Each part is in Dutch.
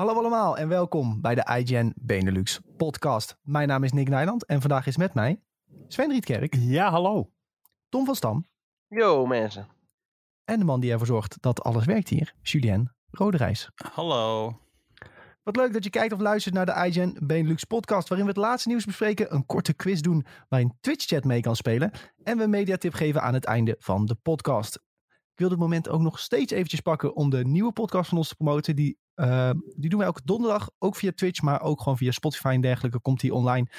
Hallo allemaal en welkom bij de iGen Benelux podcast. Mijn naam is Nick Nijland en vandaag is met mij Sven Rietkerk, Ja, hallo. Tom van Stam Yo mensen. en de man die ervoor zorgt dat alles werkt hier, Julien Roderijs. Hallo. Wat leuk dat je kijkt of luistert naar de iGen Benelux podcast, waarin we het laatste nieuws bespreken, een korte quiz doen waarin Twitch-chat mee kan spelen en we een mediatip geven aan het einde van de podcast. Ik wil dit moment ook nog steeds eventjes pakken om de nieuwe podcast van ons te promoten. Die, eh, die doen wij elke donderdag, ook via Twitch, maar ook gewoon via Spotify en dergelijke komt die online.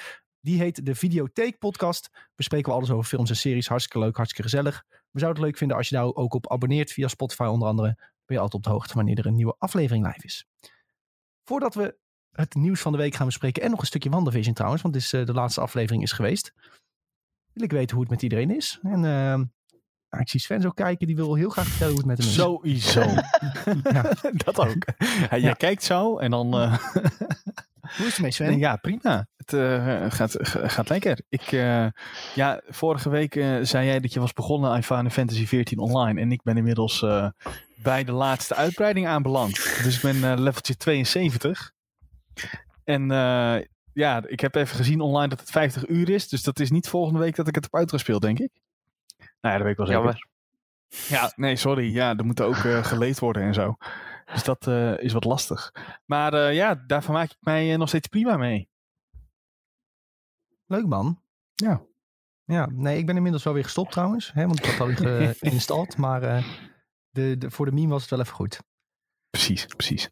Die heet de Videotheek Podcast. Bespreken we alles over films en series. Hartstikke leuk, hartstikke gezellig. We zouden het leuk vinden als je daar ook op abonneert via Spotify onder andere. Ben je altijd op de hoogte wanneer er een nieuwe aflevering live is. Voordat we het nieuws van de week gaan bespreken en nog een stukje WandaVision trouwens, want dit is, eh, de laatste aflevering is geweest. Wil ik weten hoe het met iedereen is. En eh, nou, ik zie Sven zo kijken, die wil heel graag vertellen hoe het met hem is. Sowieso. Ja. dat ook. Ja, jij kijkt zo en dan... eh, Hoe is het mee Sven? ja, prima. Het eh, gaat, ga- gaat lekker. Ik, eh, ja, vorige week zei jij dat je was begonnen aan Final Fantasy 14 online. En ik ben inmiddels bij de laatste uitbreiding aanbeland. Dus ik ben leveltje 72. En ja, ik heb even gezien online dat het 50 uur is. Dus dat is niet volgende week dat ik het heb uitgespeeld, denk ik. Nou ja, dat weet ik wel zeker. Jammer. Ja, nee, sorry. Ja, er moet ook eh, geleed worden en zo. Dus dat eh, is wat lastig. Maar eh, ja, daarvan maak ik mij nog steeds prima mee. Leuk man. Ja. Ja, nee, ik ben inmiddels wel weer gestopt trouwens. Hè, want ik had al geïnstalleerd. maar eh, de, de, voor de meme was het wel even goed. Precies, precies.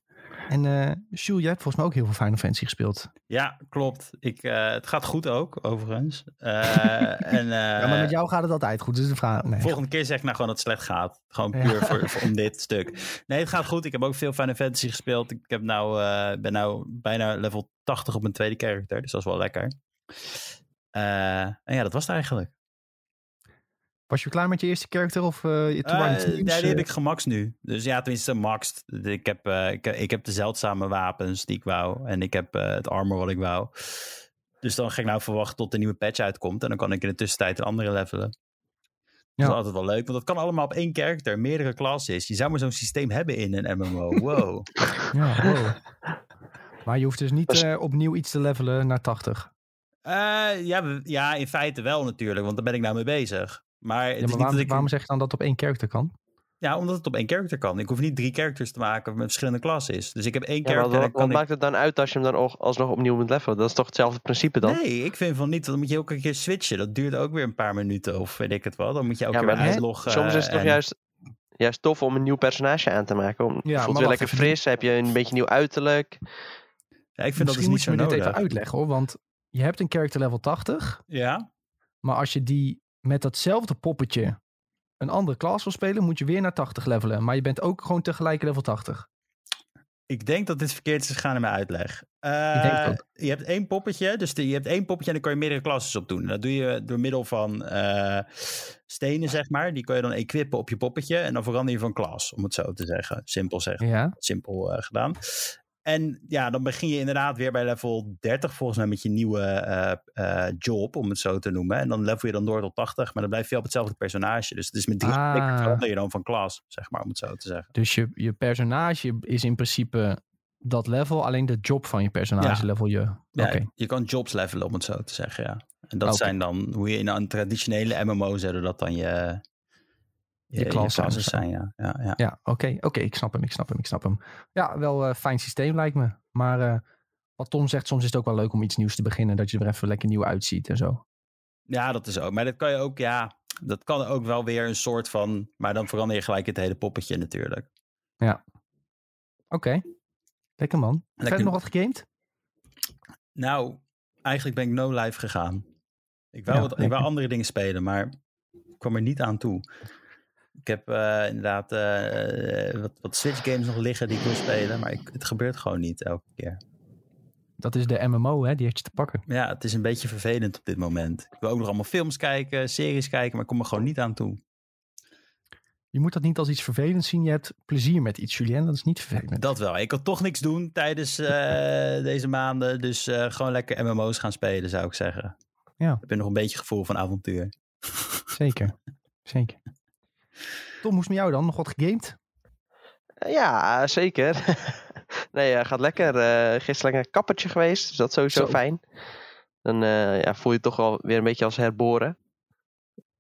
En eh Jules, jij hebt volgens mij ook heel veel Final Fantasy gespeeld. Ja, klopt. Ik, eh, het gaat goed ook, overigens. Eh, en, ja, maar met jou gaat het altijd goed. Dus de vraag... Nee. Volgende keer zeg ik nou gewoon dat het slecht gaat. Gewoon Ja. puur voor, voor- om dit stuk. Nee, het gaat goed. Ik heb ook veel Final Fantasy gespeeld. Ik heb nou, ben nou bijna level 80 op mijn tweede character. Dus dat is wel lekker. En ja, dat was het eigenlijk. Was je klaar met je eerste character? Of eh je het Eh, nee, die heb eh? ik gemaxt nu. Dus ja, tenminste maxed. Ik heb, eh, ik, ik heb de zeldzame wapens die ik wou. En ik heb eh, het armor wat ik wou. Dus dan ga ik nou verwachten tot de nieuwe patch uitkomt. En dan kan ik in de tussentijd een andere levelen. Dat Ja. is altijd wel leuk, want dat kan allemaal op één character, meerdere classes. Je zou maar zo'n systeem hebben in een MMO. Wow. Ja, wow. Maar je hoeft dus niet Dus- eh, opnieuw iets te levelen naar 80. Eh, ja, ja, in feite wel natuurlijk, want daar ben ik nou mee bezig. Maar, het Ja, is maar niet waarom, dat ik, waarom zeg je dan dat het op één character kan? Ja, omdat het op één character kan. Ik hoef niet drie characters te maken met verschillende klasses. Dus ik heb één Ja, maar character wat, wat kan ik... maakt het dan uit als je hem dan al- alsnog opnieuw moet levelen? Dat is toch hetzelfde principe dan? Nee, ik vind van niet. Dan moet je ook een keer switchen. Dat duurt ook weer een paar minuten of weet ik het wel. Dan moet je ook Ja, weer uitloggen. Soms is het toch en- juist, juist tof om een nieuw personage aan te maken. Om, voelt weer lekker fris, heb je een beetje nieuw uiterlijk. Ja, ik vind dat dus niet moet zo je me dit even uitleggen hoor. Want je hebt een character level 80. Ja? Maar als je die met datzelfde poppetje een andere klas wil spelen, moet je weer naar 80 levelen. Maar je bent ook gewoon tegelijk level 80. Ik denk dat dit verkeerd is gegaan in mijn uitleg. Eh. Je hebt één poppetje, dus de- je hebt één poppetje en dan kan je meerdere klassen op doen. En dat doe je door middel van eh, stenen, zeg maar. Die kan je dan equippen op je poppetje en dan verander je van klas, om het zo te zeggen. Simpel zeggen. Ja. simpel eh, gedaan. En ja, dan begin je inderdaad weer bij level 30 volgens mij met je nieuwe eh, eh, job, om het zo te noemen. En dan level je dan door tot 80, maar dan blijf je op hetzelfde personage. Dus het is met drie Ah. verander je dan van klas, zeg maar, om het zo te zeggen. Dus je, je personage is in principe dat level. Alleen de job van je personage Ja. level je. Oké. Ja, Je kan jobs levelen, om het zo te zeggen, ja. En dat zijn dan, hoe je in een traditionele MMO zetten, dat dan je, je, je klassen klassen of zo. zijn, ja. ja, ja. Ja, oké. Oké, ik snap hem, ik snap hem, ik snap hem. Ja, wel een fijn systeem lijkt me. Maar eh, wat Tom zegt, soms is het ook wel leuk om iets nieuws te beginnen. Dat je er even lekker nieuw uitziet en zo. Ja, dat is ook. Maar dat kan je ook, ja, dat kan ook wel weer een soort van, maar dan verander je gelijk het hele poppetje natuurlijk. Oké. Lekker man. Lekker. Verder nog wat gegamed? Nou, eigenlijk ben ik no live gegaan. Ik wou, Ja, wat, ik wou andere dingen spelen, maar ik kwam er niet aan toe. Ik heb eh, inderdaad eh, wat, wat Switch games nog liggen die ik wil spelen, maar ik, het gebeurt gewoon niet elke keer. Dat is de MMO, hè? Die heeft je te pakken. Ja, het is een beetje vervelend op dit moment. Ik wil ook nog allemaal films kijken, series kijken, maar ik kom er gewoon niet aan toe. Je moet dat niet als iets vervelends zien. Je hebt plezier met iets, Julien. Dat is niet vervelend. Dat wel. Ik kan toch niks doen tijdens eh, deze maanden, dus eh, gewoon lekker MMO's gaan spelen, zou ik zeggen. Ja. Ik heb nog een beetje gevoel van avontuur. Zeker. Zeker. Tom, hoe is het met jou dan? Nog wat gegamed? Ja, zeker. nee, ja, gaat lekker. Eh gisteren lekker een kappertje geweest, dus dat is sowieso Zo. fijn. Dan eh, ja, voel je je toch wel weer een beetje als herboren.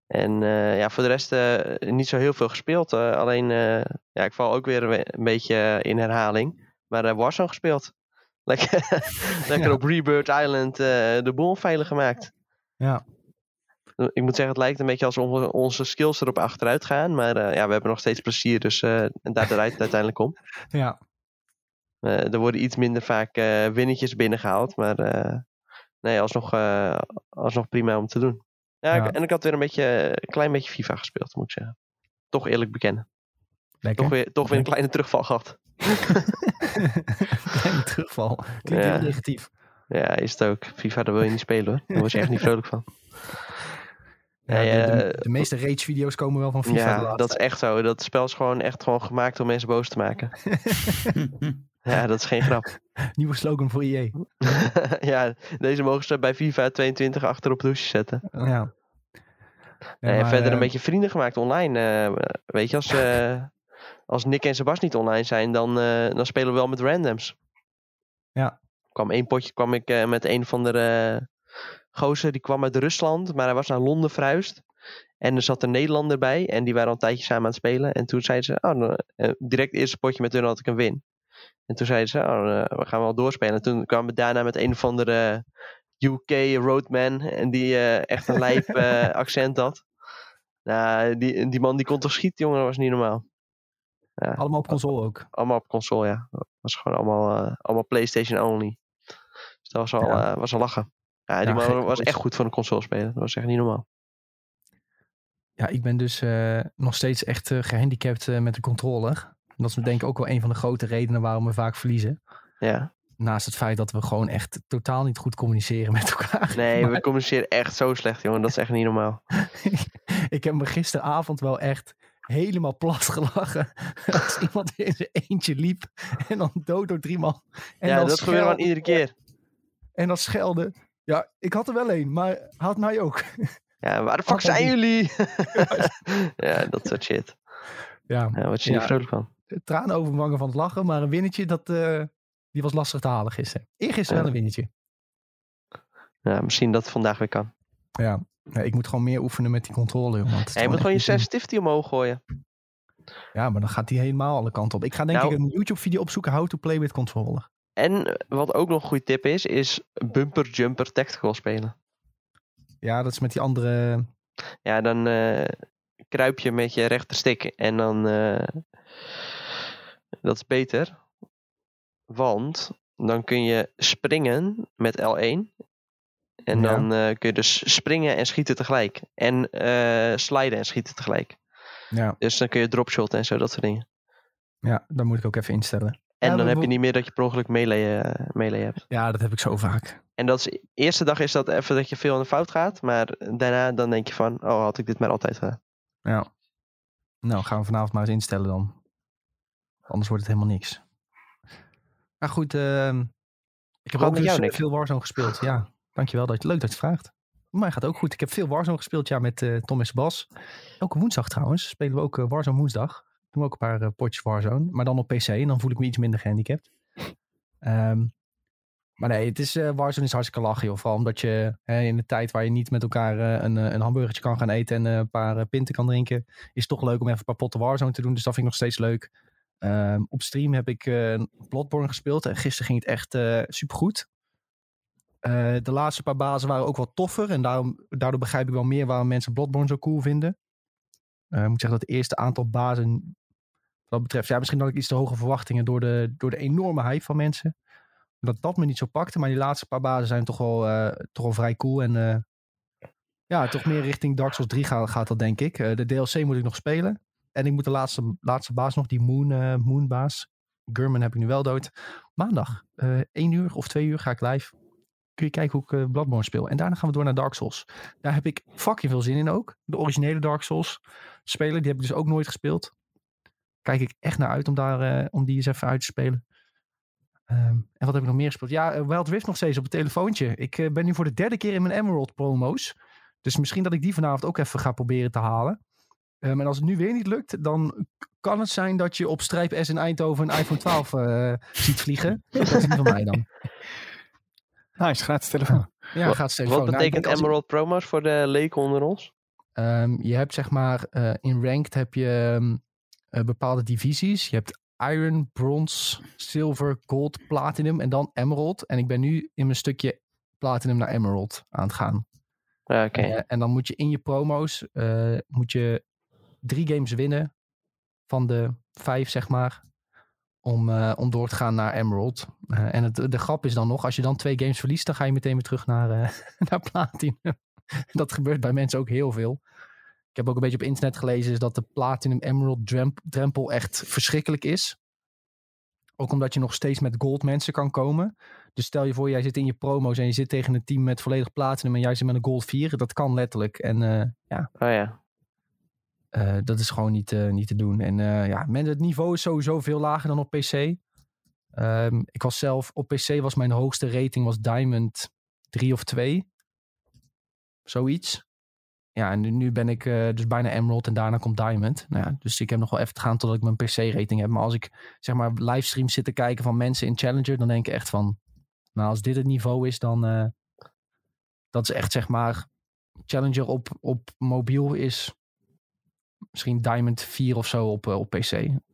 En eh, ja, voor de rest eh, niet zo heel veel gespeeld. eh, alleen, eh, ja, ik val ook weer een, een beetje in herhaling. Maar eh Warzone gespeeld. Lekker, lekker Ja. op Rebirth Island eh, de boel veilig gemaakt. Ja. Ik moet zeggen, het lijkt een beetje als onze, skills erop achteruit gaan. Maar eh, ja, we hebben nog steeds plezier, dus en daar draait het uiteindelijk om. Ja. Eh, er worden iets minder vaak winnetjes binnengehaald. Maar nee, alsnog, alsnog prima om te doen. Ja, Ja. Ik, en ik had weer een beetje, een klein beetje FIFA gespeeld, moet ik zeggen. Toch eerlijk bekennen. Lekker. Toch weer, toch weer een kleine terugval gehad. Kleine terugval. Klinkt Ja. heel negatief. Ja, is het ook. FIFA, daar wil je niet spelen hoor. Daar word je echt niet vrolijk van. Ja, de, de- eh, de meeste rage-video's komen wel van FIFA. Ja, dat is echt zo. Dat spel is gewoon echt gewoon gemaakt om mensen boos te maken. Ja, dat is geen grap. Nieuwe slogan voor EA. ja, deze mogen ze bij FIFA 22 achter op de hoesje zetten. Ja. Ja, en verder eh, een beetje vrienden gemaakt online. eh, weet je, als, eh, als Nick en Sebas niet online zijn, dan, eh, dan spelen we wel met randoms. Ja. kwam één potje kwam ik eh, met een van de eh, gozer, die kwam uit Rusland, maar hij was naar Londen verhuisd. En er zat een Nederlander bij en die waren al een tijdje samen aan het spelen. En toen zeiden ze, oh, eh, direct het eerste potje met hun had ik een win. En toen zeiden ze, oh, eh, we gaan wel doorspelen. En toen kwamen we daarna met een of andere UK roadman. En die eh, echt een lijp eh, accent had. Nou, die, die man die kon toch schieten, jongen, dat was niet normaal. Allemaal op console ook. Allemaal op console, ja. Dat was gewoon allemaal, eh, allemaal PlayStation only. Dus dat was al, Ja. eh, was al lachen. Ja, die man was echt goed voor een console spelen. Dat was echt niet normaal. Ja, ik ben dus eh, nog steeds echt eh, gehandicapt eh, met de controller. Dat is denk ik ook wel een van de grote redenen waarom we vaak verliezen. Ja. Naast het feit dat we gewoon echt totaal niet goed communiceren met elkaar. Nee, Maar we communiceren echt zo slecht, jongen. Dat is echt niet normaal. ik heb me gisteravond wel echt helemaal plat gelachen. Als iemand in zijn eentje liep en dan dood door drie man. En ja, dat gebeurt gewoon iedere keer. En dan schelden. Ja, ik had er wel een, maar had mij ook. Ja, waar de fuck zijn jullie? ja, dat soort shit. Ja, Ja, word je Ja. niet vrolijk van. tranen over mijn wangen van het lachen. Maar een winnetje, dat, eh, die was lastig te halen gisteren. Eergisteren Ja. wel een winnetje. Ja, misschien dat het vandaag weer kan. Ja, nee, ik moet gewoon meer oefenen met die controle. jongen, Ja, je moet gewoon je sensitivity omhoog gooien. Ja, maar dan gaat die helemaal alle kanten op. Ik ga denk Nou- ik een YouTube-video opzoeken. How to play with controller. En wat ook nog een goede tip is, is bumper jumper tactical spelen. Ja, dat is met die andere... Ja, dan eh, kruip je met je rechterstick en dan... eh, dat is beter. Want dan kun je springen met L1. En Ja. dan eh, kun je dus springen en schieten tegelijk. En sliden en schieten tegelijk. Ja, Dus dan kun je dropshotten en zo, dat soort dingen. ja, dat moet ik ook even instellen. En Ja, dan heb je niet meer dat je per ongeluk melee, eh, melee hebt. Ja, dat heb ik zo vaak. En dat is, de eerste dag is dat even dat je veel aan de fout gaat. Maar daarna dan denk je van, oh had ik dit maar altijd gedaan. Ja. Nou, gaan we vanavond maar eens instellen dan. Anders wordt het helemaal niks. Maar goed, ehm, ik heb ook dus jou, veel Warzone gespeeld. Ja, dankjewel. Dat, leuk dat je het vraagt. Maar gaat ook goed. Ik heb veel Warzone gespeeld ja, met eh, Tom en Sebas. Elke woensdag trouwens spelen we ook eh, Warzone woensdag. Doen we ook een paar eh, potjes Warzone. Maar dan op PC. En dan voel ik me iets minder gehandicapt. Ehm, maar nee, het is, eh, Warzone is hartstikke lachen joh. Vooral omdat je hè, in de tijd waar je niet met elkaar eh, een, een hamburgertje kan gaan eten en een paar pinten kan drinken. Is toch leuk om even een paar potten Warzone te doen. Dus dat vind ik nog steeds leuk. Ehm, op stream heb ik Bloodborne gespeeld. En gisteren ging het echt supergoed. De laatste paar bazen waren ook wat toffer. En daarom, daardoor begrijp ik wel meer waarom mensen Bloodborne zo cool vinden. Ik moet zeggen dat het eerste aantal bazen... Wat dat betreft, ja, misschien had ik iets te hoge verwachtingen door de, door de enorme hype van mensen. Dat dat me niet zo pakte. Maar die laatste paar bazen zijn toch wel, eh, toch wel vrij cool. En eh, ja, toch meer richting Dark Souls 3 gaat, dat denk ik. Eh, de DLC moet ik nog spelen. En ik moet de laatste, laatste baas nog, die Moon, eh Moon baas. Gurman heb ik nu wel dood. Maandag, eh 1 uur of 2 uur ga ik live. Kun je kijken hoe ik Bloodborne speel. En daarna gaan we door naar Dark Souls. Daar heb ik fucking veel zin in ook. De originele Dark Souls spelen, die heb ik dus ook nooit gespeeld. Kijk ik echt naar uit om, daar, eh, om die eens even uit te spelen. Ehm, en wat heb ik nog meer gespeeld? Ja, eh, Wild Rift nog steeds op het telefoontje. Ik eh, ben nu voor de derde keer in mijn Emerald promo's. Dus misschien dat ik die vanavond ook even ga proberen te halen. Ehm, en als het nu weer niet lukt, dan kan het zijn dat je op Strijp S in Eindhoven een iPhone 12 eh, ziet vliegen. Dat is niet van mij dan. Nice, gratis telefoon. Ja, gaat steeds Wat betekent Emerald promos voor de leken onder ons? Ehm, je hebt zeg maar, eh, in Ranked heb je eh, bepaalde divisies. Je hebt Iron, Bronze, Silver, Gold, Platinum en dan Emerald. En ik ben nu in mijn stukje Platinum naar Emerald aan het gaan. Ja, oké. Eh, en dan moet je in je promo's eh, moet je drie games winnen van de vijf, zeg maar. Om, om door te gaan naar Emerald. En het, de grap is dan nog, als je dan twee games verliest, dan ga je meteen weer terug naar, naar Platinum. dat gebeurt bij mensen ook heel veel. Ik heb ook een beetje op internet gelezen is dat de Platinum Emerald dremp- drempel echt verschrikkelijk is. Ook omdat je nog steeds met gold mensen kan komen. Dus stel je voor, jij zit in je promo's en je zit tegen een team met volledig platinum en jij zit met een gold 4. Dat kan letterlijk. En eh, ja, Oh ja. eh, dat is gewoon niet, eh, niet te doen. En ja, men, het niveau is sowieso veel lager dan op PC. Ehm, ik was zelf, op PC was mijn hoogste rating was Diamond 3 of 2. Zoiets. Ja, en nu, ben ik eh, dus bijna Emerald en daarna komt Diamond. Nou ja, dus ik heb nog wel even te gaan totdat ik mijn PC-rating heb. Maar als ik zeg maar livestreams zit te kijken van mensen in Challenger, dan denk ik echt van, nou als dit het niveau is, dan eh, dat is echt zeg maar Challenger op, op mobiel is misschien Diamond 4 of zo op, eh, op PC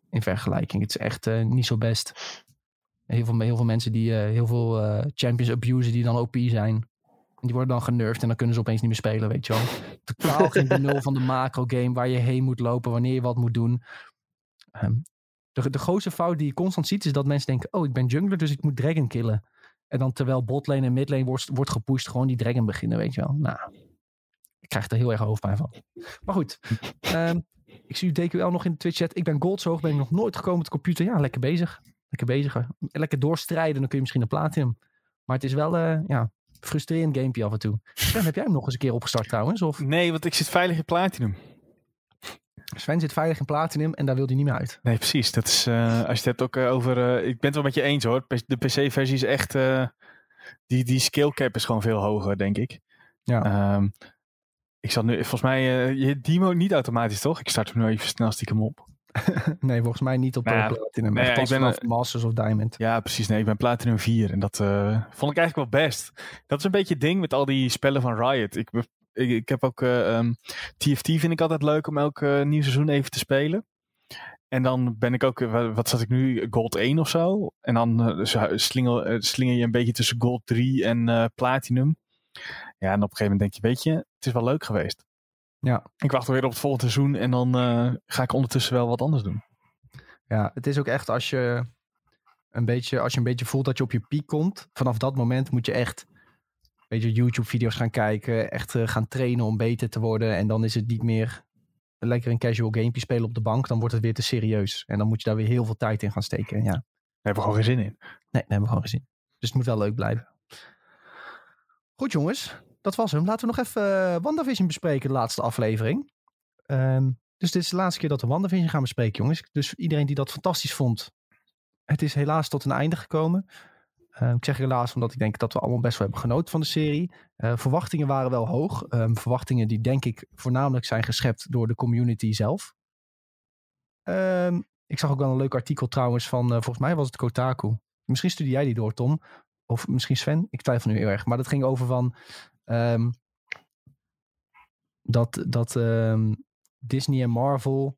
in vergelijking. Het is echt niet zo best. Heel veel, heel veel mensen die heel veel champions abusen die dan OP zijn. Die worden dan genervd en dan kunnen ze opeens niet meer spelen, weet je wel. Totaal geen benul van de macro game waar je heen moet lopen, wanneer je wat moet doen. Ehm, de, de grootste fout die je constant ziet is dat mensen denken, oh ik ben jungler, dus ik moet dragon killen. En dan terwijl botlane en midlane wordt, wordt gepusht, gewoon die dragon beginnen, weet je wel. Nou, ik krijg er heel erg hoofdpijn van. Maar goed, ehm, ik zie DQL nog in de Twitch chat. Ik ben gold, ben ik nog nooit gekomen met de computer. Ja, lekker bezig. Lekker bezig. Lekker doorstrijden, dan kun je misschien een platinum. Maar het is wel, eh ja, frustrerend gamepje af en toe. Sven, heb jij hem nog eens een keer opgestart trouwens? Of Nee, want ik zit veilig in Platinum. Sven zit veilig in platinum en daar wil hij niet meer uit. Nee, precies. Dat is, eh, als je het hebt ook eh, over... eh, ik ben het wel met je eens hoor. De PC-versie is echt... die, die skill cap is gewoon veel hoger, denk ik. Ja. Ehm, ik zal nu... Volgens mij... je demo niet automatisch, toch? Ik start hem nu even snel stiekem op. Nee, volgens mij niet op Nou eh, ja, platinum. nee, Echt ja, ik ben, vanaf Masters of Diamond. Ja, precies. Nee, ik ben Platinum 4. En dat eh, vond ik eigenlijk wel best. Dat is een beetje het ding met al die spellen van Riot. Ik, ik, ik heb ook... eh, ehm, TFT vind ik altijd leuk om elk eh, nieuw seizoen even te spelen. En dan ben ik ook... eh, wa- Wat zat ik nu? Gold 1 of zo. En dan eh, zo slingel, eh, slinger je een beetje tussen Gold 3 en eh, Platinum. Ja, en op een gegeven moment denk je... Weet je, het is wel leuk geweest. Ja. Ik wacht weer op het volgende seizoen. En dan eh, ga ik ondertussen wel wat anders doen. Ja, het is ook echt als je een beetje, als je een beetje voelt dat je op je piek komt. Vanaf dat moment moet je echt een beetje YouTube-video's gaan kijken. Echt eh, gaan trainen om beter te worden. En dan is het niet meer lekker een casual gamepje spelen op de bank. Dan wordt het weer te serieus. En dan moet je daar weer heel veel tijd in gaan steken. Ja, Daar hebben we gewoon geen zin in. nee, dat hebben we gewoon gezien. Dus het moet wel leuk blijven. Goed jongens, dat was hem. Laten we nog even eh, WandaVision bespreken, de laatste aflevering. Ehm, dus dit is de laatste keer dat we WandaVision gaan bespreken, jongens. Dus iedereen die dat fantastisch vond, het is helaas tot een einde gekomen. Eh, ik zeg helaas omdat ik denk dat we allemaal best wel hebben genoten van de serie. Eh, verwachtingen waren wel hoog. Ehm, verwachtingen die denk ik voornamelijk zijn geschept door de community zelf. Ehm, ik zag ook wel een leuk artikel trouwens van, eh, volgens mij was het Kotaku. Misschien studie jij die door, Tom. Of misschien Sven. Ik twijfel nu heel erg. Maar dat ging over van... ehm, dat dat ehm, Disney en Marvel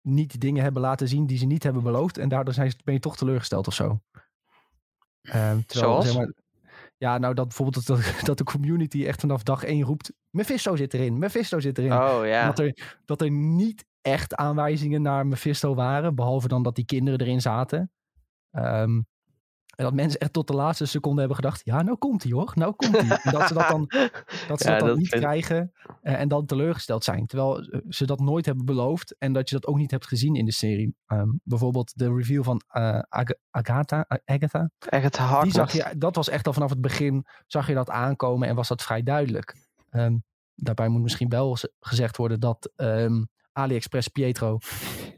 niet dingen hebben laten zien die ze niet hebben beloofd. En daardoor zijn ze, ben je toch teleurgesteld of zo. Ehm, terwijl, Zoals? zeg maar, ja, nou dat bijvoorbeeld dat, dat de community echt vanaf dag één roept... Mephisto zit erin, Mephisto zit erin. Oh ja. Dat, er, dat er niet echt aanwijzingen naar Mephisto waren. Behalve dan dat die kinderen erin zaten. Ehm, en dat mensen echt tot de laatste seconde hebben gedacht... Ja, nou komt hij hoor, nou komt hij. En dat ze dat dan, dat ze Ja, dat dan dat niet vind- krijgen eh, en dan teleurgesteld zijn. Terwijl eh, ze dat nooit hebben beloofd. En dat je dat ook niet hebt gezien in de serie. Ehm, bijvoorbeeld de review van eh, Ag- Agatha. Agatha. Echt Die zag je, dat was echt al vanaf het begin, zag je dat aankomen en was dat vrij duidelijk. Ehm, daarbij moet misschien wel gezegd worden dat ehm, AliExpress Pietro,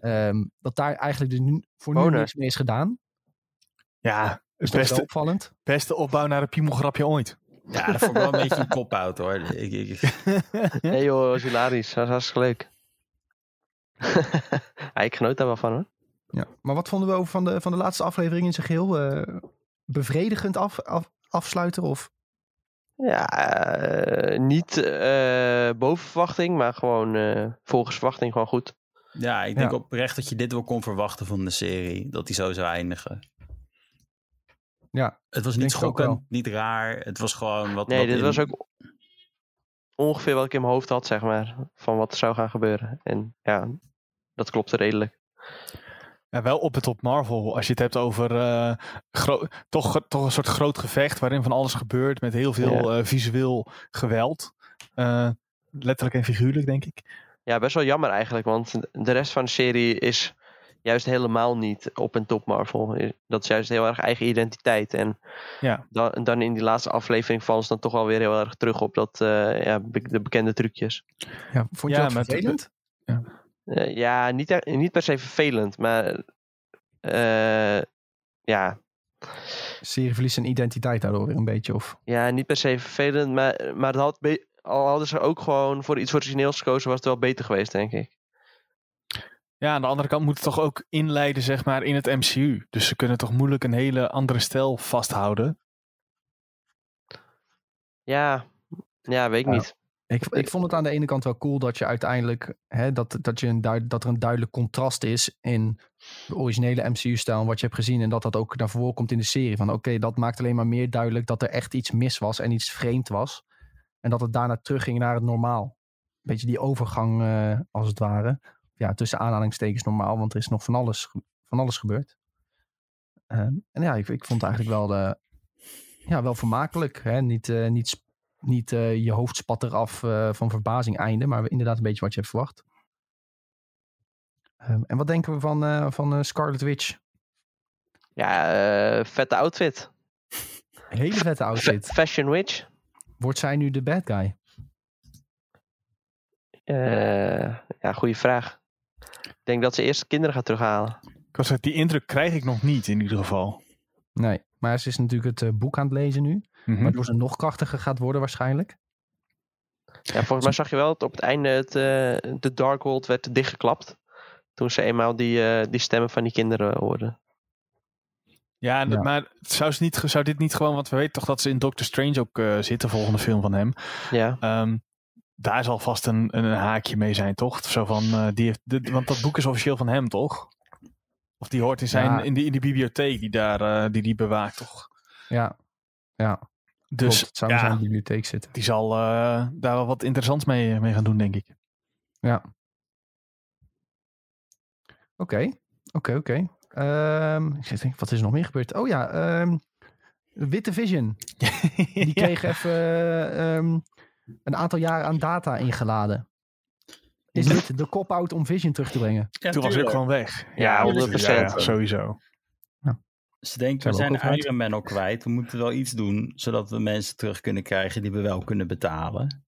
ehm, dat daar eigenlijk dus nu, voor nu niks mee is gedaan. Ja, Dat is beste, opvallend. beste opbouw naar een piemelgrapje ooit. Ja, dat vond ik wel een beetje een kop-out hoor. Ik, ik, Nee joh, dat was hilarisch. Dat was hartstikke leuk. ja, ik genoot daar wel van hoor. Ja. Maar wat vonden we over van de, van de laatste aflevering in zijn geheel? Eh, bevredigend af, af, afsluiten? Of? Ja, eh, niet eh, boven verwachting, maar gewoon eh, volgens verwachting gewoon goed. Ja, ik denk Ja. oprecht dat je dit wel kon verwachten van de serie. Dat hij zo zou eindigen. Ja, Het was niet schokkend, niet raar. Het was gewoon wat... Nee, wat dit in- was ook ongeveer wat ik in mijn hoofd had, zeg maar. Van wat er zou gaan gebeuren. En ja, dat klopte redelijk. Ja, wel op het op Marvel. Als je het hebt over eh, gro- toch, toch een soort groot gevecht waarin van alles gebeurt met heel veel eh, visueel geweld. Eh, letterlijk en figuurlijk, denk ik. Ja, best wel jammer eigenlijk, want de rest van de serie is juist helemaal niet op en top Marvel. Dat is juist heel erg eigen identiteit. En Ja. dan, dan in die laatste aflevering vallen ze dan toch wel weer heel erg terug op dat, eh, ja, be- de bekende trucjes. ja vond je Ja, dat het- vervelend? Eh, ja, niet, er- niet per se vervelend, maar eh, ja, De serie verliest zijn identiteit daardoor weer een beetje. Of... ja, niet per se vervelend, maar, maar het had al hadden ze ook gewoon voor iets origineels gekozen, was het wel beter geweest, denk ik. Ja, aan de andere kant moet het toch ook inleiden, zeg maar, in het MCU. Dus ze kunnen toch moeilijk een hele andere stijl vasthouden. Ja, ja weet ik niet. Ik, ik vond het aan de ene kant wel cool dat je uiteindelijk hè, dat, dat, je een duid- dat er een duidelijk contrast is in de originele MCU-stijl en wat je hebt gezien. En dat dat ook naar voren komt in de serie. Van oké, dat maakt alleen maar meer duidelijk dat er echt iets mis was en iets vreemd was. En dat het daarna terugging naar het normaal. Beetje die overgang eh, als het ware. Ja, tussen aanhalingstekens normaal, want er is nog van alles, van alles gebeurd. Ehm, en ja, ik, ik vond het eigenlijk wel, de, ja, wel vermakelijk. Hè? Niet, eh, niet niet eh, je hoofd spat eraf eh, van verbazing einde, maar inderdaad een beetje wat je hebt verwacht. Ehm, en wat denken we van, van Scarlet Witch? Ja, vette outfit. Hele vette outfit. fashion Witch. Wordt zij nu de bad guy? Ja, goede vraag. Ik denk dat ze eerst kinderen gaat terughalen. Ik was die indruk krijg ik nog niet, in ieder geval. Nee, maar ze is natuurlijk het eh, boek aan het lezen nu. Mhm. Waardoor ze nog krachtiger gaat worden waarschijnlijk. Ja, volgens mij zag je wel dat op het einde het, eh, de Darkhold werd dichtgeklapt. Toen ze eenmaal die, eh, die stemmen van die kinderen hoorden. Ja, maar zou, ze niet, zou dit niet gewoon, want we weten toch dat ze in Doctor Strange ook eh zitten, volgende film van hem. Ja, Ehm, daar zal vast een, een, haakje mee zijn, toch? Zo van, eh, die heeft, dit- want dat boek is officieel van hem, toch? Of die hoort in, zijn, Ja. in, die, in die bibliotheek die daar eh, die, die bewaakt, toch? Ja, ja. Dus het zou in ja, zijn bibliotheek zitten. die zal eh, daar wel wat interessants mee, mee gaan doen, denk ik. Ja. Oké, oké, oké. Ehm, ik wat is er nog meer gebeurd? Oh ja, ehm, Witte Vision. Die kreeg even eh, ehm, een aantal jaren aan data ingeladen. Is dit de cop-out om Vision terug te brengen? Ja, Toen was hij ook tuurlijk. gewoon weg. Ja, 100%. Ja, sowieso. Ze denken, we zijn? Iron Man al kwijt. We moeten wel iets doen, zodat we mensen terug kunnen krijgen die we wel kunnen betalen.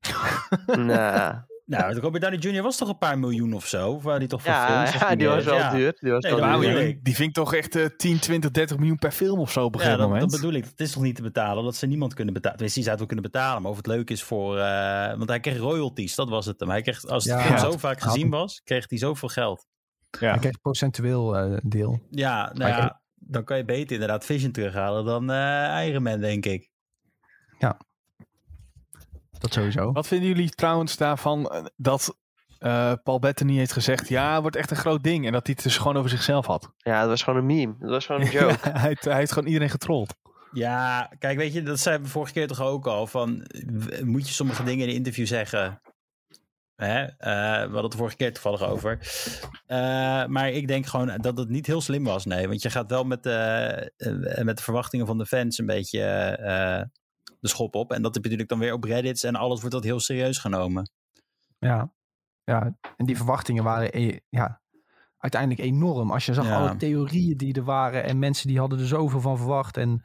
nou, Nou, Robert Downey Jr. was toch een paar miljoen of zo? Of waren die toch voor ja, films? ja, die was wel Ja. duur. Die was Nee, wel dat duur. ja, die vind ik toch echt eh 10, 20, 30 miljoen per film of zo op een Ja, gegeven dat, moment. dat bedoel ik. Het is toch niet te betalen dat ze niemand kunnen betalen. Tenminste, die zou het wel kunnen betalen. Maar of het leuk is voor... eh, want hij kreeg royalties, dat was het hem. Hij kreeg, als Ja, film ja. zo vaak gezien was, kreeg hij zoveel geld. Ja. Hij kreeg procentueel eh, deel. Ja, nou ja, dan kan je beter inderdaad Vision terughalen dan eh Iron Man, denk ik. Dat sowieso. Wat vinden jullie trouwens daarvan eh, dat eh, Paul Bettany heeft gezegd... ja, het wordt echt een groot ding. En dat hij het dus gewoon over zichzelf had. Ja, dat was gewoon een meme. Dat was gewoon een joke. hij, heeft, hij heeft gewoon iedereen getrold. Ja, kijk, weet je, dat zei we vorige keer toch ook al. Van, moet je sommige dingen in een interview zeggen? Hè? Eh, we hadden het de vorige keer toevallig over. Eh, maar ik denk gewoon dat het niet heel slim was, nee. Want je gaat wel met, eh, met de verwachtingen van de fans een beetje eh, de schop op. En dat heb je natuurlijk dan weer op Reddit en alles wordt dat heel serieus genomen. Ja. ja, en die verwachtingen waren eh, ja, uiteindelijk enorm. Als je zag Ja. alle theorieën die er waren en mensen die hadden er zoveel van verwacht. En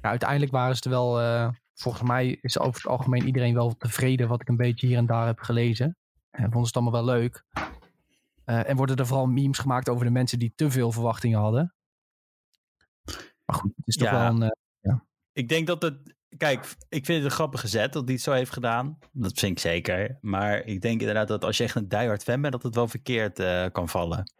ja, uiteindelijk waren ze er wel, eh, volgens mij is over het algemeen iedereen wel tevreden wat ik een beetje hier en daar heb gelezen. En vonden ze het allemaal wel leuk. Eh, en worden er vooral memes gemaakt over de mensen die te veel verwachtingen hadden. Maar goed, het is toch Ja. wel een... eh, Ik denk dat het. Kijk, ik vind het een grappige zet dat hij het zo heeft gedaan. Dat vind ik zeker. Maar ik denk inderdaad dat als je echt een diehard fan bent, dat het wel verkeerd eh, kan vallen.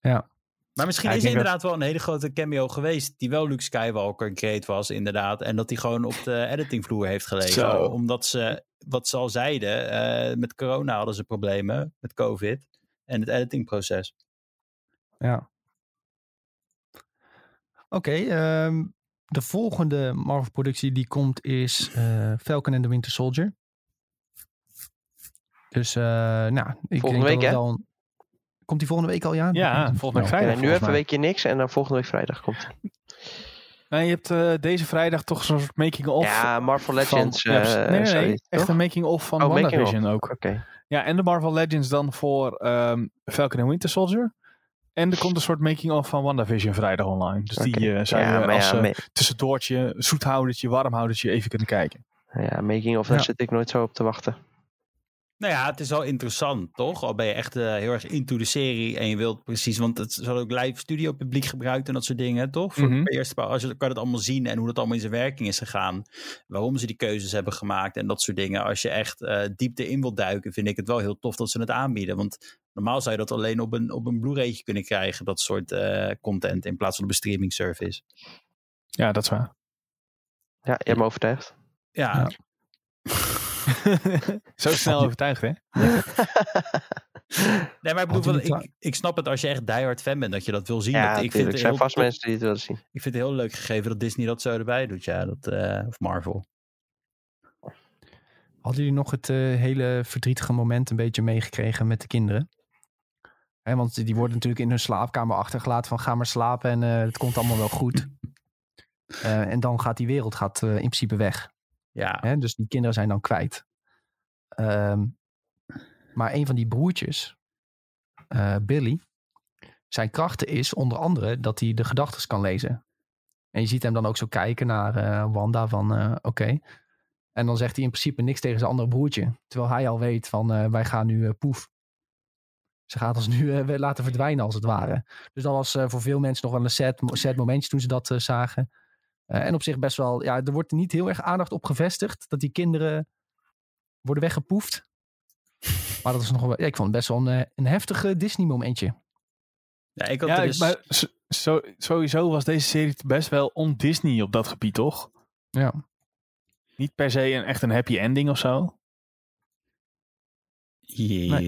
Ja. Maar misschien Ja, is er inderdaad wel een hele grote cameo geweest. Die wel Luke Skywalker great was, inderdaad. En dat hij gewoon op de editingvloer heeft gelegen. Zo. Omdat ze, wat ze al zeiden, eh, met corona hadden ze problemen. Met COVID. En het editingproces. Ja. Oké, ehm, de volgende Marvel-productie die komt is eh, Falcon and the Winter Soldier. Dus, eh, nou, ik Volgende denk week, dat wel... Komt die volgende week al, ja? Ja, volgende week Nou, vrijdag. Ja, nu even een weekje niks en dan volgende week vrijdag komt. Nee, je hebt eh, deze vrijdag toch zo'n soort making-of. Ja, Marvel van- Legends. ja, eh, nee, nee, nee, sorry, echt toch? een making-of van Oh. WandaVision ook. Oké. Ja, en de Marvel Legends dan voor ehm, Falcon and Winter Soldier. En er komt een soort making-of van WandaVision vrijdag online. Dus die Oké. eh, zou ja, je maar als ja, eh, ma- tussendoortje, zoethoudertje, warmhoudertje even kunnen kijken. ja, making of, daar zit ik nooit zo op te wachten. Nou ja, het is wel interessant, toch? Al ben je echt eh, heel erg into de serie en je wilt precies, want het zal ook live studio publiek gebruikt en dat soort dingen, toch? Voor Mhm. de eerste paar, als je kan het allemaal zien en hoe dat allemaal in zijn werking is gegaan, waarom ze die keuzes hebben gemaakt en dat soort dingen. Als je echt eh diepte in wilt duiken, vind ik het wel heel tof dat ze het aanbieden, want normaal zou je dat alleen op een, op een Blu-raytje kunnen krijgen, dat soort eh, content, in plaats van de bestreaming service. Ja, dat is waar. Ja, je hebt me overtuigd. Ja, Ja. Zo snel overtuigd, hè? nee, maar ik bedoel, ik, ik snap het als je echt diehard fan bent, dat je dat wil zien. Ja, Dat- ik vind Er zijn heel vast tof- mensen die het willen zien. Ik vind het heel leuk gegeven dat Disney dat zo erbij doet, ja. Dat, eh, of Marvel. Hadden jullie nog het eh, hele verdrietige moment een beetje meegekregen met de kinderen? Hè, want die worden natuurlijk in hun slaapkamer achtergelaten van ga maar slapen en eh, het komt allemaal wel goed. Eh, en dan gaat die wereld gaat, eh, in principe weg. Ja, Hè? Dus die kinderen zijn dan kwijt. Ehm, maar een van die broertjes, eh, Billy, zijn krachten is onder andere dat hij de gedachten kan lezen. En je ziet hem dan ook zo kijken naar eh, Wanda van eh, oké. En dan zegt hij in principe niks tegen zijn andere broertje. Terwijl hij al weet van wij gaan nu poef. Ze gaat ons nu laten verdwijnen als het ware. Dus dat was voor veel mensen nog wel een sad, sad momentje toen ze dat zagen. Eh, en op zich best wel, ja, er wordt niet heel erg aandacht op gevestigd. Dat die kinderen worden weggepoefd. Maar dat is nog wel, ja, ik vond het best wel een, eh, een heftige Disney momentje. ja ik had Ja, dus... maar sowieso was deze serie best wel on-Disney op dat gebied, toch? Ja. Niet per se een, echt een happy ending of zo. Ja,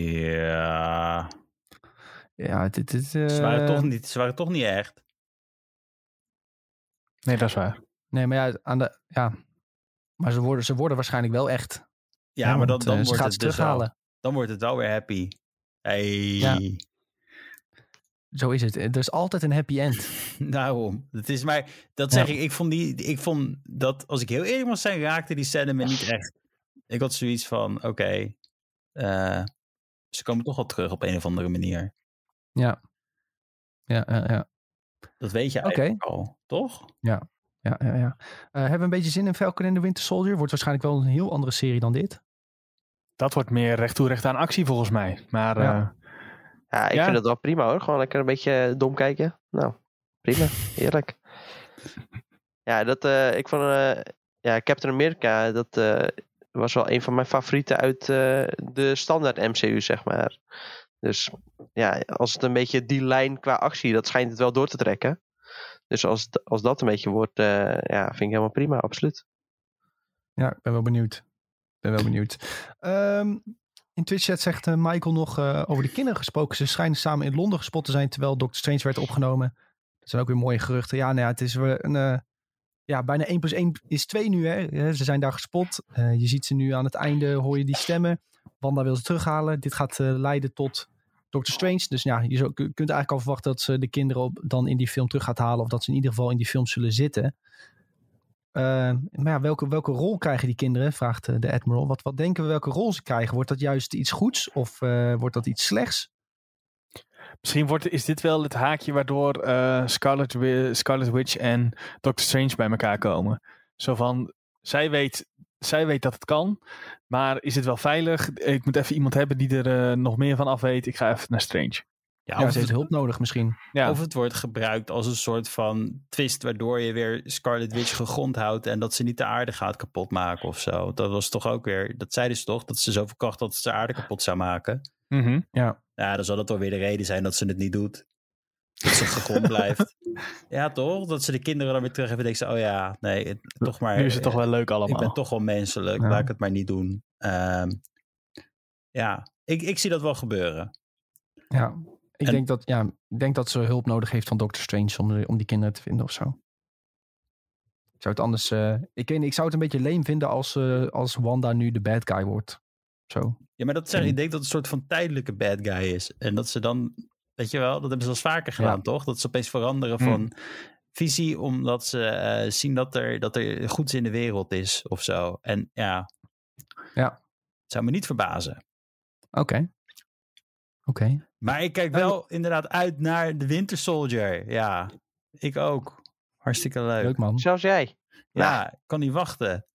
Ja, het, het, het, eh, ze, waren toch niet, ze waren toch niet echt. Nee, dat is waar. Nee, maar ja, aan de, ja. Maar ze worden, ze worden waarschijnlijk wel echt. Ja, hè, maar dan, want, dan, eh, ze wordt gaat het dus wel, terughalen. dan wordt het wel weer happy. Hey. Ja. Zo is het. Er is altijd een happy end. Daarom. Het is maar, dat Ja. zeg ik, ik vond, die, ik vond dat, als ik heel eerlijk moet zijn, raakte die scène me niet echt. Ik had zoiets van, oké, eh, ze komen toch wel terug op een of andere manier. Ja. Ja, ja, ja. Dat weet je eigenlijk al, toch? ja, ja, ja. Eh, hebben we een beetje zin in Falcon and the Winter Soldier? Wordt waarschijnlijk wel een heel andere serie dan dit. Dat wordt meer recht toe recht aan actie volgens mij. Maar Ja. eh, Ja, ik Ja. vind het wel prima hoor. Gewoon lekker een beetje dom kijken. Nou, prima. Heerlijk. Ja, dat, eh, ik vond eh, ja, Captain America, dat eh, was wel een van mijn favorieten uit eh, de standaard MCU, zeg maar. Dus ja, als het een beetje die lijn qua actie, dat schijnt het wel door te trekken. Dus als, als dat een beetje wordt, eh, ja, vind ik helemaal prima, absoluut. Ja, ik ben wel benieuwd. Ik ben wel benieuwd. Ehm, in Twitch-chat zegt eh, Michael nog eh, over de kinderen gesproken. Ze schijnen samen in Londen gespot te zijn terwijl Doctor Strange werd opgenomen. Dat zijn ook weer mooie geruchten. Ja, nou ja, het is weer een, ja, bijna 1 plus 1 is 2 nu. Hè. Ze zijn daar gespot. Je ziet ze nu aan het einde, hoor je die stemmen. Wanda wil ze terughalen. Dit gaat leiden tot Doctor Strange. Dus ja, je kunt eigenlijk al verwachten dat ze de kinderen op, dan in die film terug gaat halen. Of dat ze in ieder geval in die film zullen zitten. Eh, maar ja, welke, welke rol krijgen die kinderen? Vraagt eh, de Admiral. Wat, wat denken we welke rol ze krijgen? Wordt dat juist iets goeds of eh, wordt dat iets slechts? misschien wordt, is dit wel het haakje waardoor eh, Scarlet, Scarlet Witch en Doctor Strange bij elkaar komen. Zo van, zij weet, zij weet dat het kan, maar is het wel veilig? Ik moet even iemand hebben die er eh, nog meer van af weet. Ik ga even naar Strange. Ja, Ja, of, ze heeft het, hulp nodig misschien. Ja. of het wordt gebruikt als een soort van twist waardoor je weer Scarlet Witch gegrond houdt en dat ze niet de aarde gaat kapotmaken of zo. Dat was toch ook weer, dat zeiden ze toch, dat ze zoveel kracht had dat ze de aarde kapot zou maken. Mhm. Ja. Ja, dan zal dat wel weer de reden zijn dat ze het niet doet. Dat ze gegrond blijft. Ja, toch? Dat ze de kinderen dan weer terug hebben en denken ze, oh ja, nee, toch maar. nu is het toch wel leuk allemaal. Ik ben toch wel menselijk, Ja. laat ik het maar niet doen. Ehm, ja, ik, ik zie dat wel gebeuren. Ja, ik, En- denk dat, ja, ik denk dat ze hulp nodig heeft van Doctor Strange om, om die kinderen te vinden of zo. Ik zou het anders... eh, ik, weet ik zou het een beetje leem vinden als, eh, als Wanda nu de bad guy wordt. Zo. Ja, maar dat zeg, ik denk dat het een soort van tijdelijke bad guy is. En dat ze dan, weet je wel, dat hebben ze al eens vaker gedaan, Ja. toch? Dat ze opeens veranderen Hmm. van visie, omdat ze eh, zien dat er, dat er goeds in de wereld is of zo. En ja, Ja. zou me niet verbazen. Oké. Oké. Maar ik kijk wel inderdaad uit naar de Winter Soldier. Ja, ik ook. Hartstikke leuk. Leuk man. Zelfs jij. Ja, ik kan niet wachten.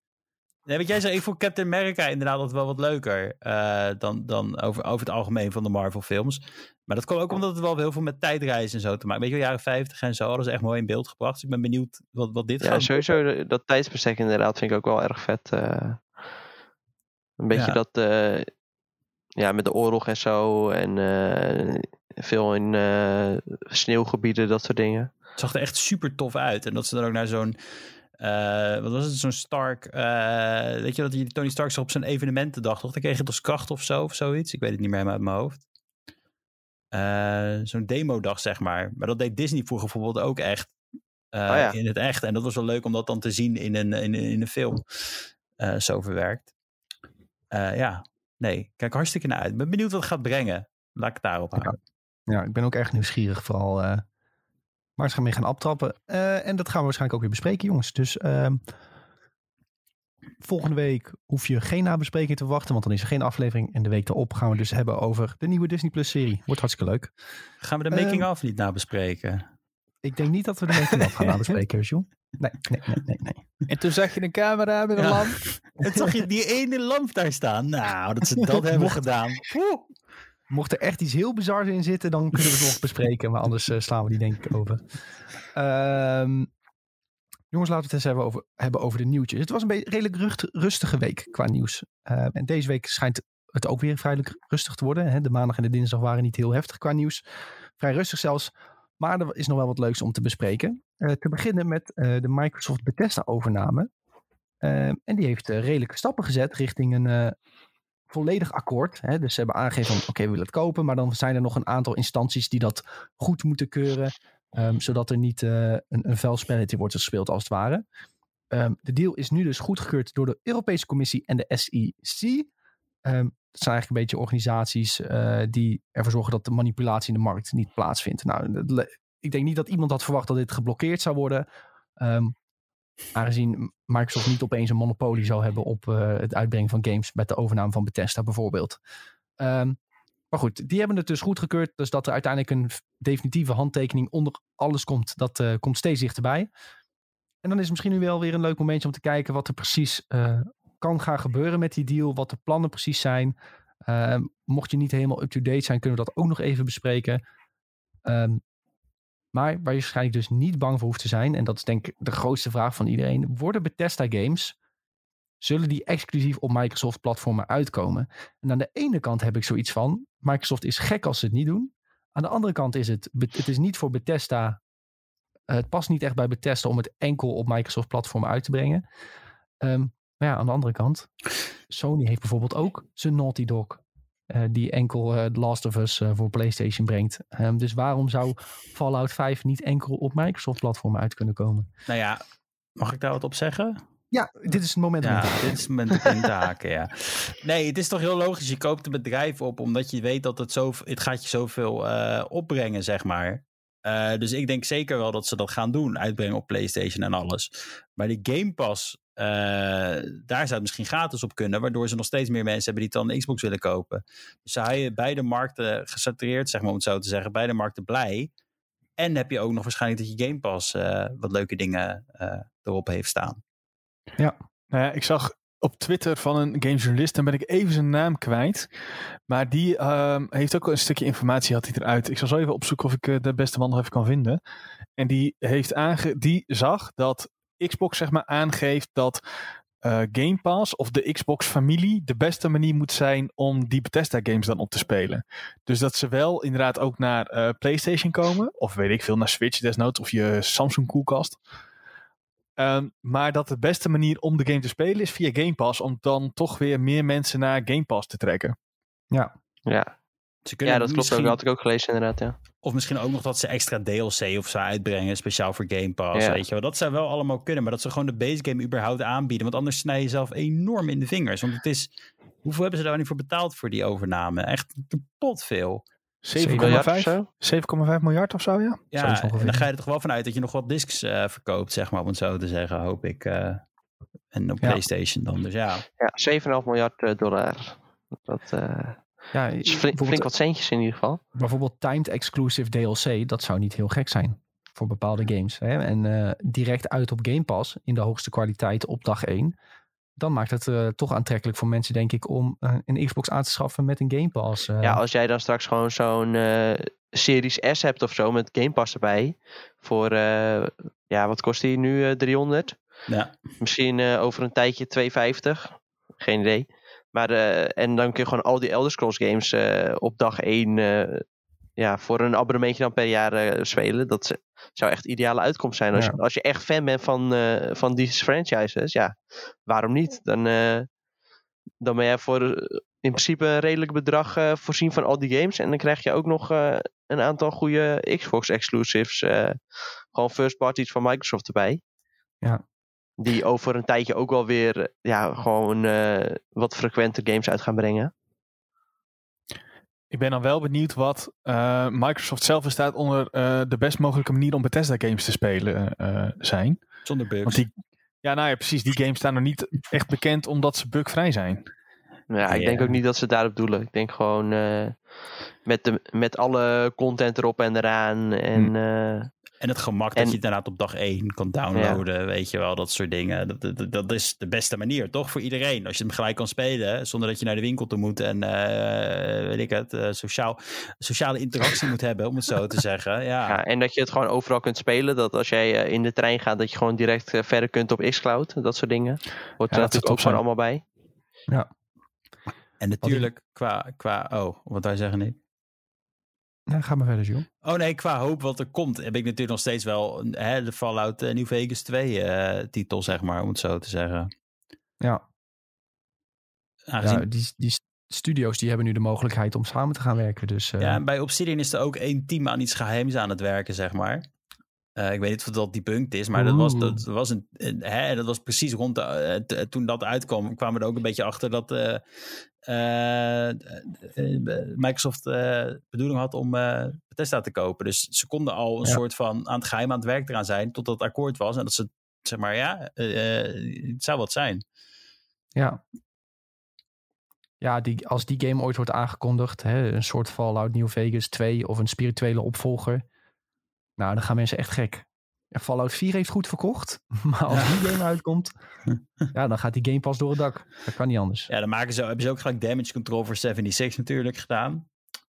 Nee, wat jij zei, ik vond Captain America inderdaad altijd wel wat leuker eh, dan, dan over, over het algemeen van de Marvel films. Maar dat kwam ook omdat het wel heel veel met tijdreizen en zo te maken. Weet je jaren 50 en zo, ze echt mooi in beeld gebracht. Dus ik ben benieuwd wat, wat dit Ja, gaat sowieso de- dat tijdsbestek inderdaad vind ik ook wel erg vet. eh. een beetje Ja. dat, eh, ja, met de oorlog en zo. En veel in sneeuwgebieden, dat soort dingen. Het zag er echt super tof uit. En dat ze dan ook naar zo'n. Eh, wat was het? Zo'n Stark. eh, weet je dat die Tony Stark op zijn evenementendag, toch? Dan kreeg je het als kracht of zo of zoiets. Ik weet het niet meer uit mijn hoofd. Eh, zo'n demodag, zeg maar. Maar dat deed Disney vroeger bijvoorbeeld ook echt. Oh ja. In het echt. En dat was wel leuk om dat dan te zien in een, in, in een film. zo verwerkt. Ja, nee. Kijk hartstikke naar uit. Ik ben benieuwd wat het gaat brengen. Laat ik het daarop Ja. houden. Ja, ik ben ook erg nieuwsgierig vooral waar ze gaan mee gaan aftrappen. Eh, en dat gaan we waarschijnlijk ook weer bespreken, jongens. Dus ehm, volgende week hoef je geen nabespreking te wachten, want dan is er geen aflevering. En de week erop gaan we dus hebben over de nieuwe Disney Plus serie. Wordt hartstikke leuk. Gaan we de Ehm, making-of niet nabespreken? Ik denk niet dat we de making of gaan nabespreken, Jules. Nee, nee, nee, nee, nee. En toen zag je een camera met een Ja. lamp. En zag je die ene lamp daar staan? Nou, dat ze dat hebben gedaan. Poeh. Mocht er echt iets heel bizars in zitten, dan kunnen we het nog bespreken. Maar anders eh, slaan we die denk ik over. Ehm, jongens, laten we het eens hebben over, hebben over de nieuwtjes. Het was een beetje redelijk rucht- rustige week qua nieuws. Ehm, en deze week schijnt het ook weer vrij rustig te worden. Hè? De maandag en de dinsdag waren niet heel heftig qua nieuws. Vrij rustig zelfs. Maar er is nog wel wat leuks om te bespreken. Eh, te beginnen met eh, de Microsoft Bethesda overname. Ehm, en die heeft redelijke stappen gezet richting een volledig akkoord. Hè? Dus ze hebben aangegeven van oké, we willen het kopen. Maar dan zijn er nog een aantal instanties die dat goed moeten keuren. ehm, zodat er niet eh, een, een vuil spelletje wordt gespeeld als het ware. Ehm, de deal is nu dus goedgekeurd door de Europese Commissie en de SEC. Ehm, dat zijn eigenlijk een beetje organisaties eh, die ervoor zorgen dat de manipulatie in de markt niet plaatsvindt. Nou, ik denk niet dat iemand had verwacht dat dit geblokkeerd zou worden. Aangezien Microsoft niet opeens een monopolie zou hebben op eh, het uitbrengen van games met de overname van Bethesda bijvoorbeeld. Ehm, maar goed, die hebben het dus goedgekeurd. Dus dat er uiteindelijk een definitieve handtekening onder alles komt, dat eh, komt steeds dichterbij. En dan is misschien nu wel weer een leuk momentje om te kijken wat er precies eh, kan gaan gebeuren met die deal. Wat de plannen precies zijn. Ehm, mocht je niet helemaal up-to-date zijn, kunnen we dat ook nog even bespreken. Ehm, maar waar je waarschijnlijk dus niet bang voor hoeft te zijn, en dat is denk ik de grootste vraag van iedereen, worden Bethesda games, zullen die exclusief op Microsoft platformen uitkomen? En aan de ene kant heb ik zoiets van, Microsoft is gek als ze het niet doen. Aan de andere kant is het, het is niet voor Bethesda, eh, het past niet echt bij Bethesda om het enkel op Microsoft platformen uit te brengen. Ehm, maar ja, aan de andere kant, Sony heeft bijvoorbeeld ook zijn Naughty Dog. Eh, die enkel eh, The Last of Us eh, voor PlayStation brengt. Ehm, dus waarom zou Fallout 5 niet enkel op Microsoft-platformen uit kunnen komen? Nou ja, mag ik daar wat op zeggen? Ja, dit is het moment. om Ja, dit is het moment om in te haken, ja. Nee, het is toch heel logisch. Je koopt een bedrijf op omdat je weet dat het, zo, het gaat je zoveel eh opbrengen, zeg maar. Eh, dus ik denk zeker wel dat ze dat gaan doen. Uitbrengen op PlayStation en alles. Maar die Game Pass, eh, daar zou het misschien gratis op kunnen. Waardoor ze nog steeds meer mensen hebben die dan Xbox willen kopen. Dus zou je beide markten gesatureerd, zeg maar om het zo te zeggen. Beide markten blij. En heb je ook nog waarschijnlijk dat je Game Pass eh, wat leuke dingen eh, erop heeft staan. Nou ja, ik zag op Twitter van een gamejournalist. Dan ben ik even zijn naam kwijt. Maar die ehm, heeft ook een stukje informatie had hij eruit. Ik zal zo even opzoeken of ik de beste man nog even kan vinden. En die, heeft aange die zag dat Xbox zeg maar aangeeft dat eh, Game Pass of de Xbox familie de beste manier moet zijn om die Bethesda games dan op te spelen. Dus dat ze wel inderdaad ook naar eh, PlayStation komen. Of weet ik veel, naar Switch desnoods of je Samsung koelkast. Ehm, maar dat de beste manier om de game te spelen is via Game Pass. Om dan toch weer meer mensen naar Game Pass te trekken. Ja. Ja, Ze kunnen ja dat klopt ook. Dat had ik ook gelezen inderdaad, ja. Of misschien ook nog dat ze extra DLC of zo uitbrengen, speciaal voor Game Pass. Ja. Weet je wel. Dat zou wel allemaal kunnen, maar dat ze gewoon de base game überhaupt aanbieden. Want anders snij je jezelf enorm in de vingers. Want het is, hoeveel hebben ze daar niet voor betaald voor die overname? Echt kapot veel. 7,5 Miljard of 7,5 zo? 7,5 miljard of zo, ja? Ja, Zoiets en ongeveer. dan ga je er toch wel vanuit dat je nog wat discs eh, verkoopt, zeg maar, om het zo te zeggen, hoop ik. eh, en op Ja. PlayStation dan. Dus ja, Ja, 7,5 miljard eh, dollar. Dat eh, Ja, is flink, wat centjes in ieder geval. bijvoorbeeld timed exclusive DLC, dat zou niet heel gek zijn voor bepaalde games. Hè? En eh, direct uit op Game Pass in de hoogste kwaliteit op dag 1. Dan maakt het eh, toch aantrekkelijk voor mensen, denk ik, om eh, een Xbox aan te schaffen met een Game Pass. eh. Ja, als jij dan straks gewoon zo'n eh, Series S hebt of zo met Game Pass erbij. Voor, eh, ja, wat kost die nu? eh 300? ja. Misschien eh, over een tijdje 250. Geen idee. Maar, eh, en dan kun je gewoon al die Elder Scrolls games eh, op dag 1 eh, ja, voor een abonnementje dan per jaar spelen. Dat zou echt ideale uitkomst zijn. Als, Ja. je, als je echt fan bent van, van die franchises, ja, waarom niet? Dan, dan ben jij voor in principe een redelijk bedrag voorzien van al die games. En dan krijg je ook nog een aantal goede Xbox exclusives. gewoon first parties van Microsoft erbij. Ja. Die over een tijdje ook wel weer eh, ja, gewoon eh, wat frequenter games uit gaan brengen. Ik ben dan wel benieuwd wat eh, Microsoft zelf er staat onder eh, de best mogelijke manier om Bethesda games te spelen eh, zijn. Zonder bugs. Want die, ja, nou ja, precies. Die games staan nog niet echt bekend omdat ze bugvrij zijn. Ja, ik denk ook niet dat ze daarop doelen. Ik denk gewoon eh, met, de, met alle content erop en eraan. En Hm. eh, En het gemak En- dat je het inderdaad op dag 1 kan downloaden, weet je wel, dat soort dingen. Dat, dat, dat is de beste manier, toch? Voor iedereen. Als je hem gelijk kan spelen, zonder dat je naar de winkel toe moet en, eh, weet ik het, eh, sociaal, sociale interactie moet hebben, om het zo te zeggen. Ja, ja, en dat je het gewoon overal kunt spelen. Dat als jij eh, in de trein gaat, dat je gewoon direct verder kunt op xCloud. Dat soort dingen. Hoort er Ja, natuurlijk top ook gewoon allemaal bij. en natuurlijk qua, qua, oh, wat wij zeggen niet. Nou, ga maar verder, Jules. Oh nee, qua hoop wat er komt, heb ik natuurlijk nog steeds wel hè, de Fallout eh, New Vegas 2 eh, titel, zeg maar, om het zo te zeggen. Ja, Aangezien ja die, die studio's die hebben nu de mogelijkheid om samen te gaan werken. Dus eh, Ja, en bij Obsidian is er ook één team aan iets geheims aan het werken, zeg maar. Ik weet niet of dat debunked is, maar dat was, dat, was een, hè, dat was precies rond de, t- toen dat uitkwam, kwamen we er ook een beetje achter dat Microsoft eh bedoeling had om eh Bethesda te kopen. Dus ze konden al een Ja. soort van aan het geheim aan het werk eraan zijn, totdat het akkoord was. En dat ze, zeg maar, ja, eh, eh, het zou wat zijn. Ja. Ja, die, als die game ooit wordt aangekondigd, hè, een soort Fallout New Vegas 2 of een spirituele opvolger. Nou, dan gaan mensen echt gek. Ja, Fallout 4 heeft goed verkocht, maar als Ja. die game uitkomt, ja, dan gaat die game pas door het dak. Dat kan niet anders. Ja, dan maken ze, hebben ze ook gelijk damage control voor 76 natuurlijk gedaan.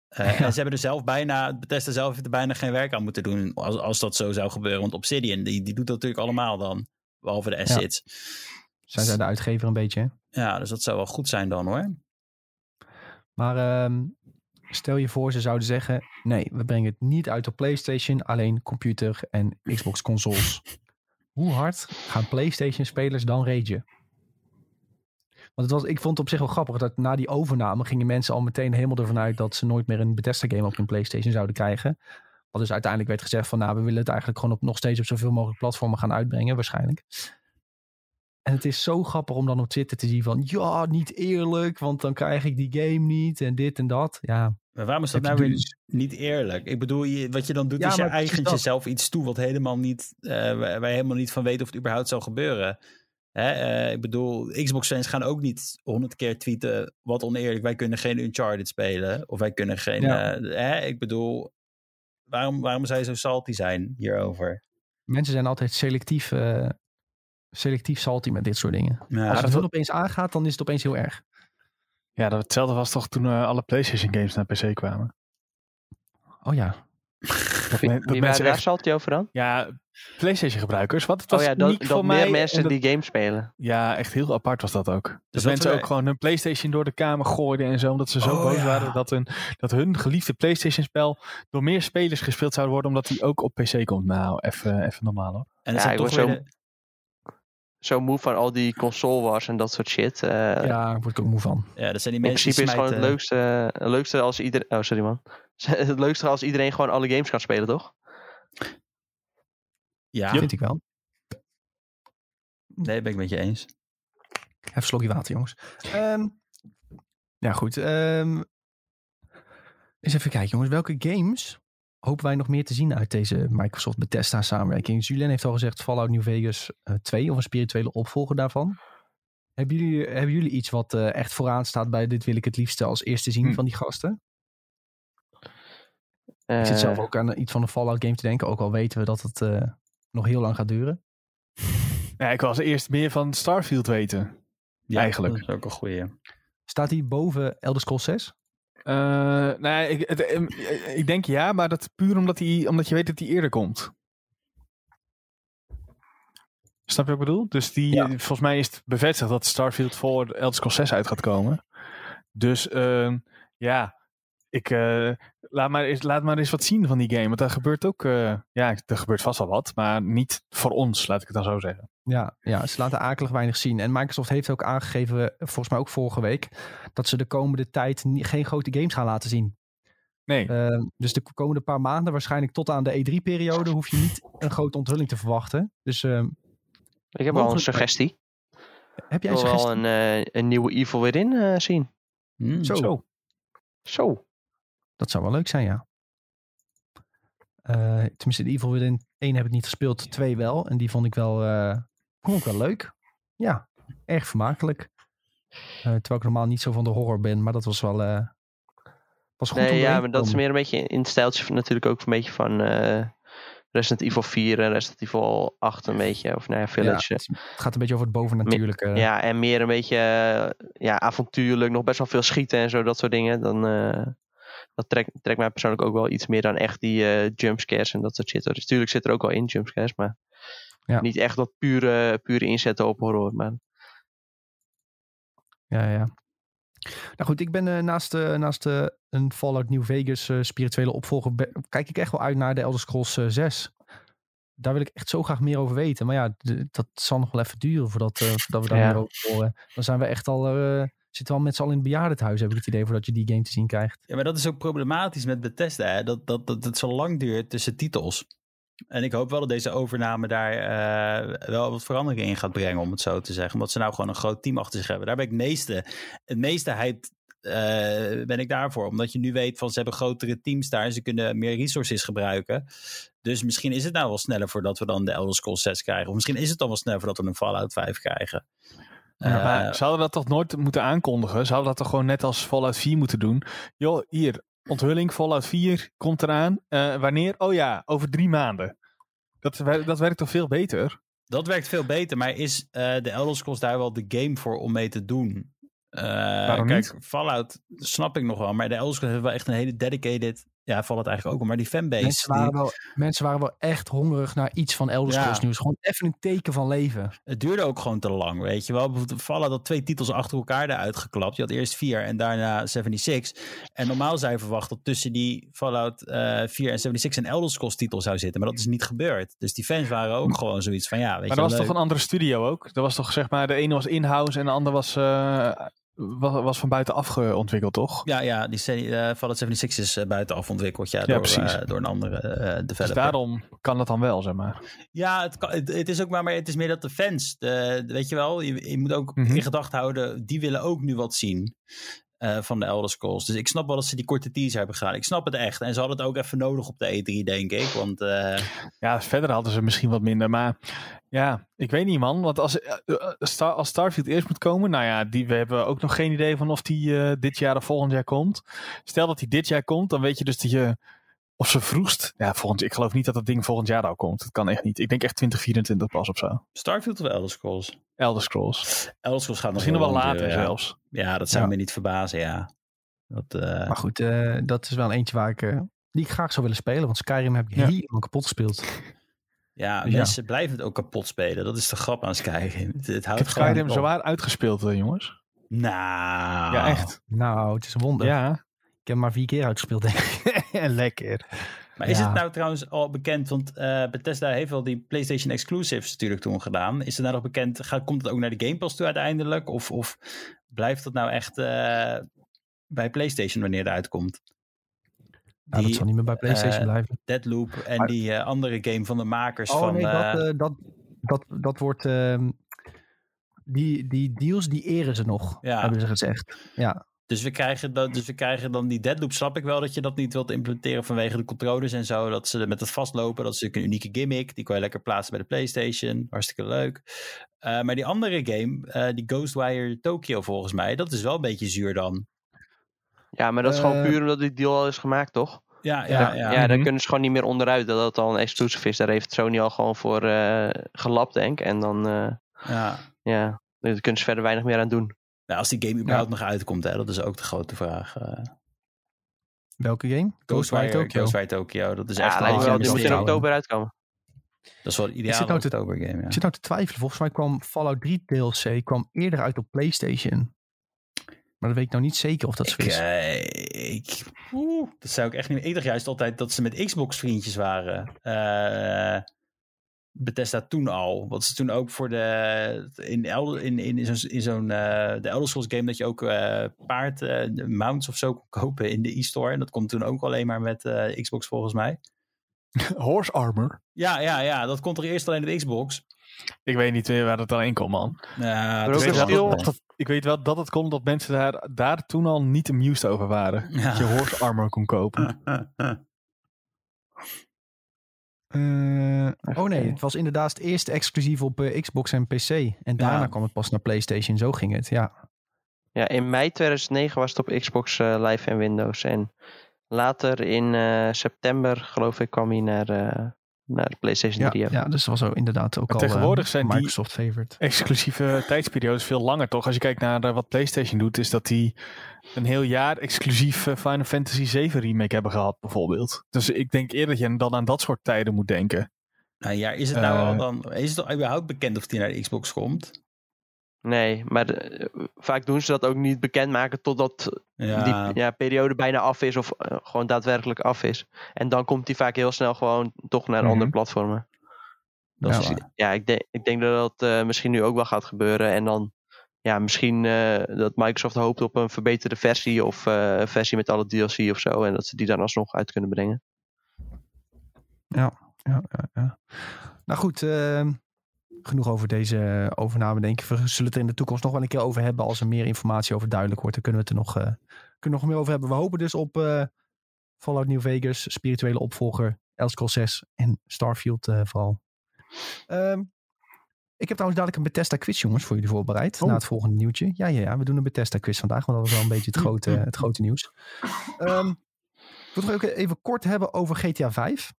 Eh, Ja. En ze hebben er zelf bijna, Bethesda zelf heeft er bijna geen werk aan moeten doen als, als dat zo zou gebeuren. Want Obsidian, die, die doet dat natuurlijk allemaal dan, behalve de assets. Zijn zij de uitgever een beetje, hè? Ja. dus dat zou wel goed zijn dan hoor. Maar ehm, stel je voor, ze zouden zeggen: nee, we brengen het niet uit op PlayStation, alleen computer en Xbox consoles. Hoe hard gaan PlayStation-spelers dan ragen? Want het was, ik vond het op zich wel grappig dat na die overname gingen mensen al meteen helemaal ervan uit dat ze nooit meer een Bethesda-game op hun PlayStation zouden krijgen. Wat dus uiteindelijk werd gezegd van, nou, we willen het eigenlijk gewoon op, nog steeds op zoveel mogelijk platformen gaan uitbrengen, waarschijnlijk. En het is zo grappig om dan op Twitter te zien van, ja, niet eerlijk, want dan krijg ik die game niet en dit en dat. Ja, Maar waarom is dat nou je weer dus- niet eerlijk? Ik bedoel, je, wat je dan doet Ja, is je eigent dat. jezelf iets toe wat helemaal niet, eh, waar waar je helemaal niet van weet of het überhaupt zal gebeuren. Hè, eh, ik bedoel, Xbox-fans gaan ook niet honderd keer tweeten wat oneerlijk. Wij kunnen geen Uncharted spelen. Of wij kunnen geen... Ja. eh, hè, ik bedoel, waarom, waarom zou je zo salty zijn hierover? mensen zijn altijd selectief, eh, selectief salty met dit soort dingen. Ja, Als dat het wel opeens aangaat, dan is het opeens heel erg. Ja, dat hetzelfde was toch toen eh, alle PlayStation games naar PC kwamen. Oh ja. Dat, Wie, men- dat mensen daar je over dan? ja, PlayStation gebruikers. Wat het was Oh ja, uniek dat, voor mij. meer en mensen dat- die game spelen. Ja, echt heel apart was dat ook. Dat dat mensen we- ook gewoon hun PlayStation door de kamer gooiden en zo. Omdat ze zo Oh, boos ja. waren dat hun, dat hun geliefde PlayStation-spel door meer spelers gespeeld zou worden. Omdat die ook op PC komt. Nou, even even normaal hoor. en dat Ja, zijn ik toch word weer zo- Zo moe van al die console wars en dat soort shit. Eh, ja, daar word ik ook moe van. ja, dat zijn die In mensen die principe is het gewoon het leukste, het leukste als iedereen. Oh, sorry man. Het leukste als iedereen gewoon alle games kan spelen, toch? Ja, Vind ik wel. nee, ben ik met je eens. Even een slokje water, jongens. Ehm, ja, goed. ehm eens even kijken, jongens. Welke games hopen wij nog meer te zien uit deze Microsoft Bethesda samenwerking? Julien heeft al gezegd Fallout New Vegas eh, 2 of een spirituele opvolger daarvan. Hebben jullie, hebben jullie iets wat eh, echt vooraan staat bij dit wil ik het liefste als eerste zien Hm. van die gasten? Eh, Ik zit zelf ook aan iets van een Fallout game te denken, ook al weten we dat het eh, nog heel lang gaat duren. Ja, ik wil als eerst meer van Starfield weten. Ja, Eigenlijk. Dat is ook een goeie. Staat hij boven Elder Scrolls 6? Eh, nou, ik, het, ik denk ja, maar dat puur omdat, hij, omdat je weet dat hij eerder komt. Snap je wat ik bedoel? Dus die, Ja. volgens mij is het bevestigd dat Starfield voor Elder Scrolls 6 uit gaat komen. Dus ehm, ja, ik, eh, laat, maar eens, laat maar eens wat zien van die game. Want daar gebeurt ook, eh, ja, er gebeurt vast wel wat, maar niet voor ons, laat ik het dan zo zeggen. Ja, ja, ze laten akelig weinig zien. En Microsoft heeft ook aangegeven, volgens mij ook vorige week, dat ze de komende tijd geen grote games gaan laten zien. Nee, Uh, dus de komende paar maanden, waarschijnlijk tot aan de E3-periode, hoef je niet een grote onthulling te verwachten. Dus uh, ik heb wel een suggestie. heb Ik jij een wil wel suggestie? een, eh, een nieuwe Evil Within eh zien. Zo. zo. Zo. Dat zou wel leuk zijn, ja. Uh, tenminste, de Evil Within 1 heb ik niet gespeeld, 2 wel. En die vond ik wel, uh, vond ik wel leuk. Ja, erg vermakelijk. Uh, terwijl ik normaal niet zo van de horror ben, maar dat was wel... Was goed nee, ja, maar dat is meer een beetje in het stijltje van natuurlijk ook een beetje van eh, Resident Evil 4 en Resident Evil 8 een beetje. Of nou ja, Village. het, het gaat een beetje over het bovennatuurlijke. Ja, en meer een beetje eh, ja, avontuurlijk, nog best wel veel schieten en zo, dat soort dingen. Dan, eh, dat trekt, trekt mij persoonlijk ook wel iets meer dan echt die eh, jumpscares en dat soort shit. Dus natuurlijk zit er ook wel in jumpscares, maar Ja. niet echt dat pure, pure inzetten op horror. Maar Ja, ja. Nou goed, ik ben eh, naast, eh, naast een Fallout New Vegas spirituele opvolger, kijk ik echt wel uit naar de Elder Scrolls eh, 6. Daar wil ik echt zo graag meer over weten. Maar ja, dat zal nog wel even duren voordat, voordat we daar Ja. meer over horen. Dan zijn we echt al, eh, zitten we al met z'n allen in het bejaardenhuis, heb ik het idee, voordat je die game te zien krijgt. Ja, maar dat is ook problematisch met Bethesda. Hè? Dat, dat, dat het zo lang duurt tussen titels. En ik hoop wel dat deze overname daar eh, wel wat veranderingen in gaat brengen, om het zo te zeggen. Omdat ze nou gewoon een groot team achter zich hebben. Daar ben ik meeste, het meeste hyped eh, ben ik daarvoor. Omdat je nu weet van ze hebben grotere teams daar. Ze kunnen meer resources gebruiken. Dus misschien is het nou wel sneller voordat we dan de Elder Scrolls 6 krijgen. Of misschien is het dan wel sneller voordat we een Fallout 5 krijgen. Ja, Eh, maar zouden we dat toch nooit moeten aankondigen? Zouden we dat toch gewoon net als Fallout 4 moeten doen? Joh, hier, onthulling, Fallout 4 komt eraan. Eh, wanneer? Oh ja, over drie maanden. Dat, dat werkt toch veel beter? Dat werkt veel beter, maar is eh, de Elder Scrolls daar wel de game voor om mee te doen? Eh, Waarom kijk, niet? Fallout snap ik nog wel, maar de Elder Scrolls hebben wel echt een hele dedicated... Ja, Fallout eigenlijk ook, wel, maar die fanbase... Mensen waren, die- wel, mensen waren wel echt hongerig naar iets van Elder Ja. Scrolls nieuws. Gewoon even een teken van leven. Het duurde ook gewoon te lang, weet je wel. Bijvoorbeeld Fallout had twee titels achter elkaar eruit geklapt. Je had eerst 4 en daarna 76. En normaal zou je verwachten dat tussen die Fallout eh 4 en 76 een Elder Scrolls titel zou zitten. Maar dat is niet gebeurd. Dus die fans waren ook gewoon zoiets van, ja, weet Maar je dat was toch een andere studio ook? Dat was toch zeg maar, de ene was in-house en de andere was, eh, was, was van buitenaf geontwikkeld, toch? Ja, ja, die se- eh, Fallout 76 is eh, buitenaf ontwikkeld, ja, door, eh, door een andere eh Dus developer. daarom kan dat dan wel, zeg maar. Ja, het, kan, het, het is ook maar, maar het is meer dat de fans, de, de- weet je wel, je, je moet ook Mhm. in gedachten houden, die willen ook nu wat zien eh, van de Elder Scrolls. Dus ik snap wel dat ze die korte teaser hebben gedaan. Ik snap het echt. En ze hadden het ook even nodig op de E3, denk ik. Want eh, Ja, verder hadden ze misschien wat minder. Maar ja, ik weet niet, man. Want als, eh, Star, als Starfield eerst moet komen, nou ja, die, we hebben ook nog geen idee van of die dit jaar of volgend jaar komt. Stel dat die dit jaar komt, dan weet je dus dat je Of ze vroegst. Ja, volgend, ik geloof niet dat dat ding volgend jaar al komt. Dat kan echt niet. Ik denk echt 2024 pas of zo. Starfield of Elder Scrolls? Elder Scrolls. Elder Scrolls gaat nog Misschien nog wel later ja. zelfs. Ja, dat zou Ja. me niet verbazen, ja. Dat, eh, Maar goed, eh, dat is wel een eentje waar ik, eh, die ik graag zou willen spelen. Want Skyrim heb ik Ja. helemaal kapot gespeeld. ja, dus ja. mensen blijven het ook kapot spelen. Dat is de grap aan Skyrim. Het, het Ik houdt heb gewoon Skyrim zwaar uitgespeeld, eh, jongens. Nou. Ja, echt. Nou, het is een wonder. Ja. Ik heb hem maar vier keer uitgespeeld, denk ik. Lekker. Maar is Ja. het nou trouwens al bekend, want eh, Bethesda heeft wel die PlayStation exclusives natuurlijk toen gedaan. Is het nou nog bekend, gaat, komt het ook naar de Game Pass toe uiteindelijk? Of, of blijft dat nou echt eh, bij PlayStation wanneer het uitkomt? Nou, dat zal niet meer bij PlayStation eh, blijven. Deadloop en Maar- die andere game van de makers Oh van... nee, dat, dat, dat, dat wordt... ehm, die, die deals, die eren ze nog, Ja. hebben ze gezegd. Ja, Dus we, krijgen dan, dus we krijgen dan die Deadloop. Snap ik wel dat je dat niet wilt implementeren vanwege de controllers en zo. Dat ze met het vastlopen. Dat is natuurlijk een unieke gimmick. Die kan je lekker plaatsen bij de PlayStation. Hartstikke leuk. Eh, maar die andere game, eh, die Ghostwire Tokyo volgens mij. Dat is wel een beetje zuur dan. Ja, maar dat is gewoon Eh, puur omdat die deal al is gemaakt, toch? Ja, ja, ja. Ja, daar Mhm. kunnen ze gewoon niet meer onderuit dat dat al een exclusive is. Daar heeft Sony al gewoon voor eh, gelapt, denk ik. En dan, eh, ja. ja, daar kunnen ze verder weinig meer aan doen. Nou, als die game überhaupt nog uitkomt, hè, dat is ook de grote vraag. eh welke game? Ghostwire Tokyo. Ghostwire Tokyo. Dat is Ja, echt al wel, die moet in oktober uitkomen. Dat is wel een ideale zit nou te- oktober game, ja. Ik zit nou te twijfelen. Volgens mij kwam Fallout 3 DLC kwam eerder uit op PlayStation. Maar dat weet ik nou niet zeker of dat zo ik, is. eh, ik, oeh, dat zou ik echt niet. Ik dacht juist altijd dat ze met Xbox vriendjes waren. Eh Bethesda toen al. Wat ze toen ook voor de. In, Elder, in, in, in zo'n. In zo'n eh, de Elder Scrolls game dat je ook eh, paard. eh, mounts of zo kon kopen in de e-store. En dat komt toen ook alleen maar met eh, Xbox volgens mij. Horse armor. Ja, ja, ja. Dat komt er eerst alleen op de Xbox. Ik weet niet meer waar dat dan in komt, man. Ja, Ik is weet, wel dat, dat- ik weet wel dat het komt dat mensen daar, daar toen al niet amused over waren. Ja. Dat je horse armor kon kopen. Eh, oh nee, het was inderdaad het eerste exclusief op eh, Xbox en PC. En daarna Ja. kwam het pas naar PlayStation. Zo ging het, ja. Ja, in mei 2009 was het op Xbox eh, Live en Windows. En later in eh, september, geloof ik, kwam hij naar, eh, naar de PlayStation Ja, 3. ook. ja, dus dat was zo inderdaad ook Maar al tegenwoordig zijn die- Microsoft favorite. Exclusieve tijdsperiodes veel langer, toch? Als je kijkt naar wat PlayStation doet, is dat die een heel jaar exclusief eh, Final Fantasy 7 remake hebben gehad, bijvoorbeeld. Dus ik denk eerder dat je dan aan dat soort tijden moet denken. Nou ja, is het nou Eh. al dan. Is het al überhaupt bekend of die naar de Xbox komt? Nee, maar de- vaak doen ze dat ook niet bekendmaken totdat Ja, die ja, periode bijna af is of eh, gewoon daadwerkelijk af is. En dan komt die vaak heel snel gewoon toch naar Mhm. andere platformen. dat is Ja. ik, denk ik denk dat dat eh, misschien nu ook wel gaat gebeuren. En dan ja, misschien eh, dat Microsoft hoopt op een verbeterde versie of eh, een versie met alle DLC of zo. En dat ze die dan alsnog uit kunnen brengen. Ja, ja, ja. Nou goed, ehm, genoeg over deze overname denk ik. We zullen het in de toekomst nog wel een keer over hebben. Als er meer informatie over duidelijk wordt, dan kunnen we het er nog, eh, kunnen nog meer over hebben. We hopen dus op eh, Fallout New Vegas, spirituele opvolger, Elder Scrolls 6 en Starfield eh, vooral. Ehm, ik heb trouwens dadelijk een Bethesda quiz, jongens, voor jullie voorbereid. Oh. Na het volgende nieuwtje. Ja, ja, ja, we doen een Bethesda quiz vandaag, want dat was wel een beetje het grote, het grote nieuws. Ehm, ik wil het ook even kort hebben over GTA 5.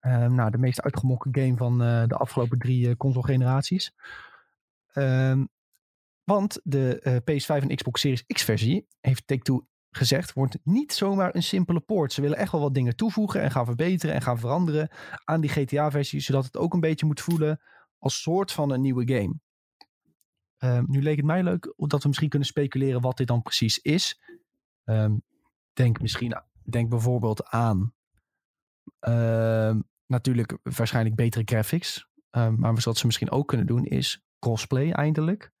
Ehm, nou, de meest uitgemokken game van eh, de afgelopen drie eh, console-generaties. Ehm, want de eh, PS5 en Xbox Series X-versie, heeft Take-Two gezegd, wordt niet zomaar een simpele poort. Ze willen echt wel wat dingen toevoegen en gaan verbeteren en gaan veranderen aan die GTA-versie, zodat het ook een beetje moet voelen als soort van een nieuwe game. Ehm, nu leek het mij leuk dat we misschien kunnen speculeren wat dit dan precies is. Ehm, denk misschien, denk bijvoorbeeld aan Ehm, natuurlijk waarschijnlijk betere graphics. Maar wat ze misschien ook kunnen doen is crossplay eindelijk.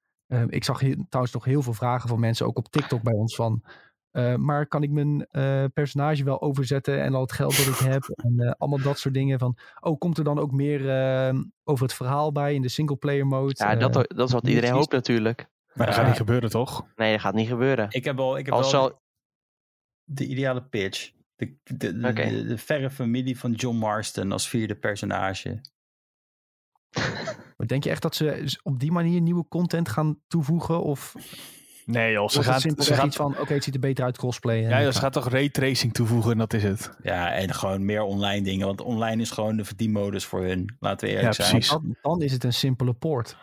Ik zag heel- trouwens nog heel veel vragen van mensen, ook op TikTok bij ons van... eh, maar kan ik mijn eh, personage wel overzetten en al het geld dat ik heb en eh, allemaal dat soort dingen van... Oh, komt er dan ook meer ehm, over het verhaal bij in de singleplayer mode? Ja, dat, dat is wat iedereen hoopt natuurlijk. Maar dat Ja. gaat niet gebeuren, toch? Nee, dat gaat niet gebeuren. Ik heb al, ik heb Als wel zal, de ideale pitch. De, de, de, Oké. de, de verre familie van John Marston als vierde personage. maar denk je echt dat ze op die manier nieuwe content gaan toevoegen? Of Nee joh, ze gaat, ze simpelweg gaat, iets van, oké, het ziet er beter uit cosplay. ja, joh, ze gaat toch raytracing toevoegen en dat is het. Ja, en gewoon meer online dingen. Want online is gewoon de verdienmodus voor hun. Laten we eerlijk Ja, zijn. precies. dan, dan is het een simpele poort.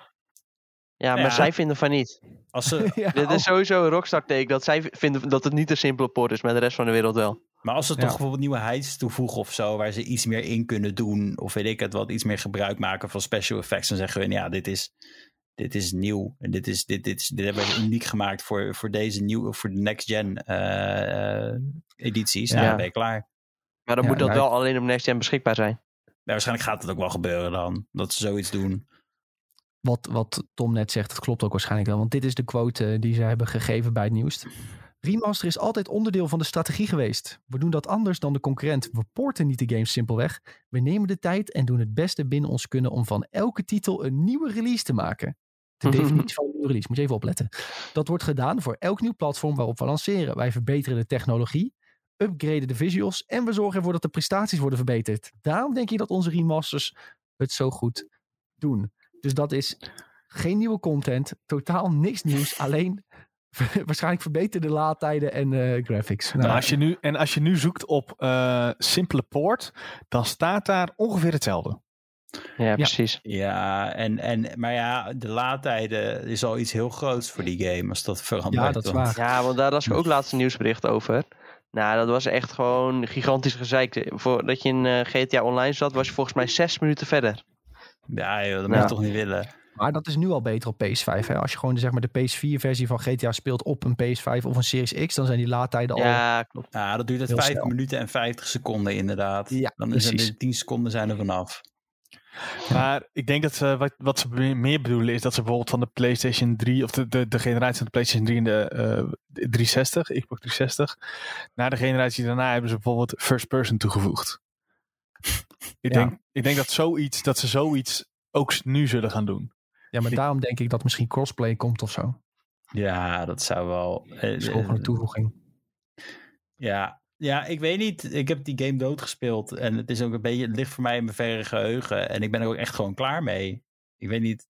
Ja, maar Ja. zij vinden van niet. Als ze, ja, Dit is sowieso een rockstar take dat zij vinden dat het niet een simpele port is, maar de rest van de wereld wel. maar als ze Ja. toch bijvoorbeeld nieuwe heids toevoegen of zo, waar ze iets meer in kunnen doen, of weet ik het wat, iets meer gebruik maken van special effects, dan zeggen we, ja, dit is, dit is nieuw. En dit, is, dit, dit, is, dit hebben we uniek gemaakt voor, voor deze nieuwe, voor de next gen eh, eh, edities. Ja. Nou, dan ben je klaar. Maar dan Ja, moet dat wel alleen op Next Gen beschikbaar zijn. Ja, waarschijnlijk gaat het ook wel gebeuren dan, dat ze zoiets doen. wat, wat Tom net zegt, dat klopt ook waarschijnlijk wel. Want dit is de quote eh, die ze hebben gegeven bij het nieuws. Remaster is altijd onderdeel van de strategie geweest. We doen dat anders dan de concurrent. We porten niet de games simpelweg. We nemen de tijd en doen het beste binnen ons kunnen om van elke titel een nieuwe release te maken. De definitie van een nieuwe release, moet je even opletten. Dat wordt gedaan voor elk nieuw platform waarop we lanceren. Wij verbeteren de technologie, upgraden de visuals en we zorgen ervoor dat de prestaties worden verbeterd. Daarom denk ik dat onze remasters het zo goed doen. Dus dat is geen nieuwe content, totaal niks nieuws, alleen waarschijnlijk verbeterde laadtijden en eh, graphics. Nou, Nou, als je nu, en als je nu zoekt op eh, simpele poort, dan staat daar ongeveer hetzelfde. Ja, precies. Ja, en, en, maar ja, de laadtijden is al iets heel groots voor die game als dat verandert. ja, dat is want- waar. Ja, want daar las ik ook laatst een nieuwsbericht over. Nou, dat was echt gewoon gigantisch gezeik. Voordat je in eh, GTA Online zat, was je volgens mij zes minuten verder. Ja, joh, dat moet je toch niet willen. Maar dat is nu al beter op PS5. Hè? Als je gewoon zeg maar, de PS4-versie van GTA speelt op een PS5 of een Series X, dan zijn die laadtijden al. Ja, klopt. Ja, dat duurt het Heel 5 snel. minuten en 50 seconden inderdaad. Ja, Dan is precies. het de 10 seconden zijn er vanaf. Maar ik denk dat ze, wat, wat ze meer- bedoelen is dat ze bijvoorbeeld van de PlayStation 3 of de, de, de generatie van de PlayStation 3 en de eh, 360, Xbox 360, naar de generatie daarna hebben ze bijvoorbeeld first person toegevoegd. Ik, Ja. denk, ik denk dat, zoiets, dat ze zoiets ook nu zullen gaan doen. Ja, maar daarom denk ik dat misschien crossplay komt of zo. Ja, dat zou wel... eh, Dat is gewoon eh, een toevoeging. ja. Ja, ik weet niet. Ik heb die game doodgespeeld. En het is ook een beetje... Het ligt voor mij in mijn verre geheugen. En ik ben er ook echt gewoon klaar mee. Ik weet niet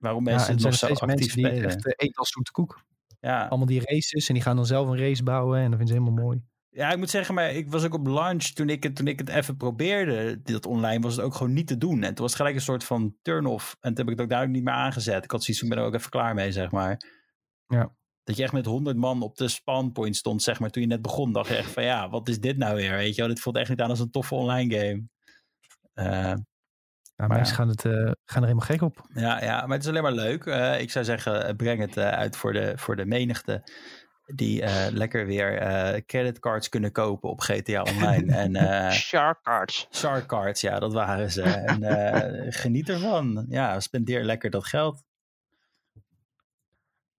waarom Ja, mensen en er het nog zo actief mensen die echt eh, eten als zoete koek. Ja. Allemaal die races en die gaan dan zelf een race bouwen en dat vinden ze helemaal mooi. Ja, ik moet zeggen, maar ik was ook op launch toen ik het, toen ik het even probeerde. Dat online was het ook gewoon niet te doen. En toen was het gelijk een soort van turn-off. En toen heb ik het ook duidelijk niet meer aangezet. Ik had zoiets, ik ben er ook even klaar mee, zeg maar. Ja. Dat je echt met 100 man op de spawnpoint stond, zeg maar, toen je net begon. Dacht je echt van, ja, wat is dit nou weer? Weet je wel, dit voelt echt niet aan als een toffe online game. Eh, Ja, Maar mensen ja. gaan, het, eh, gaan er helemaal gek op. ja, ja, maar het is alleen maar leuk. Eh, ik zou zeggen, breng het eh, uit voor de, voor de menigte. Die eh, lekker weer eh creditcards kunnen kopen op GTA Online. en eh Shark Cards. Shark cards, ja, dat waren ze. En eh, geniet ervan. Ja, spendeer lekker dat geld.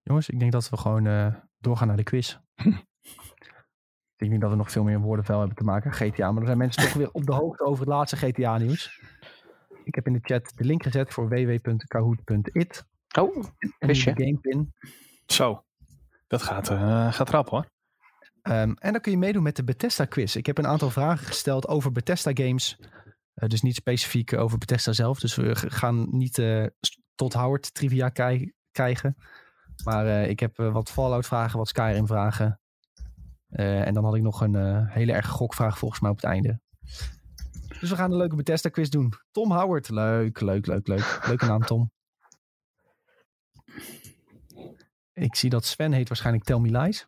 Jongens, ik denk dat we gewoon eh, doorgaan naar de quiz. ik denk niet dat we nog veel meer woordenvel hebben te maken. GTA, maar er zijn mensen toch weer op de hoogte over het laatste GTA-nieuws. Ik heb in de chat de link gezet voor www.kahoot.it. Oh, de gamepin. Zo, dat gaat, eh, gaat rap hoor. Ehm, en dan kun je meedoen met de Bethesda quiz. Ik heb een aantal vragen gesteld over Bethesda games. Eh, dus niet specifiek over Bethesda zelf. Dus we gaan niet eh, tot Howard trivia krijgen. Maar eh, ik heb eh, wat Fallout vragen, wat Skyrim vragen. Eh, en dan had ik nog een hele erge gokvraag volgens mij op het einde. Dus we gaan een leuke Bethesda quiz doen. Tom Howard. Leuk, leuk, leuk, leuk. Leuke naam Tom. Ik zie dat Sven heet waarschijnlijk Tell Me Lies.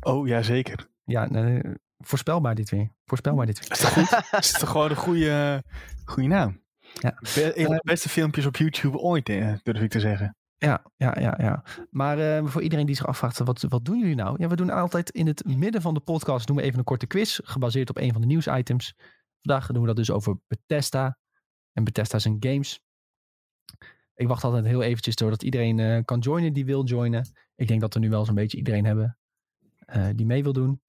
Oh ja, zeker. Ja, nee, voorspelbaar dit weer. Voorspelbaar dit weer. Is toch goed? is toch gewoon een goede, goede naam? Ja. Be- een van de beste filmpjes op YouTube ooit, durf ik te zeggen. Ja, ja, ja, ja. Maar eh, voor iedereen die zich afvraagt, wat, wat doen jullie nou? Ja, we doen altijd in het midden van de podcast doen we even een korte quiz, gebaseerd op een van de nieuwsitems. Vandaag doen we dat dus over Bethesda en Bethesda zijn games. Ik wacht altijd heel eventjes doordat iedereen eh, kan joinen die wil joinen. Ik denk dat we nu wel zo'n beetje iedereen hebben eh, die mee wil doen.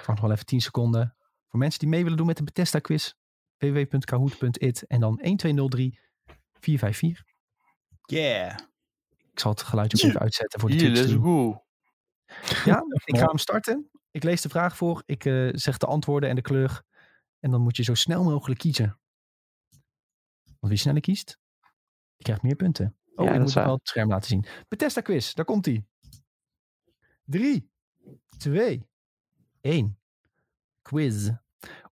Ik nog wel even 10 seconden. Voor mensen die mee willen doen met de Bethesda quiz, www.kahoot.it en dan 1203 454. Yeah. Ik zal het geluidje ook even uitzetten voor de let's go. Ja, ik ga hem starten. Ik lees de vraag voor. Ik eh, zeg de antwoorden en de kleur. En dan moet je zo snel mogelijk kiezen. Want wie sneller kiest, die krijgt meer punten. Oh, Ja, ik moet wel het scherm laten zien. Bethesda quiz, daar komt hij. 3, 2, 1. Quiz.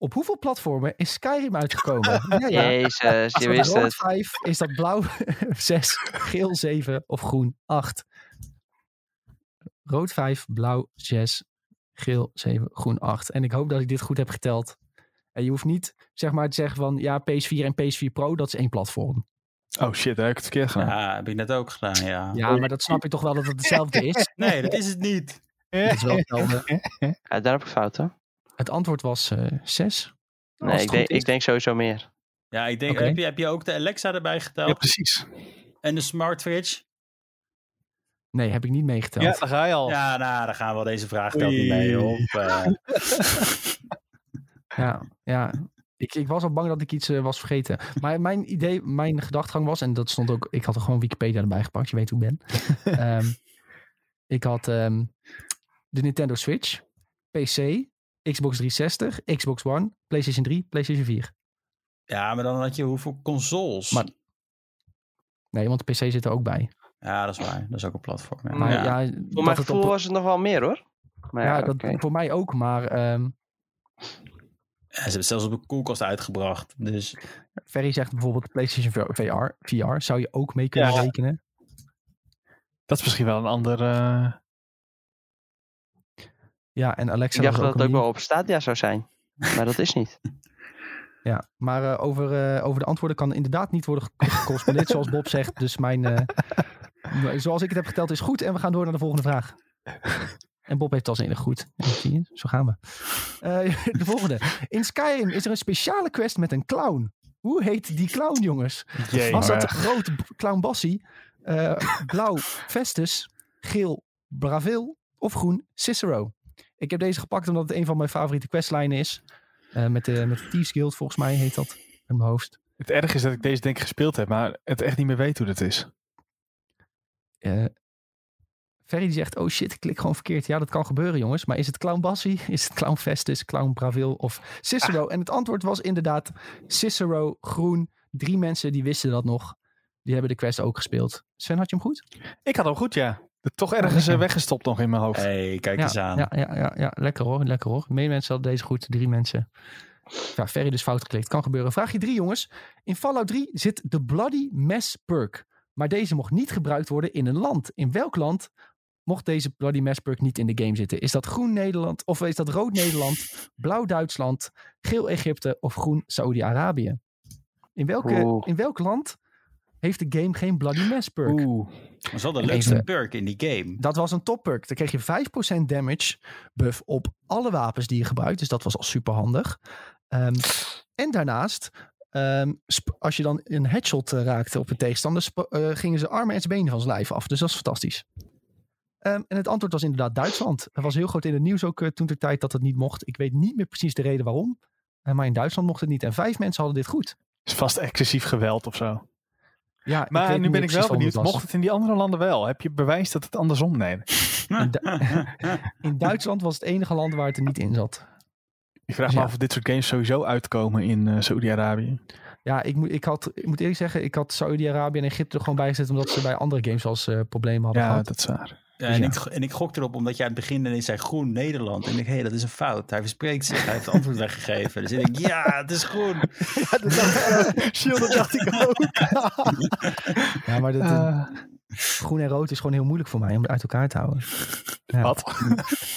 Op hoeveel platformen is Skyrim uitgekomen? Ja, ja. Jezus, je wist rood het. 5, is dat blauw 6, geel 7 of groen 8? Rood 5, blauw 6, geel 7, groen 8. En ik hoop dat ik dit goed heb geteld. En je hoeft niet zeg maar te zeggen van ja, PS4 en PS4 Pro, dat is één platform. Oh shit, daar heb ik het verkeerd gedaan. Ja, heb ik net ook gedaan, ja. Ja, maar dat snap je toch wel dat het hetzelfde is? Nee, dat is het niet. Dat is wel hetzelfde. Ja, daar heb ik fouten. Het antwoord was eh 6. Nee, ik denk, ik denk sowieso meer. Ja, ik denk, heb, je, heb je ook de Alexa erbij geteld? Ja, precies. en de smart fridge? Nee, heb ik niet meegeteld. Ja, daar ga je al. Ja, nou, dan gaan we wel deze vraag telt niet mee op. eh. Ja, ja. Ik, ik was al bang dat ik iets eh, was vergeten. Maar mijn idee, mijn gedachtegang was, en dat stond ook, ik had er gewoon Wikipedia erbij gepakt, je weet hoe ik ben. Ehm, ik had ehm, de Nintendo Switch, PC, Xbox 360, Xbox One, PlayStation 3, PlayStation 4. ja, maar dan had je hoeveel consoles? Maar- Nee, want de PC zit er ook bij. Ja, dat is waar. Dat is ook een platform. ja. Maar Ja. ja, Voor mijn het gevoel op- was het nog wel meer hoor. Maar ja, ja, dat, voor mij ook, maar ehm Ja, ze hebben het zelfs op de koelkast uitgebracht. Dus Ferry zegt bijvoorbeeld PlayStation VR, VR zou je ook mee kunnen Ja. rekenen. Dat is misschien wel een ander... eh, Ja, en Alexa Ik dacht was dat het ook een wel op Stadia zou zijn. Maar dat is niet. Ja, maar eh, over, eh, over de antwoorden kan inderdaad niet worden ge- gecorrespondeerd, zoals Bob zegt. Dus mijn, eh, zoals ik het heb geteld, is goed. En we gaan door naar de volgende vraag. En Bob heeft als enige goed. Ja, zie je? Zo gaan we. Eh, de volgende. In Skyrim is er een speciale quest met een clown. Hoe heet die clown, jongens? jee, Was dat rood clown Bassie, eh, blauw Festus, geel Bravil of groen Cicero? Ik heb deze gepakt omdat het een van mijn favoriete questlijnen is. Eh, met, de, met de Thieves Guild, volgens mij heet dat. In mijn hoofd. Het erg is dat ik deze denk ik gespeeld heb, maar het echt niet meer weet hoe dat is. Eh Ferry die zegt, oh shit, ik klik gewoon verkeerd. Ja, dat kan gebeuren jongens. Maar is het Clown Bassie? Is het Clown Festus, Clown Bravil of Cicero? En het antwoord was inderdaad Cicero, groen. Drie mensen die wisten dat nog. Die hebben de quest ook gespeeld. Sven, had je hem goed? Ik had hem goed, ja. Toch ergens eh, weggestopt nog in mijn hoofd. hey, kijk ja, eens aan. Ja, ja, ja, ja, lekker hoor, lekker hoor. Meer mensen hadden deze goed, drie mensen. Ja, Ferry dus fout geklikt. Kan gebeuren. Vraagje drie, jongens. In Fallout 3 zit de Bloody Mess perk. Maar deze mocht niet gebruikt worden in een land. In welk land mocht deze Bloody Mess perk niet in de game zitten? Is dat groen Nederland, of is dat rood Nederland, blauw Duitsland, geel Egypte of groen Saoedi-Arabië? In, welke, in welk land heeft de game geen Bloody Mess perk? Oeh. Dat is wel de leukste even- perk in die game. Dat was een top perk. Dan kreeg je 5% damage buff op alle wapens die je gebruikt. Dus dat was al super handig. Ehm, en daarnaast, ehm, als je dan een headshot eh, raakte op een tegenstander, eh, gingen ze armen en zijn benen van zijn lijf af. Dus dat is fantastisch. Ehm, en het antwoord was inderdaad Duitsland. Het was heel groot in het nieuws ook eh, toen ter tijd dat het niet mocht. Ik weet niet meer precies de reden waarom. Maar in Duitsland mocht het niet. En vijf mensen hadden dit goed. is vast excessief geweld of zo. Ja, ik Maar weet nu niet ben ik wel benieuwd, mocht het in die andere landen wel? Heb je bewijs dat het andersom nee? In, Du- in Duitsland was het enige land waar het er niet in zat. Ik vraag me Ja. af of dit soort games sowieso uitkomen in eh Saudi-Arabië. Ja, ik moet, ik, had, ik moet eerlijk zeggen, ik had Saudi-Arabië en Egypte er gewoon bij gezet, omdat ze bij andere games als eh, problemen hadden Ja, gehad. dat is waar. Ja, Dus en, ja. ik, en ik gok erop omdat jij aan het begin ineens zei groen Nederland. En ik denk, hé, hey, dat is een fout. Hij verspreekt zich. Hij heeft het antwoord weggegeven. Dus ik denk, ja, het is groen. Ja, dat dacht, Shield, dat dacht ik ook. ja, maar dat, Eh, groen en rood is gewoon heel moeilijk voor mij om het uit elkaar te houden. Ja. wat?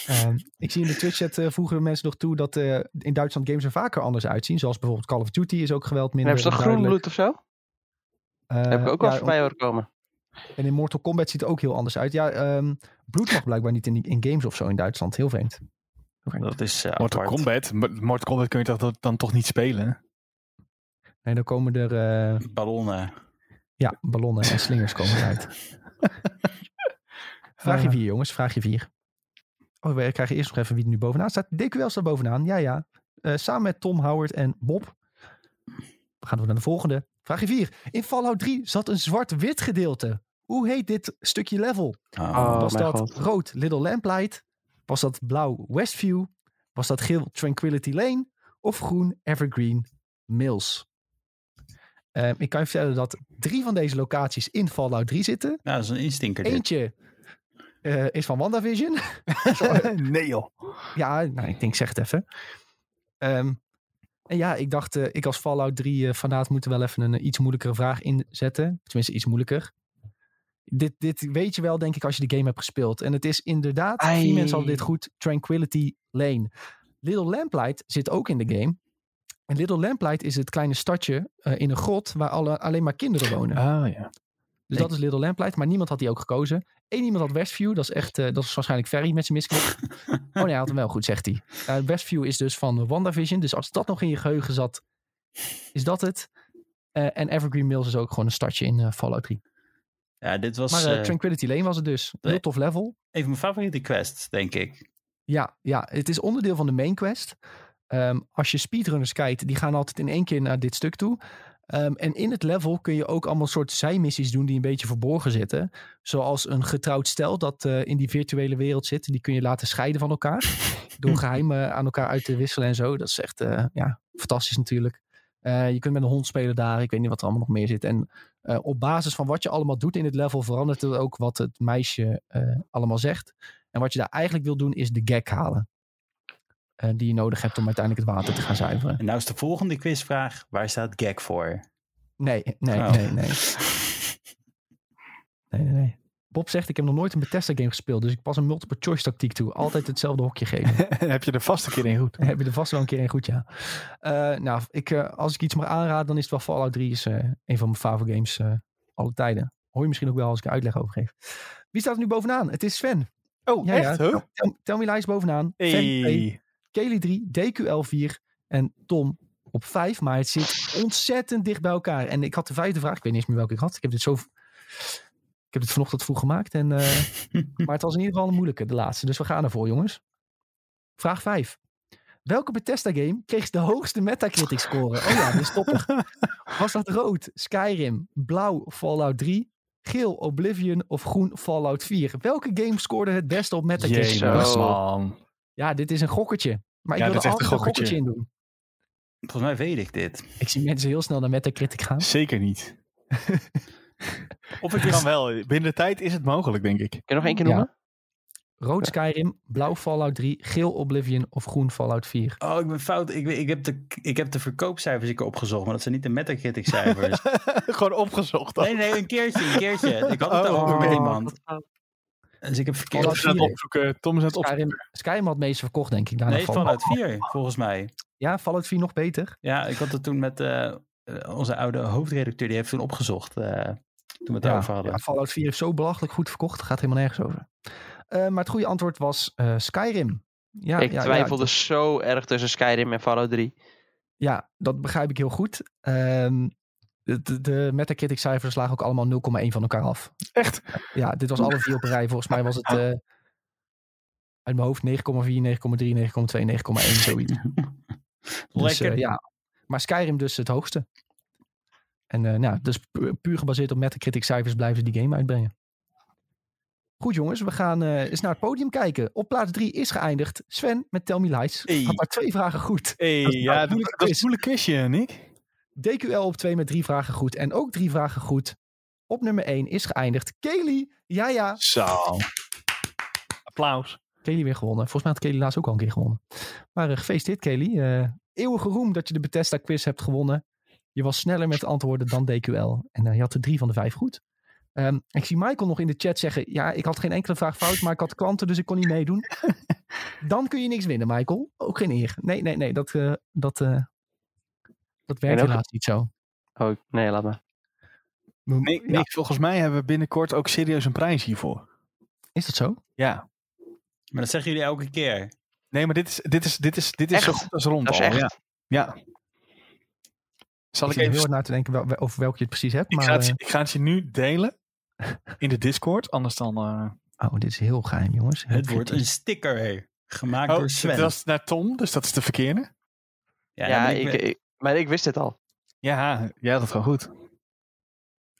Ehm, ik zie in de Twitch-chat eh, voegen mensen nog toe dat eh, in Duitsland games er vaker anders uitzien. Zoals bijvoorbeeld Call of Duty is ook geweld minder hebben ze toch groen bloed of zo? Eh, heb ik ook wel ja, voorbij horen komen. En in Mortal Kombat ziet het ook heel anders uit. Ja, ehm, bloed mag blijkbaar niet in, in games of zo in Duitsland. Heel vreemd. Heel vreemd. Dat is uh, Mortal Kombat. Mo- Mortal Kombat kun je toch dan toch niet spelen? Nee, dan komen er eh, Ballonnen. ja, ballonnen en slingers komen eruit. Vraagje Eh. 4, jongens. Vraagje 4. Oh, we krijgen eerst nog even wie er nu bovenaan staat. DQL staat bovenaan. Ja, ja. Eh, samen met Tom, Howard en Bob. We gaan door naar de volgende. Vraagje 4. In Fallout 3 zat een zwart-wit gedeelte. Hoe heet dit stukje level? Oh. Oh, Was dat god. rood Little Lamplight? Was dat blauw Westview? Was dat geel Tranquility Lane? Of groen Evergreen Mills? Ehm, ik kan je vertellen dat drie van deze locaties in Fallout 3 zitten. Nou, dat is een instinker dit. Eentje eh, is van WandaVision. nee joh. ja, nou, ik denk, zeg het even. Ehm, en ja, ik dacht, eh, ik als Fallout 3 uh, fanaat moet er wel even een eh, iets moeilijkere vraag inzetten. Tenminste, iets moeilijker. Dit, dit weet je wel, denk ik, als je de game hebt gespeeld. En het is inderdaad, vier mensen hadden dit goed, Tranquility Lane. Little Lamplight zit ook in de game. En Little Lamplight is het kleine stadje eh, in een grot waar alle, alleen maar kinderen wonen. Ah ja. Dus dat is Little Lamplight, maar niemand had die ook gekozen. Eén iemand had Westview, dat is echt, eh, dat is waarschijnlijk Ferry met zijn misklik. oh nee, hij had hem wel goed, zegt hij. Eh, Westview is dus van WandaVision, dus als dat nog in je geheugen zat, is dat het. En Evergreen Mills is ook gewoon een stadje in Fallout 3. Ja, dit was Maar eh, eh, Tranquility Lane was het dus. Heel tof level. even mijn favoriete quest, denk ik. Ja, ja, het is onderdeel van de main quest. Ehm, als je speedrunners kijkt, die gaan altijd in één keer naar dit stuk toe. Ehm, en in het level kun je ook allemaal soort zijmissies doen die een beetje verborgen zitten. Zoals een getrouwd stel dat eh, in die virtuele wereld zit. Die kun je laten scheiden van elkaar. door geheimen aan elkaar uit te wisselen en zo. Dat is echt ja, fantastisch natuurlijk. Je kunt met een hond spelen daar. Ik weet niet wat er allemaal nog meer zit. En eh, op basis van wat je allemaal doet in het level verandert het ook wat het meisje eh, allemaal zegt. En wat je daar eigenlijk wil doen is de gag halen. Eh, die je nodig hebt om uiteindelijk het water te gaan zuiveren. En nou is de volgende quizvraag. Waar staat gag voor? Nee, nee, Oh. nee, nee. Nee, nee, nee. Bob zegt, ik heb nog nooit een Bethesda game gespeeld. Dus ik pas een multiple choice tactiek toe. Altijd hetzelfde hokje geven. heb je er vast een keer in goed. heb je er vast wel een keer in goed, ja. Eh, nou, ik, eh, als ik iets mag aanraden, dan is het wel Fallout 3. Is eh, een van mijn favoriete games alle tijden. Hoor je misschien ook wel als ik er uitleg over geef. Wie staat er nu bovenaan? Het is Sven. Oh, Ja, echt? ja. Huh? Tel, tel me lijst bovenaan. Sven 2, Hey. Kelly 3, DQL 4 en Tom op 5. Maar het zit ontzettend dicht bij elkaar. En ik had de vijfde vraag. Ik weet niet eens meer welke ik had. Ik heb dit zo... Ik heb dit vanochtend vroeg gemaakt. En, eh, maar het was in ieder geval een moeilijke, de laatste. Dus we gaan ervoor, jongens. Vraag 5. Welke Bethesda game kreeg de hoogste Metacritic score? Oh ja, dit is toppig. Was dat rood, Skyrim, blauw, Fallout 3, geel, Oblivion of groen, Fallout 4? Welke game scoorde het beste op Metacritic? Zo. man. Ja, dit is een gokkertje. Maar ik Ja, wil er altijd een een gokkertje in doen. Volgens mij weet ik dit. Ik zie mensen heel snel naar Metacritic gaan. Zeker niet. Of Het kan is... wel. Binnen de tijd is het mogelijk, denk ik. Kun je nog één keer Ja. noemen? Rood Skyrim, blauw Fallout 3, geel Oblivion of groen Fallout 4. Oh, ik ben fout. Ik, weet- ik, heb de, ik heb de verkoopcijfers keer opgezocht, maar dat zijn niet de Metacritic cijfers. Gewoon opgezocht. dan. nee, nee, een keertje, een keertje. Ik had het Oh. over met iemand. Dus ik heb verkeerd Tom is het opzoeken. Tom is het opzoeken. Skyrim, Skyrim had het meeste verkocht, denk ik. Daarna Nee, Fallout. Fallout 4, volgens mij. Ja, Fallout 4 nog beter. Ja, ik had het toen met eh, eh, onze oude hoofdredacteur, die heeft toen opgezocht. eh, toen we het Ja, over hadden. ja, Fallout 4 is zo belachelijk goed verkocht. Gaat helemaal nergens over. Eh, maar het goede antwoord was eh, Skyrim. Ja, ik ja, twijfelde Ja, zo erg tussen Skyrim en Fallout 3. ja, dat begrijp ik heel goed. Ehm, de, de, de Metacritic cijfers lagen ook allemaal 0,1 van elkaar af. Echt? Ja, dit was alle vier op rij. Volgens mij was het eh, uit mijn hoofd 9,4, 9,3, 9,2, 9,1 zoiets. Dus, Lekker. ja. Maar Skyrim dus het hoogste. En eh, nou, dus pu- puur gebaseerd op Metacritic cijfers blijven ze die game uitbrengen. Goed jongens, we gaan eh, eens naar het podium kijken. Op plaats 3 is geëindigd Sven met Tell Me Lies. Hey. Had maar twee vragen goed. Hey, Dat is nou ja, een dat, is een moeilijk quizje, Nick. DQL op 2 met drie vragen goed. En ook drie vragen goed. Op nummer 1 is geëindigd Kelly. Ja, ja. Zo. Applaus. Kelly weer gewonnen. Volgens mij had Kelly laatst ook al een keer gewonnen. Maar uh, gefeliciteerd Kelly. Uh, eeuwige roem dat je de Bethesda quiz hebt gewonnen. Je was sneller met antwoorden dan DQL. En uh, je had er drie van de vijf goed. Um, ik zie Michael nog in de chat zeggen... Ja, ik had geen enkele vraag fout, maar ik had klanten, dus ik kon niet meedoen. dan kun je niks winnen, Michael. Ook geen eer. Nee, nee, nee. Dat, uh, dat, dat werkt ook... helaas niet zo. Oh, nee, laat maar. Nee, ja. volgens mij hebben we binnenkort ook serieus een prijs hiervoor. Is dat zo? Ja. Maar dat zeggen jullie elke keer. Nee, maar dit is, dit is, dit is, dit is echt? zo goed als rond dat is al. Echt? Ja. ja. Zal ik, ik even heel hard na te denken wel, over welke je het precies hebt. Ik, maar, ga het, ik ga het je nu delen in de Discord, anders dan... Uh... Oh, dit is heel geheim, jongens. Heel het wordt een sticker, hey. gemaakt oh, door Sven. Dat is naar Tom, dus dat is de verkeerde. Ja, ja maar, ik, ik, ik, maar ik wist het al. Ja, ja dat gaat goed.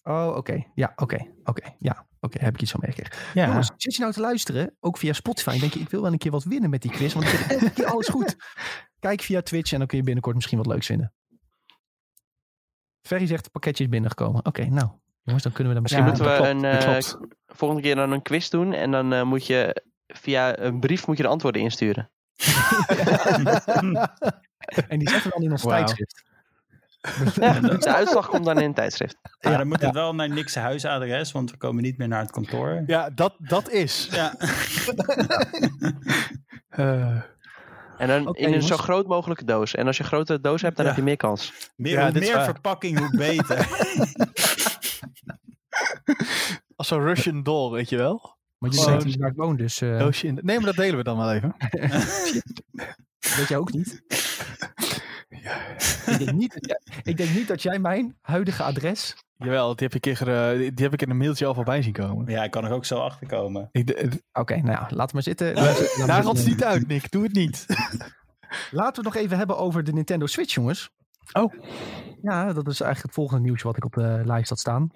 Oh, oké. Okay. Ja, oké. Okay. Oké, okay. ja. Oké, heb ik iets van meegekregen. Ja. Jongens, zit je nou te luisteren, ook via Spotify, en denk je, ik wil wel een keer wat winnen met die quiz, want ik vind elke keer alles goed. Kijk via Twitch en dan kun je binnenkort misschien wat leuks vinden. Ferry zegt, het pakketje is binnengekomen. Oké, okay, nou, Jongens, dan kunnen we dan Misschien Ja, moeten we een, eh, volgende keer dan een quiz doen. En dan eh, moet je via een brief moet je de antwoorden insturen. en die zetten we dan in ons tijdschrift. Ja, de uitslag komt dan in een tijdschrift. Ja, dan moet het wel naar Nick's huisadres, want we komen niet meer naar het kantoor. Ja, dat, dat is. Ja. Eh, En dan in een zo groot mogelijke doos. En als je een grotere doos hebt, dan Ja. heb je meer kans. Meer, Ja, hoe meer verpakking, hoe beter. als zo'n Russian doll, weet je wel. Maar niet waar ik woon, dus eh Doosje in de- Nee, maar dat delen we dan wel even. weet jij ook niet. Ik, denk niet dat jij, ik denk niet dat jij mijn huidige adres... Jawel, die heb ik, eh, die heb ik in een mailtje al voorbij zien komen. Ja, ik kan er ook zo achter komen. Oké, nou ja, laat maar zitten. daar gaat het niet uit, Nick. Doe het niet. Laten we het nog even hebben over de Nintendo Switch, jongens. Oh. Ja, dat is eigenlijk het volgende nieuwtje wat ik op de lijst had staan.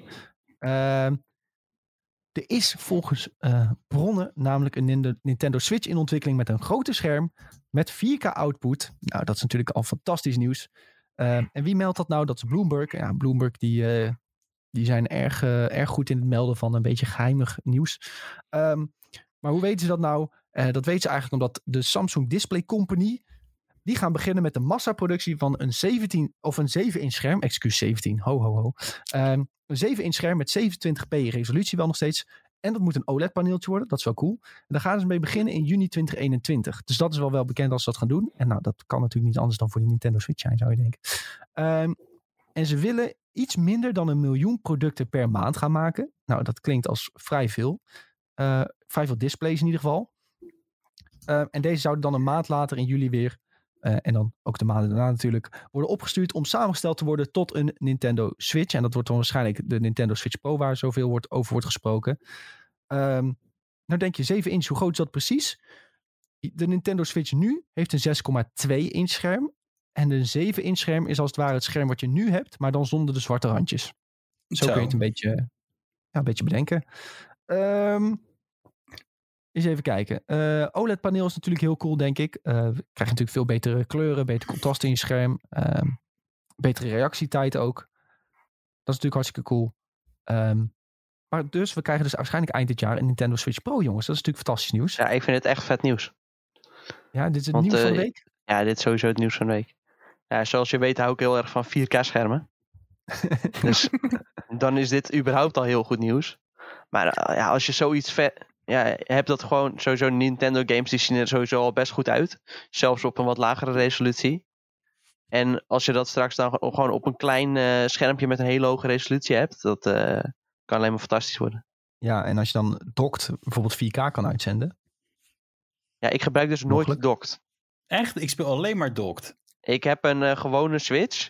Ehm, er is volgens eh, bronnen namelijk een Nintendo Switch in ontwikkeling met een grote scherm met 4K output. Nou, dat is natuurlijk al fantastisch nieuws. Ehm, en wie meldt dat nou? Dat is Bloomberg. Ja, Bloomberg die, eh, die zijn erg, eh, erg goed in het melden van een beetje geheimig nieuws. Ehm, maar hoe weten ze dat nou? Eh, dat weten ze eigenlijk omdat de Samsung Display Company die gaan beginnen met de massaproductie van een 17 of een 7-inch scherm. Excuus 17, ho ho ho. Ehm, een 7-inch scherm met 27p resolutie wel nog steeds. En dat moet een OLED-paneeltje worden. Dat is wel cool. En daar gaan ze mee beginnen in juni 2021. Dus dat is wel wel bekend als ze dat gaan doen. En nou, dat kan natuurlijk niet anders dan voor die Nintendo Switch zijn, zou je denken. Ehm, en ze willen iets minder dan een miljoen producten per maand gaan maken. Nou, dat klinkt als vrij veel. Eh, vrij veel displays in ieder geval. Ehm, en deze zouden dan een maand later in juli weer eh, en dan ook de maanden daarna natuurlijk, worden opgestuurd om samengesteld te worden tot een Nintendo Switch. En dat wordt dan waarschijnlijk de Nintendo Switch Pro, waar zoveel wordt, over wordt gesproken. Ehm, nou denk je, 7 inch, hoe groot is dat precies? De Nintendo Switch nu heeft een 6,2 inch scherm. En een 7 inch scherm is als het ware het scherm wat je nu hebt, maar dan zonder de zwarte randjes. Zo, kun je het een beetje, ja, een beetje bedenken. Ehm eens even kijken. Eh, OLED-paneel is natuurlijk heel cool, denk ik. Eh krijg je natuurlijk veel betere kleuren, beter contrast in je scherm. ehm, betere reactietijd ook. Dat is natuurlijk hartstikke cool. Ehm, maar dus, we krijgen dus waarschijnlijk eind dit jaar een Nintendo Switch Pro, jongens. Dat is natuurlijk fantastisch nieuws. Ja, Ja, ik vind het echt vet nieuws. dit is het Want, nieuws van de eh, week. Ja, dit is sowieso het nieuws van de week. Ja, zoals je weet hou ik heel erg van 4K-schermen. Dus dan is dit überhaupt al heel goed nieuws. Maar eh, ja, als je zoiets vet... Ja, je hebt dat gewoon sowieso Nintendo games die zien er sowieso al best goed uit. Zelfs op een wat lagere resolutie. En als je dat straks dan gewoon op een klein eh, schermpje met een hele hoge resolutie hebt, dat eh, kan alleen maar fantastisch worden. Ja, en als je dan dokt bijvoorbeeld 4K kan uitzenden. Ja, ik gebruik dus nooit docked. Echt? Ik speel alleen maar docked. Ik heb een eh, gewone Switch,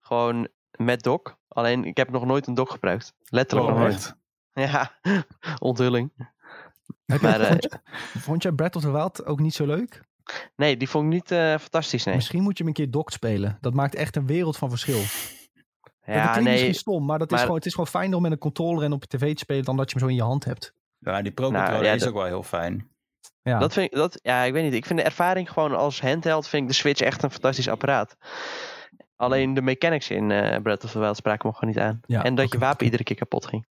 gewoon met dock. Alleen ik heb nog nooit een dock gebruikt. Letterlijk Oh, nog nooit. Ja, onthulling. Heb je, Maar, eh, vond, je, vond jij Breath of the Wild ook niet zo leuk? Nee, die vond ik niet eh, fantastisch, nee. Misschien moet je hem een keer docked spelen. Dat maakt echt een wereld van verschil. Ja, dat klinkt nee. misschien stom, maar, dat is gewoon, het is gewoon fijner om met een controller en op je tv te spelen dan dat je hem zo in je hand hebt. Ja, die Pro Nou, controller ja, is dat- ook wel heel fijn. Ja, Dat vind ik, dat, ja, ik weet niet. Ik vind de ervaring gewoon als handheld, vind ik de Switch echt een fantastisch apparaat. Alleen de mechanics in eh Breath of the Wild spraken me gewoon niet aan. Ja, en dat je wapen iedere keer kapot ging.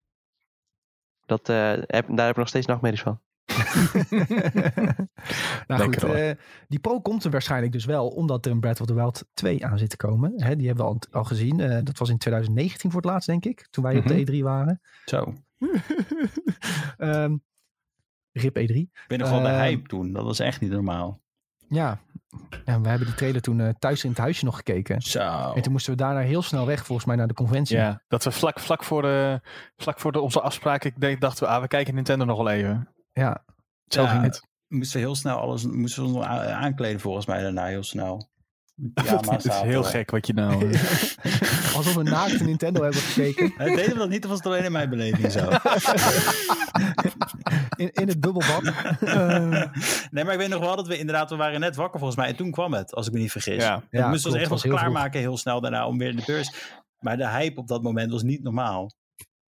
Dat, eh, heb, daar heb ik nog steeds nachtmerries van. nou goed, Lekker, eh, die Pro komt er waarschijnlijk dus wel, omdat er een Breath of the Wild 2 aan zit te komen. Hè, die hebben we al, al gezien. Eh, dat was in 2019 voor het laatst, denk ik, toen wij op Mhm. de E3 waren. Zo. Ehm, RIP E3. Ik ben nog wel de Ehm, hype toen. Dat was echt niet normaal. Ja. ja, we hebben die trailer toen eh, thuis in het huisje nog gekeken. Zo. En toen moesten we daarna heel snel weg, volgens mij, naar de conventie. Ja, dat we vlak, vlak voor, de, vlak voor de, onze afspraak, ik denk, dachten we, ah, we kijken Nintendo nog wel even. Ja, Zo Ja, ging het. Moesten we heel snel alles moesten we ons aankleden volgens mij daarna heel snel. Het is heel gek wat je nou... eh, alsof we naakt Nintendo hebben gekeken. Deden we dat niet of was het alleen in mijn beleving zo? In, in het bubbelbad. Eh, nee, maar ik weet nog wel dat we inderdaad, we waren net wakker volgens mij. En toen kwam het, als ik me niet vergis. ja. We Ja, moesten ons echt wel vroeg. klaarmaken heel snel daarna om weer de beurs. Maar de hype op dat moment was niet normaal.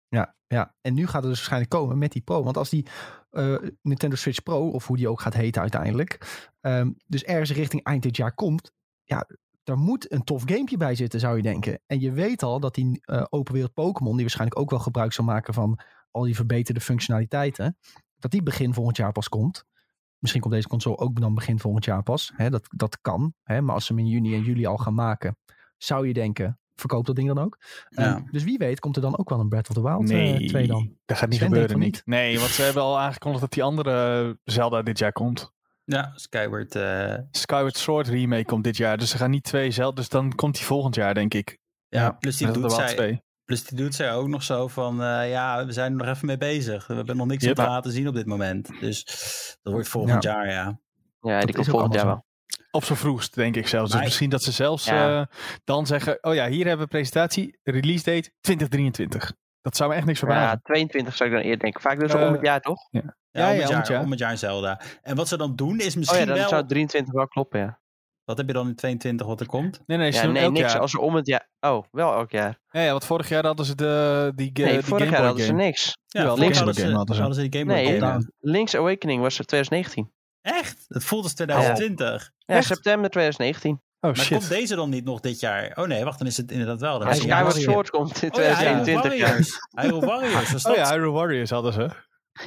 Ja, ja, en nu gaat het dus waarschijnlijk komen met die Pro. Want als die eh, Nintendo Switch Pro, of hoe die ook gaat heten uiteindelijk, ehm, dus ergens richting eind dit jaar komt, ja, daar moet een tof gamepje bij zitten, zou je denken. En je weet al dat die eh, open wereld Pokémon, die waarschijnlijk ook wel gebruik zal maken van al die verbeterde functionaliteiten, dat die begin volgend jaar pas komt. Misschien komt deze console ook dan begin volgend jaar pas. Hè, dat, dat kan. Hè, maar als ze hem in juni en juli al gaan maken, zou je denken, verkoopt dat ding dan ook? Ja. Dus wie weet komt er dan ook wel een Breath of the Wild Nee, 2 dan. dat gaat niet Sven gebeuren. Niet. Nee, want ze hebben al aangekondigd dat die andere Zelda dit jaar komt. Ja, Skyward. eh, Skyward Sword remake komt dit jaar. Dus ze gaan niet twee Zelda. Dus dan komt die volgend jaar, denk ik. ja, plus die, doet zij, 2. Plus die doet zij ook nog zo van... eh, ja, we zijn er nog even mee bezig. We hebben nog niks Yep. te laten zien op dit moment. Dus dat wordt volgend jaar, ja. Ja, Dat die komt volgend jaar wel. Op zijn vroegst, denk ik zelfs. Dus misschien dat ze zelfs Ja. eh, dan zeggen... Oh ja, hier hebben we presentatie. Release date 2023. Dat zou me echt niks verbazen. Ja, 22 zou ik dan eerder denken. Vaak dus Eh, om het jaar, toch? Ja, Ja, om, ja, het om jaar, het jaar. om het jaar Zelda. En wat ze dan doen is Oh misschien ja, dan wel... zou 23 wel kloppen, ja. Wat heb je dan in 22 wat er komt? Nee, nee, ze Ja, doen nee, elk niks. jaar. Als er om het jaar... Oh, wel elk jaar. Ja, ja, want vorig jaar hadden ze de, die, Nee, die vorig Game jaar Boy hadden ze niks. Ja, game hadden ze. hadden ze die Game Boy Nee, game. Link's Awakening was er 2019. Echt? Het voelt als 2020. Ja, september 2019. Oh Maar shit. komt deze dan niet nog dit jaar? Oh nee, wacht, dan is het inderdaad wel. Dan Ja, is het ja, Skyward. Sword komt in Oh ja, Hyrule 2021. Warriors. Hyrule Warriors. was Oh dat? ja, Hyrule Warriors hadden ze.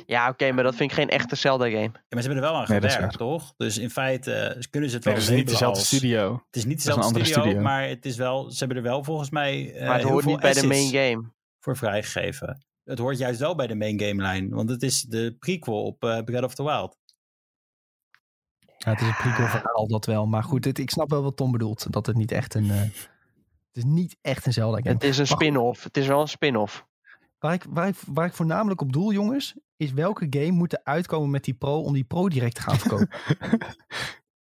Ja, oké, maar dat vind ik geen echte Zelda-game. Ja, maar ze hebben er wel aan Nee, gewerkt, toch? Dus in feite eh, kunnen ze het Nee, wel dat is niet dezelfde als- studio. Het is niet Dat is een dezelfde andere studio, studio. maar het is wel, ze hebben er wel volgens mij eh, maar het hoort niet bij de main game. voor vrijgegeven. Het hoort juist wel bij de main game lijn, want het is de prequel op eh, Breath of the Wild. Ja, het is een prequel verhaal, dat wel. Maar goed, het, ik snap wel wat Tom bedoelt. Dat het niet echt een... eh, het is niet echt een Zelda game. Het is een spin-off. Het is wel een spin-off. Waar ik, waar, ik, waar ik voornamelijk op doel, jongens, is welke game moet er uitkomen met die Pro om die Pro direct te gaan verkopen?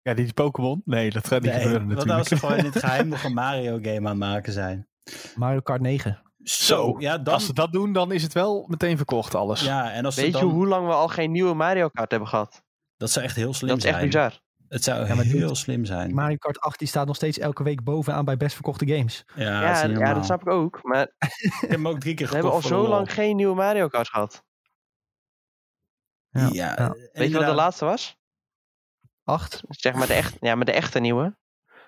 Ja, die Pokémon? Nee, dat gaat niet Nee, gebeuren wat nou als natuurlijk. ze gewoon in het geheim nog een Mario game aan het maken zijn? Mario Kart 9. Zo, ja, dan... Als ze dat doen, dan is het wel meteen verkocht alles. Ja, en als ze Weet dan... je hoe lang we al geen nieuwe Mario Kart hebben gehad? Dat zou echt heel slim Dat is zijn. echt bizar. Het zou Ja, heel doet- slim zijn. Mario Kart 8 die staat nog steeds elke week bovenaan bij best verkochte games. ja, Ja, dat ja, snap ik ook. Maar Ik heb hem ook drie keer we hebben al gekocht zo lang geen nieuwe Mario Kart gehad. Ja, Ja, ja. en Weet je wat de laatste was? 8? Zeg maar de, echt, ja, maar de echte nieuwe.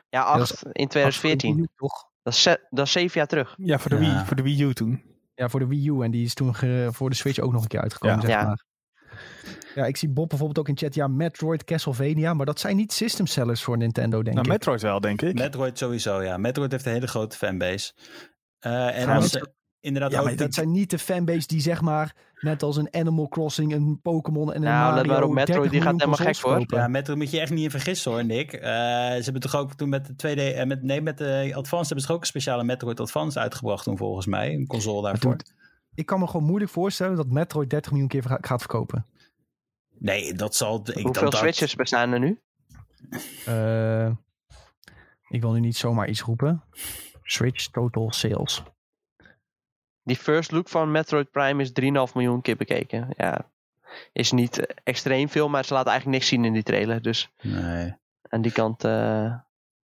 Ja, dat 8 in 2014. toch? Dat is, dat is zeven jaar terug. Ja, voor de, Ja. Wii, voor de Wii U toen. Ja, voor de Wii U. En die is toen ge- voor de Switch ook nog een keer uitgekomen, Ja. zeg Ja. maar. Ja, ik zie Bob bijvoorbeeld ook in chat. Ja, Metroid, Castlevania. Maar dat zijn niet system sellers voor Nintendo, denk Nou, ik. Metroid wel, denk ik. Metroid sowieso, ja. Metroid heeft een hele grote fanbase. Eh, en als ze inderdaad Ja, ook maar die- dat zijn niet de fanbase die zeg maar, net als een Animal Crossing, een Pokémon en een Nou, Mario, maar op, Metroid, 30 die gaat helemaal gek, kopen. Ja, Metroid moet je echt niet in vergissen hoor, Nick. Eh, ze hebben toch ook toen met de 2D... en met, nee, met de Advance hebben ze toch ook een speciale Metroid Advance uitgebracht toen volgens mij. Een console daarvoor. toen- Ik kan me gewoon moeilijk voorstellen dat Metroid 30 miljoen keer gaat verkopen. Nee, dat zal... Ik, Hoeveel dat, dat- Switches bestaan er nu? Eh, ik wil nu niet zomaar iets roepen. Switch total sales. Die first look van Metroid Prime is 3,5 miljoen keer bekeken. Ja, is niet extreem veel, maar ze laten eigenlijk niks zien in die trailer. Dus Nee. aan die kant eh,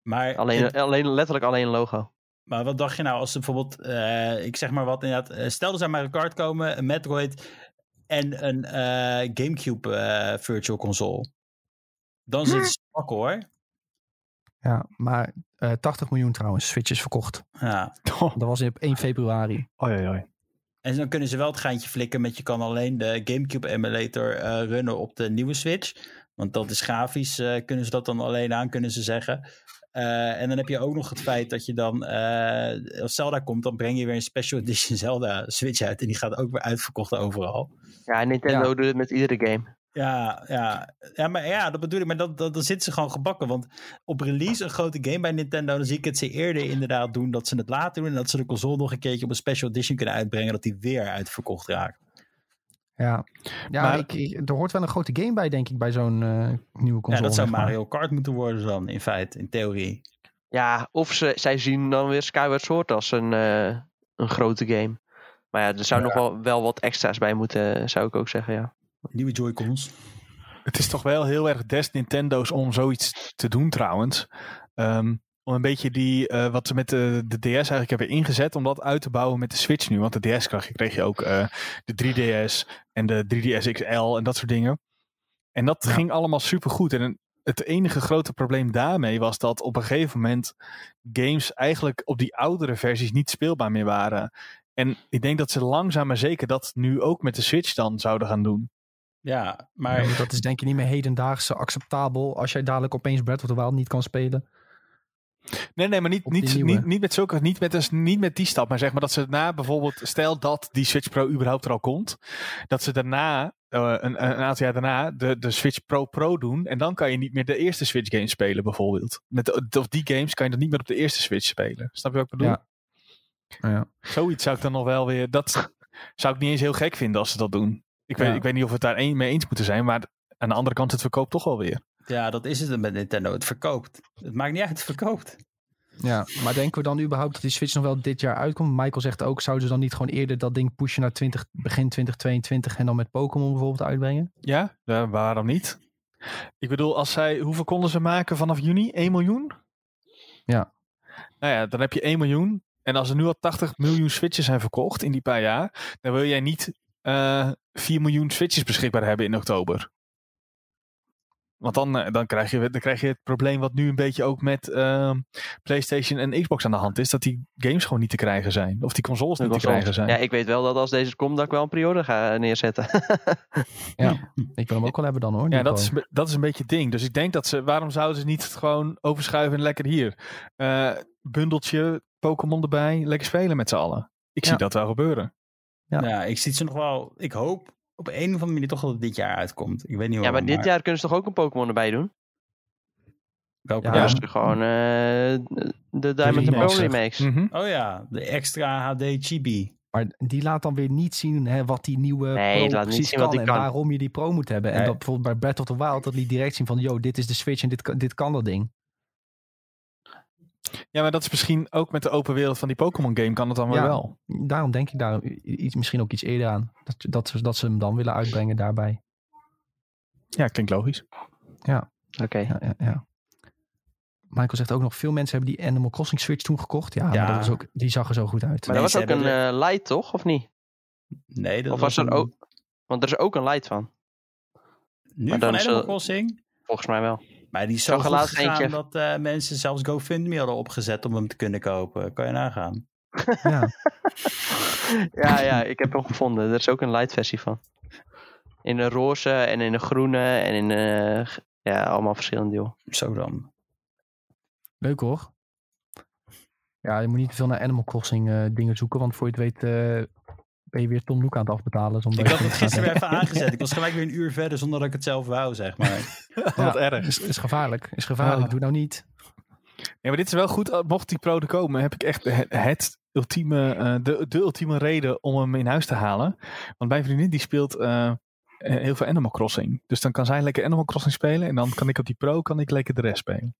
Maar, alleen, alleen, letterlijk alleen een logo. maar wat dacht je nou als ze bijvoorbeeld... eh, ik zeg maar wat inderdaad... stel dat ze aan Mario Kart komen, een Metroid en een eh, Gamecube eh, Virtual Console. Dan zit ze pakken hoor. Ja, maar eh 80 miljoen trouwens, Switches verkocht. Ja. Dat was op 1 februari. oei. En dan kunnen ze wel het geintje flikken met je kan alleen de GameCube emulator eh, runnen op de nieuwe Switch. Want dat is grafisch, eh, kunnen ze dat dan alleen aan, kunnen ze zeggen. Eh, en dan heb je ook nog het feit dat je dan, eh, als Zelda komt, dan breng je weer een special edition Zelda Switch uit. En die gaat ook weer uitverkocht overal. Ja, Nintendo Ja. doet het met iedere game. Ja, ja, ja, maar ja, dat bedoel ik. Maar dat, dat, dan zitten ze gewoon gebakken. Want op release een grote game bij Nintendo, dan zie ik het ze eerder inderdaad doen dat ze het later doen. En dat ze de console nog een keertje op een special edition kunnen uitbrengen, dat die weer uitverkocht raakt. Ja, ja Maar- ik, ik- er hoort wel een grote game bij, denk ik, bij zo'n eh, nieuwe console. Ja, dat zou. Mario Kart moeten worden dan, in feite, in theorie. Ja, of ze, zij zien dan weer Skyward Sword als een, eh, een grote game. Maar ja, er zou nog wel, wel wat extra's bij moeten, zou ik ook zeggen, ja. Nieuwe Joy-Cons. Het is toch wel heel erg des Nintendo's om zoiets te doen trouwens. Ehm, om een beetje die, eh, wat ze met de, de DS eigenlijk hebben ingezet, om dat uit te bouwen met de Switch nu. Want de DS kreeg je, kreeg je ook eh, de 3DS en de 3DS XL en dat soort dingen. En dat Ja. ging allemaal super goed. En het enige grote probleem daarmee was dat op een gegeven moment games eigenlijk op die oudere versies niet speelbaar meer waren. En ik denk dat ze langzaam maar zeker dat nu ook met de Switch dan zouden gaan doen. Ja, maar Maar dat is denk ik niet meer hedendaagse acceptabel als jij dadelijk opeens Breath of the Wild niet kan spelen. Nee, nee, maar niet, niet, niet, niet met zulke, niet met, dus niet met die stap, maar zeg maar dat ze na bijvoorbeeld, stel dat die Switch Pro überhaupt er al komt, dat ze daarna, eh, een, een aantal jaar daarna, de, de Switch Pro Pro doen en dan kan je niet meer de eerste Switch games spelen bijvoorbeeld. Met of die games kan je dan niet meer op de eerste Switch spelen. Snap je wat ik bedoel? Ja. Ja. Zoiets zou ik dan nog wel weer, dat zou ik niet eens heel gek vinden als ze dat doen. Ik, Ja. weet, ik weet niet of we het daar een, mee eens moeten zijn, maar aan de andere kant, het verkoopt toch wel weer. Ja, dat is het met Nintendo. Het verkoopt. Het maakt niet uit, het verkoopt. Ja, maar denken we dan überhaupt dat die Switch nog wel dit jaar uitkomt? Michael zegt ook, zouden ze dan niet gewoon eerder dat ding pushen naar 20, begin 2022 en dan met Pokémon bijvoorbeeld uitbrengen? Ja, ja, waarom niet? Ik bedoel, als zij, hoeveel konden ze maken vanaf juni? 1 miljoen? Ja. Nou ja, dan heb je 1 miljoen. En als er nu al 80 miljoen switches zijn verkocht in die paar jaar, dan wil jij niet eh 4 miljoen switches beschikbaar hebben in oktober. Want dan, eh, dan, krijg je, dan krijg je het probleem wat nu een beetje ook met ehm, PlayStation en Xbox aan de hand is. Dat die games gewoon niet te krijgen zijn. Of die consoles niet te krijgen zijn. Ja, ik weet wel dat als deze komt, dat ik wel een periode ga neerzetten. Ik wil hem ook wel hebben dan hoor. Ja, dat is, dat is een beetje het ding. Dus ik denk dat ze, waarom zouden ze niet gewoon overschuiven en lekker hier? eh, bundeltje, Pokémon erbij, lekker spelen met z'n allen. Ik zie Ja. dat wel gebeuren. Ja. Ja. ik zie ze nog wel. Ik hoop op een of andere manier toch dat het dit jaar uitkomt. Ik weet niet ja, maar dit jaar kunnen ze toch ook een Pokémon erbij doen? Welke Ja. Dus gewoon eh, de Diamond and remakes, Pearl remakes. Mhm. Oh ja, de extra HD chibi. Maar die laat dan weer niet zien hè, wat die nieuwe Nee, Pro precies zien kan wat die en kan. waarom je die Pro moet hebben. En dat bijvoorbeeld bij Breath of the Wild, dat liet direct zien van, yo, dit is de Switch en dit, dit kan dat ding. Ja, maar dat is misschien ook met de open wereld van die Pokémon game kan het dan Ja. wel. Daarom denk ik daar iets, misschien ook iets eerder aan. Dat, dat, ze- dat ze hem dan willen uitbrengen daarbij. Ja, klinkt logisch. Oké. Ja, ja, ja. Michael zegt ook nog, veel mensen hebben die Animal Crossing Switch toen gekocht. Ja, Ja. maar dat was ook, die zag er zo goed uit. Maar Nee, dat was ook een eh, light, toch? Of niet? Nee, dat Of was er een- ook... Want er is ook een light van. Nu maar van Animal Crossing? Volgens mij wel. Maar die is zo zag goed laatst gegaan eentje. dat eh, mensen zelfs GoFundMe hadden opgezet om hem te kunnen kopen. Kan je nagaan. Ja. ja, ja, ik heb hem gevonden. Er is ook een light versie van. In een roze en in een groene en in een... ja, allemaal verschillende joh. Zo dan. Leuk hoor. Ja, je moet niet te veel naar Animal Crossing eh, dingen zoeken, want voor je het weet eh, ben je weer Tom Nook aan het afbetalen. zonder Ik dat had het gisteren weer even aangezet. Ik was gelijk weer een uur verder zonder dat ik het zelf wou, zeg maar. Wat Ja, erg. Is, is gevaarlijk. Is gevaarlijk. Ah. Doe nou niet. Ja, maar dit is wel goed. Uh, Mocht die pro er komen, heb ik echt het, het ultieme, eh, de, de ultieme reden om hem in huis te halen. Want mijn vriendin die speelt eh, heel veel Animal Crossing. Dus dan kan zij lekker Animal Crossing spelen. En dan kan ik op die pro kan ik lekker de rest spelen.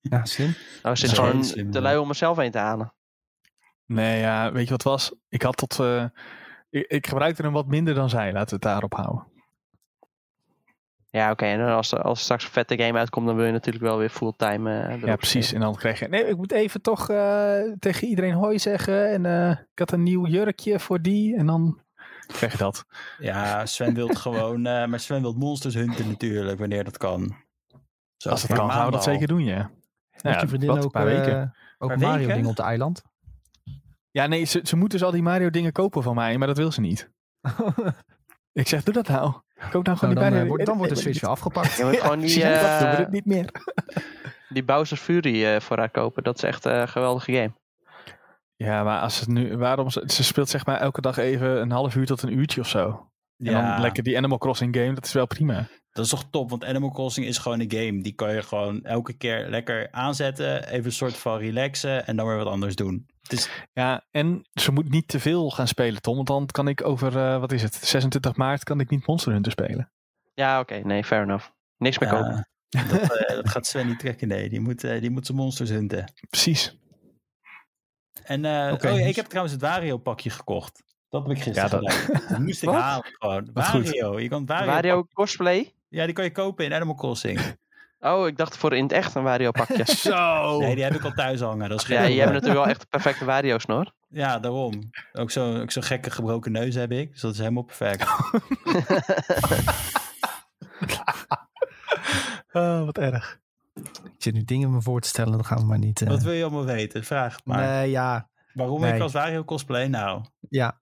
Ja, slim. Nou, zit Ja, gewoon te lui om mezelf heen te halen. Nee, ja, weet je wat het was? Ik had tot... eh, ik, ik gebruikte hem wat minder dan zij. Laten we het daarop houden. Ja, oké. En dan als, er- als er straks een vette game uitkomt, dan wil je natuurlijk wel weer fulltime eh erop Ja, precies. En dan krijg je... Nee, ik moet even toch eh, tegen iedereen hoi zeggen. En eh, ik had een nieuw jurkje voor die. En dan krijg je dat. Ja, Sven wil gewoon... eh, maar Sven wil monsters hunten natuurlijk, wanneer dat kan. Zo Als het voor kan, gaan we dat zeker doen, ja. Nou je ja, vriendin wat, ook, een paar weken. eh, ook Paar Mario weken? dingen op de eiland? Ja, nee, ze, ze moet dus al die Mario dingen kopen van mij, maar dat wil ze niet. Ik zeg, doe dat nou. Koop nou gewoon Nou, die dan, Mario. eh, wordt, dan wordt de Switch weer afgepakt. Je moet gewoon die, dat doen we eh, niet meer. die Bowser's Fury eh, voor haar kopen. Dat is echt eh, een geweldige game. Ja, maar als het nu, waarom, ze, ze speelt zeg maar elke dag even een half uur tot een uurtje of zo. En Ja, dan lekker die Animal Crossing game, dat is wel prima. Dat is toch top, want Animal Crossing is gewoon een game. Die kan je gewoon elke keer lekker aanzetten, even een soort van relaxen en dan weer wat anders doen. Het is, Ja, en ze moet niet te veel gaan spelen, Tom. Want dan kan ik over, eh, wat is het, 26 maart kan ik niet Monster Hunter spelen. Ja, oké. Nee, fair enough. Niks meer kopen. Dat, eh, dat gaat Sven niet trekken, nee. Die moet, eh, die moet zijn monsters hunten. Precies. En eh, oh ja, dus- ik heb trouwens het Wario pakje gekocht. Dat heb ik gisteren Ja, dat- gedaan. Dat moest ik halen gewoon. Wario, je kan Wario, Wario cosplay? Ja, die kan je kopen in Animal Crossing. Oh, ik dacht voor in het echt een Wario pakje. Zo! Nee, die heb ik al thuis hangen. Dat is geen ja, je hebt natuurlijk wel echt perfecte Wario snor. Ja, daarom. Ook zo'n ook zo'n gekke gebroken neus heb ik. Dus dat is helemaal perfect. Oh, wat erg. Ik zit nu dingen me voor te stellen, dan gaan we maar niet... eh, Wat wil je allemaal weten? Vraag het maar. Nee, ja. Waarom nee. ik als Wario cosplay? Nou, Ja.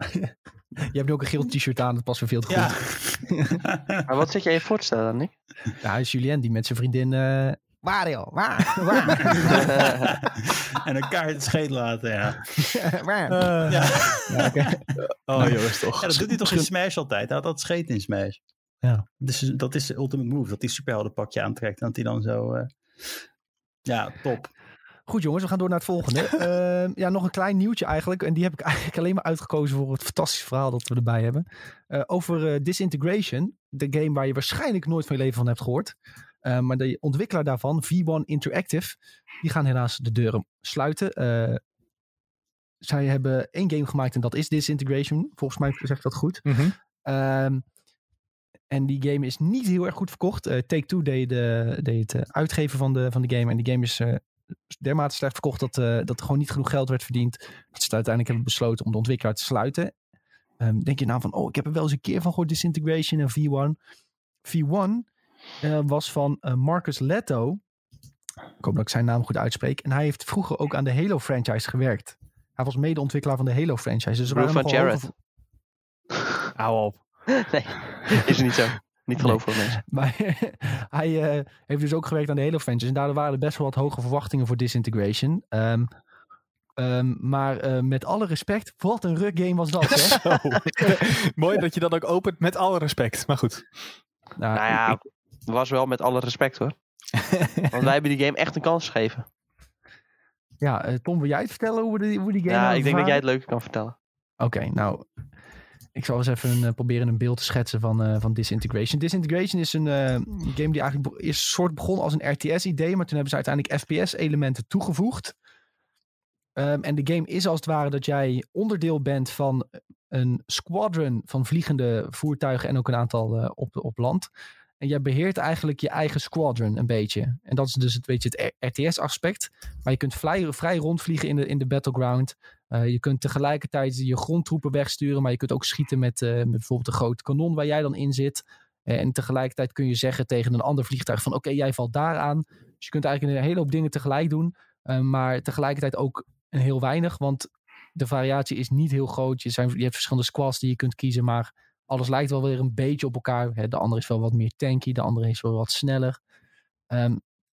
Je hebt nu ook een geel t-shirt aan, dat past weer veel te ja. goed. Maar wat zit jij je voor te stellen, Nick? Ja, is Julien die met zijn vriendin... eh Wario, waar, waar, en een kaart scheet laten, ja. waar. Ja. Ja, oké. Oh, jongens, toch. Ja, dat doet hij toch in Smash altijd? Hij had dat scheet in Smash. Ja. Dus dat is de ultimate move. Dat hij superheldenpakje aantrekt. En dat hij dan zo... eh, Ja, top. Goed jongens, we gaan door naar het volgende. Ehm, ja, nog een klein nieuwtje eigenlijk. En die heb ik eigenlijk alleen maar uitgekozen voor het fantastische verhaal dat we erbij hebben. Eh, over eh, Disintegration. De game waar je waarschijnlijk nooit van je leven van hebt gehoord. Eh, maar de ontwikkelaar daarvan, V1 Interactive, die gaan helaas de deuren sluiten. Zij hebben één game gemaakt en dat is Disintegration. Volgens mij zeg ik dat goed. Mhm. Ehm, en die game is niet heel erg goed verkocht. Take-Two deed, de, deed het uitgeven van de, van de game. En die game is dermate slecht verkocht dat, eh, dat er gewoon niet genoeg geld werd verdiend. Dat ze uiteindelijk hebben besloten om de ontwikkelaar te sluiten. Ehm, denk je nou van, oh, ik heb er wel eens een keer van gehoord, Disintegration en V1. V1 eh, was van eh, Marcus Leto. Ik hoop dat ik zijn naam goed uitspreek. En hij heeft vroeger ook aan de Halo franchise gewerkt. Hij was medeontwikkelaar van de Halo franchise. Dus waren van Jared. Hou op. nee, is niet zo. Niet geloven voor mensen. Maar hij eh, heeft dus ook gewerkt aan de Halo franchise. En daardoor waren er best wel wat hoge verwachtingen voor Disintegration. Ehm, ehm, maar eh, met alle respect, wat een rug game was dat, hè? Mooi dat je dat ook opent met alle respect. Maar goed. Nou, Nou ja, ik- was wel met alle respect hoor. Want wij hebben die game echt een kans gegeven. ja eh, Tom, wil jij het vertellen hoe, we die, hoe die game Ja, nou ik denk dat jij het leuker kan vertellen. Oké, nou, ik zal eens even eh, proberen een beeld te schetsen van, eh, van Disintegration. Disintegration is een eh, game die eigenlijk is soort begon als een RTS-idee, maar toen hebben ze uiteindelijk FPS-elementen toegevoegd. Ehm, en de game is als het ware dat jij onderdeel bent van een squadron van vliegende voertuigen en ook een aantal op, op land. En jij beheert eigenlijk je eigen squadron een beetje. En dat is dus het, het RTS-aspect. Maar je kunt vrij, rondvliegen in de, in de battleground. Eh, je kunt tegelijkertijd je grondtroepen wegsturen, maar je kunt ook schieten met, eh, bijvoorbeeld een groot kanon waar jij dan in zit. Eh, en tegelijkertijd kun je zeggen tegen een ander vliegtuig van oké, jij valt daar aan. Dus je kunt eigenlijk een hele hoop dingen tegelijk doen, maar tegelijkertijd ook heel weinig, want de variatie is niet heel groot. Je, zijn, je hebt verschillende squads die je kunt kiezen, maar alles lijkt wel weer een beetje op elkaar. Hè, de andere is wel wat meer tanky, de andere is wel wat sneller. Ehm,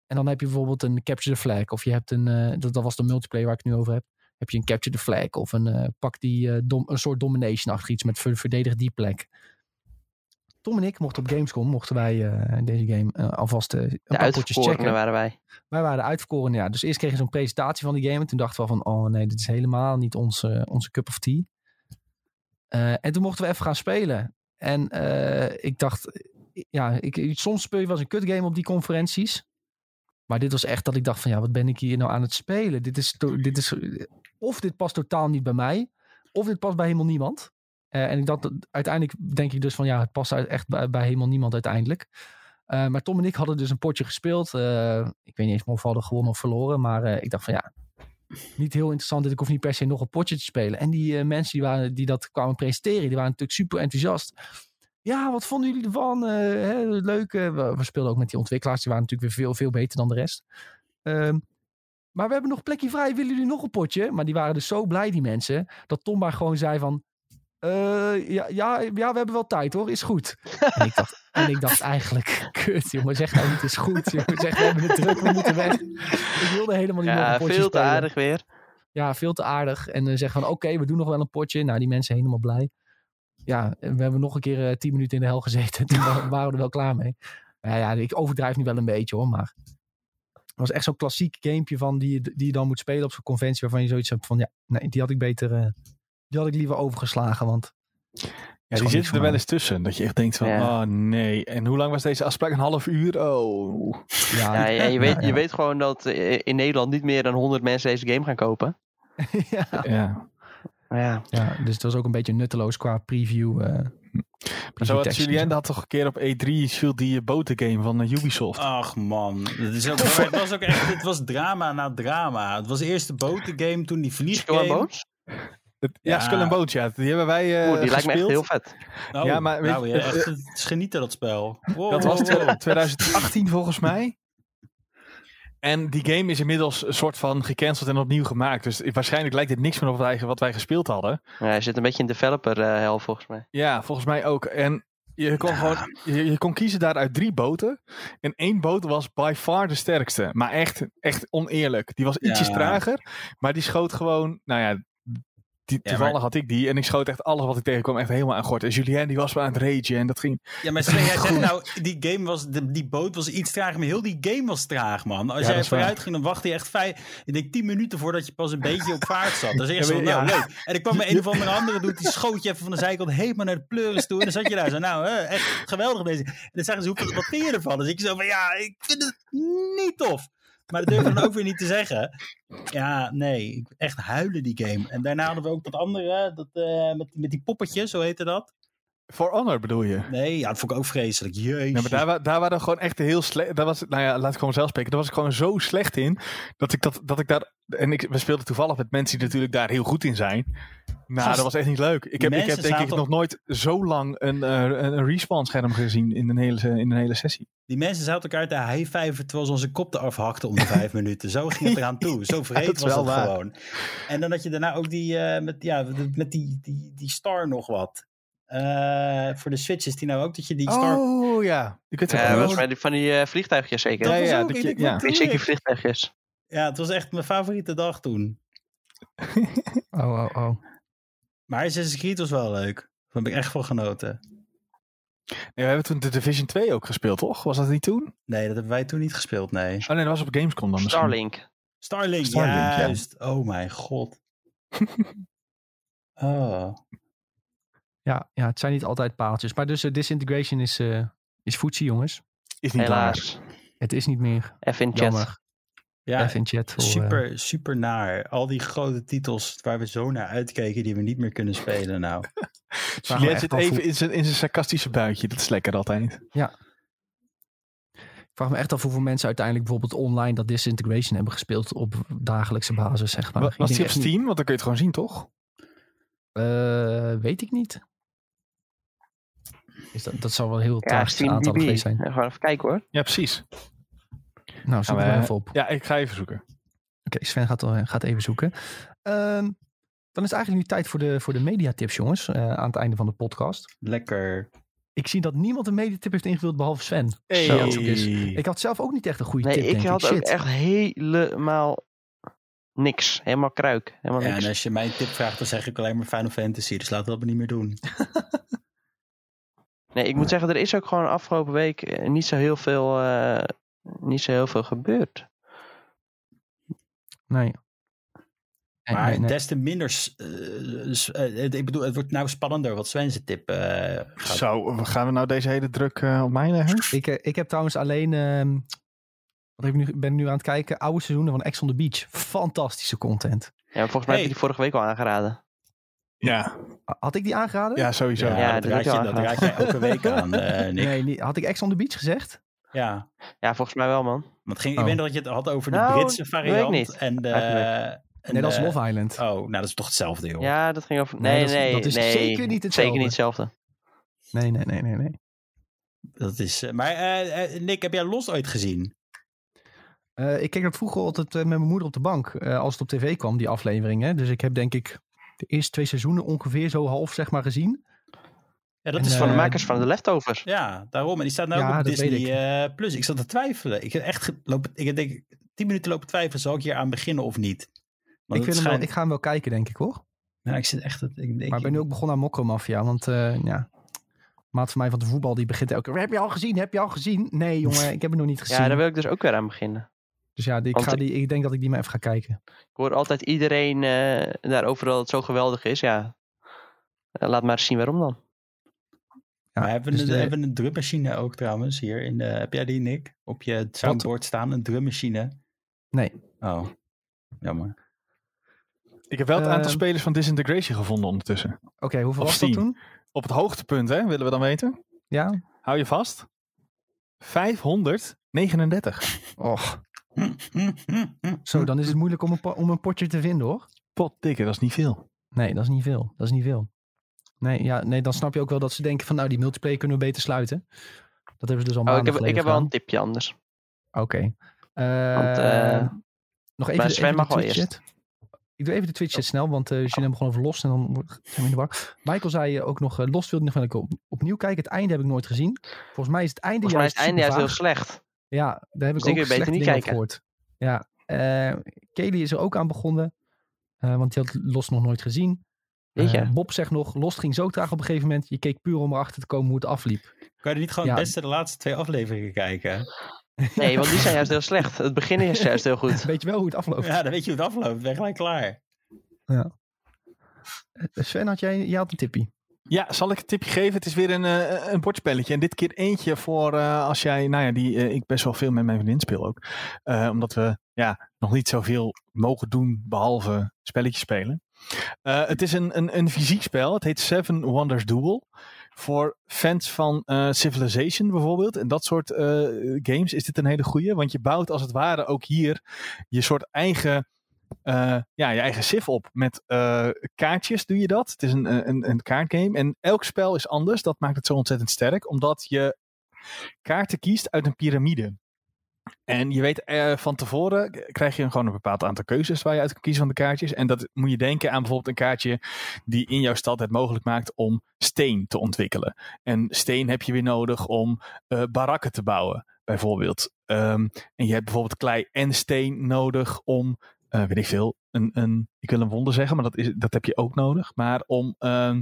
en dan heb je bijvoorbeeld een Capture the Flag, of je hebt een, eh, dat, dat was de multiplayer waar ik het nu over heb heb je een capture the flag of een eh, pak die eh, dom, een soort domination achter iets met ver, verdedig die plek. Tom en ik mochten op Gamescom, mochten wij deze game alvast een De paar potjes checken. waren wij. Wij waren de uitverkorenen, ja. Dus eerst kregen ze een presentatie van die game en toen dachten we van, oh nee, dit is helemaal niet onze, onze cup of tea. Eh, en toen mochten we even gaan spelen. En eh, ik dacht, ja, ik, soms speel je wel eens een kut game op die conferenties. Maar dit was echt dat ik dacht van ja, wat ben ik hier nou aan het spelen? Dit is, dit is of dit past totaal niet bij mij, of dit past bij helemaal niemand. Eh, en ik dacht, uiteindelijk denk ik dus van ja, het past echt bij, helemaal niemand uiteindelijk. Eh, maar Tom en ik hadden dus een potje gespeeld. Eh, ik weet niet eens of we hadden gewonnen of verloren. Maar eh, ik dacht van ja, niet heel interessant. dit. Ik hoef niet per se nog een potje te spelen. En die eh, mensen die, waren, die dat kwamen presenteren, die waren natuurlijk super enthousiast. Ja, wat vonden jullie ervan? Eh, leuk. eh, we, we speelden ook met die ontwikkelaars. Die waren natuurlijk weer veel, veel beter dan de rest. Ehm, maar we hebben nog plekje vrij. Willen jullie nog een potje? Maar die waren dus zo blij, die mensen. Dat Tom maar gewoon zei van... eh, ja, ja, ja, we hebben wel tijd hoor. Is goed. En ik dacht, en ik dacht eigenlijk... Kut, jongen. Zeg nou niet is goed. Jongen. Zeg, we hebben het druk. We moeten weg. Ik wilde helemaal niet nog Ja, een potje veel te spelen. aardig weer. Ja, veel te aardig. En dan zeggen van oké, we doen nog wel een potje. Nou, die mensen helemaal blij. Ja, en we hebben nog een keer eh, tien minuten in de hel gezeten. Toen wa- waren we er wel klaar mee. Nou ja, ik overdrijf nu wel een beetje hoor, maar... Het was echt zo'n klassiek gamepje van die, je- die je dan moet spelen op zo'n conventie waarvan je zoiets hebt van ja, nee, die had ik beter, eh, die had ik liever overgeslagen, want Ja, die zitten er wel eens tussen. Dat je echt denkt van, Ja. oh nee. En hoe lang was deze afspraak? Een half uur? Oh. ja, je, weet, ja. je weet gewoon dat eh, in Nederland niet meer dan 100 mensen deze game gaan kopen. ja. Ja. Maar ja, ja, dus het was ook een beetje nutteloos qua preview. eh Maar zo had Julien had toch een keer op E3 viel die botengame van eh, Ubisoft. Ach man, het, is ook, het was ook echt, het was drama na drama. Het was eerst de botengame, toen die and ja, Ja. Skull and Bones, ja. Die hebben wij eh Oeh, die lijkt me echt gespeeld. heel vet. Oh, Ja, maar weet nou, ja, echt, het is genieten dat spel. Wow, Dat was wow, wow. 2018 volgens mij. En die game is inmiddels een soort van gecanceld en opnieuw gemaakt. Dus waarschijnlijk lijkt dit niks meer op wat wij, wat wij gespeeld hadden. Ja, hij zit een beetje in developer eh hel volgens mij. Ja, volgens mij ook. En je kon gewoon je, je kon kiezen daar uit drie boten. En één boot was by far de sterkste. Maar echt, echt oneerlijk. Die was ietsjes Ja. trager. Maar die schoot gewoon, nou ja, die, Ja, toevallig maar- had ik die. En ik schoot echt alles wat ik tegenkwam echt helemaal aan gort. En Julien die was wel aan het ragen. En dat ging... Ja, maar jij zegt nou, die game was, de, die boot was iets trager, maar heel die game was traag, man. Als Ja, jij waar. vooruit ging, dan wachtte je echt vijf, ik denk tien minuten voordat je pas een beetje op vaart zat. Dat is echt Ja, zo, maar nou, leuk. En ik kwam met een of andere andere doet, die schoot je even van de zijkant helemaal naar de pleuris toe. En dan zat je daar zo, nou, hè, echt geweldig deze. En dan zeggen ze, hoeveel, wat vind je ervan? Dus ik zo van, ja, ik vind het niet tof. Maar dat durf ik dan ook weer niet te zeggen. Ja, nee, echt huilen die game. En daarna hadden we ook dat andere, dat, eh, met, met die poppetjes, zo heette dat. For Honor bedoel je? Nee, ja, dat vond ik ook vreselijk. Jezus. Maar daar, daar waren we gewoon echt heel slecht. Daar was, nou ja, laat ik gewoon zelf spreken. Daar was ik gewoon zo slecht in. Dat ik, dat, dat ik daar. En ik, we speelden toevallig met mensen die natuurlijk daar heel goed in zijn. Nou, Gast, dat was echt niet leuk. Ik heb, ik heb denk ik nog nooit zo lang een, eh, een, respawn scherm gezien in een hele, in een hele sessie. Die mensen zaten elkaar te high-fiven terwijl ze onze kop eraf hakten om de vijf minuten. Zo ging het eraan toe. Zo dat vreed is was wel het waar. gewoon. En dan had je daarna ook die, eh, met, ja, met die, die, die star nog wat. Eh, voor de Switch is die nou ook dat je die star... Oh ja. Ja, mij die, van die eh, vliegtuigjes zeker. Ja, was ja, ook- dat je- ja. ik? vliegtuigjes. Ja, het was echt mijn favoriete dag toen. Oh, oh, oh. Maar Assassin's Creed was wel leuk. Daar heb ik echt van genoten. Nee, we hebben toen de Division 2 ook gespeeld, toch? Was dat niet toen? Nee, dat hebben wij toen niet gespeeld, nee. Oh nee, dat was op Gamescom dan misschien. Starlink. Starlink, Starlink, ja. juist. Oh mijn god. oh. Ja, ja, het zijn niet altijd paaltjes. Maar dus eh, disintegration is, eh is jongens. Is niet waar. Helaas. Het is niet meer. Even in chat. Jammer. Ja, Even in chat. Voor, eh, Super, super naar. Al die grote titels waar we zo naar uitkeken, die we niet meer kunnen spelen nou. echt zit even in zijn, in zijn sarcastische buikje. Dat is lekker altijd. Ik vraag me echt af hoeveel mensen uiteindelijk bijvoorbeeld online dat disintegration hebben gespeeld op dagelijkse basis, zeg maar. Was die op Steam? Want dan kun je het gewoon zien, toch? Eh, weet ik niet. Is dat, dat zou wel een heel Ja, tragisch Steam aantal geweest zijn. Ja, gewoon even kijken hoor. Ja, precies. Nou, zoek Gaan het we- maar even op. Ja, ik ga even zoeken. Oké, Sven gaat, gaat even zoeken. Ehm, dan is het eigenlijk nu tijd voor de, voor de mediatips, jongens. eh, aan het einde van de podcast. Lekker. Ik zie dat niemand een mediatip heeft ingevuld behalve Sven. Hey. Zo. Ik had zelf ook niet echt een goede Nee, tip, ik denk had ik. ook Shit. echt helemaal niks. Helemaal kruik. Helemaal Ja, niks. en als je mijn tip vraagt, dan zeg ik alleen maar Final Fantasy. Dus laten we dat maar niet meer doen. Nee, ik moet zeggen, er is ook gewoon afgelopen week eh, niet zo heel veel, eh, niet zo heel veel gebeurd. Nee. Nee, Maar nee, nee. des te minder... eh, ik bedoel, het wordt nou spannender wat Sven zijn tip eh, gaat. Zo, gaan we nou deze hele druk eh, op mij leggen? Ik, ik heb trouwens alleen... ehm, wat heb ik nu, ben ik nu aan het kijken. Oude seizoenen van Ex on the Beach. Fantastische content. Ja, volgens mij Hey. heb je die vorige week al aangeraden. Ja, Had ik die aangeraden? ja sowieso. Ja, Ja, dat, raad je, dat al raad jij elke week aan, eh Nick. Nee, niet, had ik Ex on the Beach gezegd? Ja, Ja, volgens mij wel, man. want ging, Oh. ik weet dat je het had over de Nou, Britse weet ik variant. niet. En de, en Nee, dat is de- Love Island. Oh, nou dat is toch hetzelfde, joh. Ja, dat ging over... Nee, Nee, dat nee, dat is nee. zeker niet hetzelfde. Zeker niet hetzelfde. Nee, nee, nee, nee, nee. Dat is, eh, maar eh, Nick, heb jij Los ooit gezien? Eh, ik keek dat vroeger altijd met mijn moeder op de bank. eh, als het op tv kwam, die afleveringen. Dus ik heb denk ik de eerste twee seizoenen ongeveer zo half zeg maar gezien. Ja, dat En, is Van de Eh, makers van de Leftovers. Ja, daarom. En die staat nou Ja, ook op Disney eh, Plus. Ik zat te twijfelen. Ik heb echt lopen, ik denk ik tien minuten lopen twijfelen. Zal ik hier aan beginnen of niet? Want Ik, vind wel, ik ga hem wel kijken, denk ik hoor. Nou, ik zit echt... het- Ik, denk, Maar ik ben nu ook begonnen aan Mokromafia. Want eh, ja, maat van mij van de voetbal die begint elke keer. Heb je al gezien? Heb je al gezien? Nee jongen, ik heb het nog niet gezien. Ja, daar wil ik dus ook weer aan beginnen. Dus ja, ik, ga die, ik denk dat ik die maar even ga kijken. Ik hoor altijd iedereen eh daarover dat het zo geweldig is. Ja, Eh, laat maar eens zien waarom dan. Ja, maar hebben we, dus een, de- hebben we een drummachine ook trouwens hier? In de, heb jij die, Nick? Op je soundboard staan, een drummachine? Nee. Oh, jammer. Ik heb wel het aantal Ehm. spelers van Disintegration gevonden ondertussen. Oké, hoeveel was dat toen? Op het hoogtepunt, hè, willen we dan weten? Ja? Hou je vast. 539. Och, zo dan is het moeilijk om een, po- om een potje te vinden hoor. Potdikke, dat is niet veel. Nee, dat is niet veel. Dat is niet veel. Nee, ja, nee, dan snap je ook wel dat ze denken van nou, die multiplayer kunnen we beter sluiten. Dat hebben ze dus al Oh, maanden ik heb, ik heb wel een tipje anders. Oké. Want, Eh, eh, nog even, de- even mag Twitch chat. Ik doe even de Twitch chat snel, want eh Julien begon over Lost en dan zijn we in de war. Michael zei ook nog, eh, Lost wilde nog wel op, opnieuw kijken. Het einde heb ik nooit gezien. Volgens mij is het einde Volgens mij is het einde juist heel slecht. Ja, daar heb ik ook slechte niet dingen over kijken. gehoord. Ja, eh Kelly is er ook aan begonnen. eh, want die had Lost nog nooit gezien. Weet je? Eh, Bob zegt nog, Lost ging zo traag op een gegeven moment. Je keek puur om erachter te komen hoe het afliep. Kan je niet gewoon Ja. het beste de laatste twee afleveringen kijken? Nee, want die zijn juist heel slecht. Het begin is juist heel goed. Weet je wel hoe het afloopt? Ja, dan weet je hoe het afloopt. Ben je gelijk klaar. Eh, Sven, had jij, jij had een tippie. Ja, zal ik een tipje geven? Het is weer een, eh, een bordspelletje. En dit keer eentje voor eh, als jij, nou ja, die eh, ik best wel veel met mijn vriendin speel ook. Omdat we ja, nog niet zoveel mogen doen behalve spelletjes spelen. Het is een, een, een fysiek spel. Het heet Seven Wonders Duel. Voor fans van Civilization bijvoorbeeld en dat soort games is dit een hele goeie. Want je bouwt als het ware ook hier je soort eigen eh, ja, je eigen SIF op. Met eh, kaartjes doe je dat. Het is een, een, een kaartgame. En elk spel is anders. Dat maakt het zo ontzettend sterk. Omdat je kaarten kiest uit een piramide. En je weet eh, van tevoren krijg je gewoon een bepaald aantal keuzes waar je uit kan kiezen van de kaartjes. En dat moet je denken aan bijvoorbeeld een kaartje die in jouw stad het mogelijk maakt om steen te ontwikkelen. En steen heb je weer nodig om barakken te bouwen, bijvoorbeeld. Ehm, en je hebt bijvoorbeeld klei en steen nodig om eh, weet ik veel, een, een, ik wil een wonder zeggen, maar dat, is, dat heb je ook nodig. Maar om, ehm,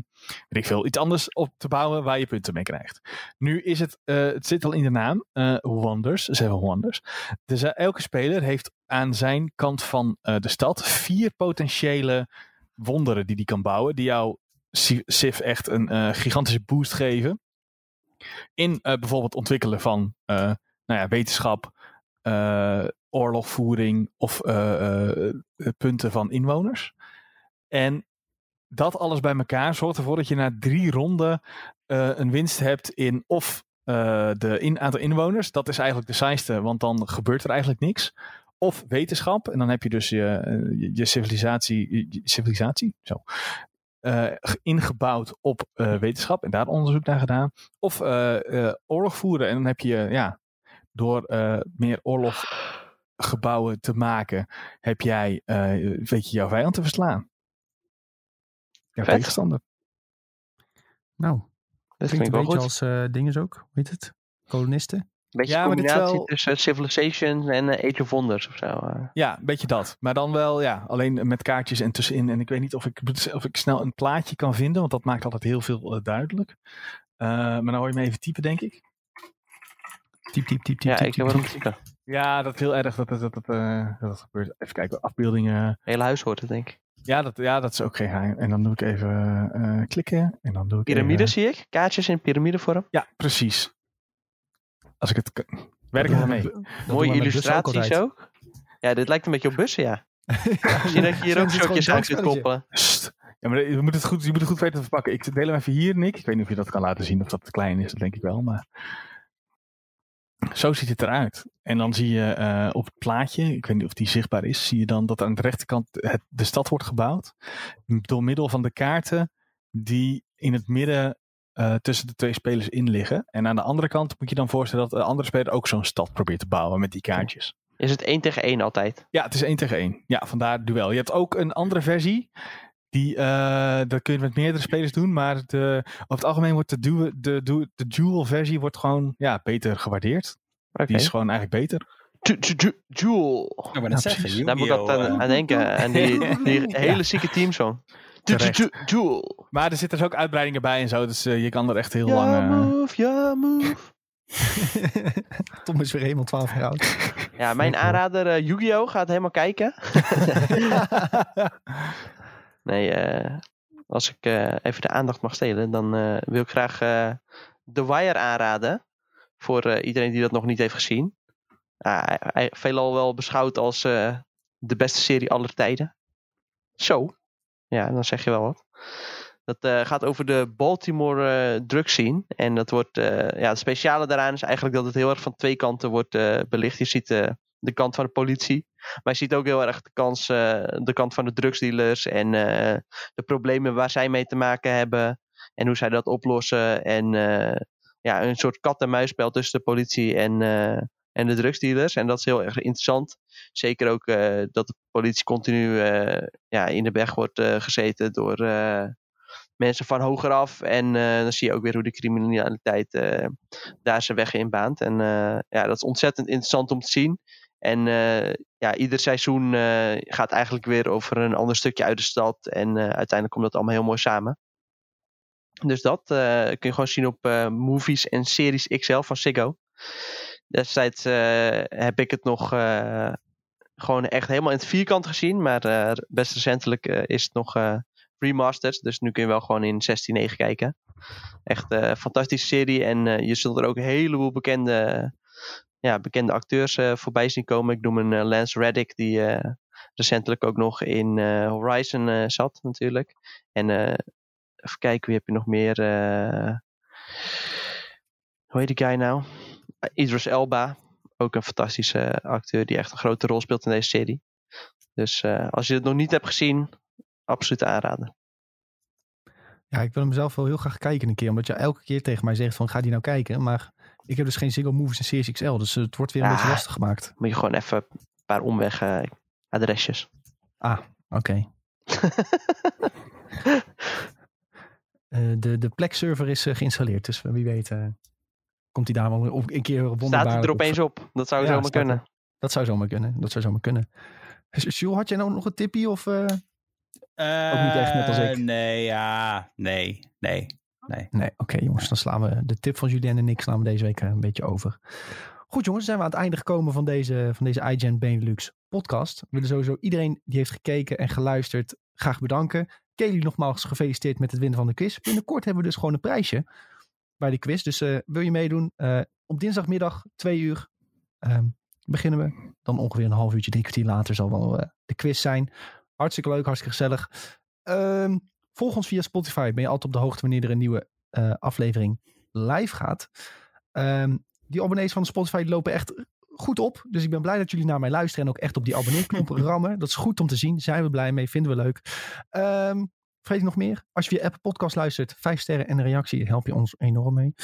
weet ik veel, iets anders op te bouwen waar je punten mee krijgt. Nu is het, eh, het zit al in de naam, eh, Wonders, Seven Wonders. Dus elke speler heeft aan zijn kant van de stad vier potentiële wonderen die hij kan bouwen, die jouw Si- Civ echt een gigantische boost geven. In bijvoorbeeld ontwikkelen van nou ja, wetenschap, oorlogvoering of eh, eh, punten van inwoners. En dat alles bij elkaar zorgt ervoor dat je na drie ronden eh, een winst hebt in of eh, de in, aantal inwoners. Dat is eigenlijk de saaiste, want dan gebeurt er eigenlijk niks. Of wetenschap. En dan heb je dus je, eh, je, civilisatie, civilisatie zo, eh, ge- ingebouwd op eh, wetenschap. En daar onderzoek naar gedaan. Of eh, eh, oorlog voeren. En dan heb je ja, door eh, meer oorloggebouwen te maken, heb jij, eh, weet je, jouw vijand te verslaan. Jouw Vet. tegenstander. Nou, Dat klinkt vind een ik wel beetje goed. als eh dingen ook. Hoe heet het? Kolonisten. Beetje Ja, maar dit is combinatie wel- tussen Civilization en eh, Age of Wonders of zo. eh. Ja, een beetje dat. Maar dan wel, ja, alleen met kaartjes en tussenin. En ik weet niet of ik, of ik snel een plaatje kan vinden, want dat maakt altijd heel veel duidelijk. Eh, maar dan hoor je me even typen, denk ik. Typ, typ, typ, typ, Ja, typ, ik typ, heb wel typ. Ja, dat is heel erg dat dat, dat, dat, eh, dat dat gebeurt. Even kijken, afbeeldingen. Hele huis hoort het, denk ik. Ja dat, ja, dat is ook geen geheim. En dan doe ik even eh, klikken. En dan doe ik Piramide even- zie ik. Kaartjes in piramidevorm. Ja, precies. Als ik het kan. Werk er mee. Mooie ook illustraties ook. Ja, dit lijkt een beetje op bussen, ja. Misschien dat je hier ook shotjes aan kunt koppelen. Ja, maar je moet, het goed, je moet het goed weten te verpakken. Ik deel hem even hier, Nick. Ik weet niet of je dat kan laten zien of dat te klein is. Dat denk ik wel. Maar zo ziet het eruit. En dan zie je eh, op het plaatje, ik weet niet of die zichtbaar is, zie je dan dat aan de rechterkant het, de stad wordt gebouwd. Door middel van de kaarten die in het midden eh, tussen de twee spelers in liggen. En aan de andere kant moet je dan voorstellen dat de andere speler ook zo'n stad probeert te bouwen met die kaartjes. Is het 1 tegen 1 altijd? Ja, het is 1 tegen 1. Ja, vandaar duel. Je hebt ook een andere versie. Die, eh dat kun je met meerdere spelers doen. Maar de, over het algemeen wordt de, duel, de, du- de duel versie wordt gewoon ja, beter gewaardeerd. Die is gewoon eigenlijk beter. Jewel. Ja, zeggen, precies. Daar moet ik altijd aan, aan denken. En die, die hele zieke Terecht. ju- Jewel. Maar er zitten dus ook uitbreidingen bij en zo. Dus eh, je kan er echt heel Ja, lang... eh, move, ja, move. Tom is weer helemaal 12 jaar oud. Ja, mijn aanrader eh, Yu-Gi-Oh! gaat helemaal kijken. Nee, eh, als ik eh, even de aandacht mag stelen, dan eh, wil ik graag The Wire aanraden. Voor iedereen die dat nog niet heeft gezien. Ah, veelal wel beschouwd als de beste serie aller tijden. Zo. Ja, dan zeg je wel wat. Dat gaat over de Baltimore eh drugs scene. En dat wordt, eh, ja, het speciale daaraan is eigenlijk dat het heel erg van twee kanten wordt belicht. Je ziet de kant van de politie. Maar je ziet ook heel erg de kans, eh, de kant van de drugsdealers en eh, de problemen waar zij mee te maken hebben. En hoe zij dat oplossen. En eh, ja, een soort kat-en-muisspel tussen de politie en, en de drugsdealers. En dat is heel erg interessant. Zeker ook dat de politie continu ja, in de weg wordt gezeten door mensen van hoger af. En dan zie je ook weer hoe de criminaliteit daar zijn weg in baant. En ja, dat is ontzettend interessant om te zien. En eh, ja, ieder seizoen eh, gaat eigenlijk weer over een ander stukje uit de stad. En eh, uiteindelijk komt dat allemaal heel mooi samen. Dus dat kun je gewoon zien op Movies en Series XL van Ziggo. Destijds heb ik het nog gewoon echt helemaal in het vierkant gezien. Maar best recentelijk is het nog remastered. Dus nu kun je wel gewoon in 16.9 kijken. Echt een fantastische serie. En je zult er ook een heleboel bekende, ja, bekende acteurs eh, voorbij zien komen. Ik noem een eh, Lance Reddick die eh, recentelijk ook nog in Horizon zat natuurlijk. En even kijken, wie heb je nog meer? hoe heet die guy nou? Idris Elba. Ook een fantastische acteur die echt een grote rol speelt in deze serie. Dus als je het nog niet hebt gezien, absoluut aanraden. Ja, ik wil hem zelf wel heel graag kijken een keer. Omdat je elke keer tegen mij zegt van ga die nou kijken. Maar ik heb dus geen Ziggo Movies en Series XL. Dus het wordt weer een Ja. beetje lastig gemaakt. Moet je gewoon even een paar omweg eh, adresjes. Ah, oké. Eh, de, de Plex-server is eh, geïnstalleerd. Dus wie weet eh, komt hij daar wel op- een keer wonderbaarlijk Staat het er op. opeens op? Dat zou Ja, zomaar er. kunnen. Dat zou zomaar kunnen. Dat zou zomaar kunnen. Jules, had jij nou nog een tippie? Of, eh? Ook niet echt net als ik. Eh, Nee, ja, nee, nee. Nee, oké jongens. Dan slaan we de tip van Julien en ik slaan we deze week eh, een beetje over. Goed jongens, zijn we aan het einde gekomen van deze, van deze iGen Benelux podcast. We willen sowieso iedereen die heeft gekeken en geluisterd graag bedanken. Kelly nogmaals gefeliciteerd met het winnen van de quiz. Binnenkort hebben we dus gewoon een prijsje bij de quiz. Dus eh, wil je meedoen? Eh, op dinsdagmiddag, twee uur, ehm, beginnen we. Dan ongeveer een half uurtje, drie kwartier later zal wel de quiz zijn. Hartstikke leuk, hartstikke gezellig. Ehm, volg ons via Spotify. Ben je altijd op de hoogte wanneer er een nieuwe eh, aflevering live gaat. Ehm, die abonnees van Spotify lopen echt goed op. Dus ik ben blij dat jullie naar mij luisteren en ook echt op die abonneerknop rammen. Dat is goed om te zien. Zijn we blij mee. Vinden we leuk. Ehm vergeet nog meer? Als je via Apple Podcast luistert, vijf sterren en een reactie, help je ons enorm mee.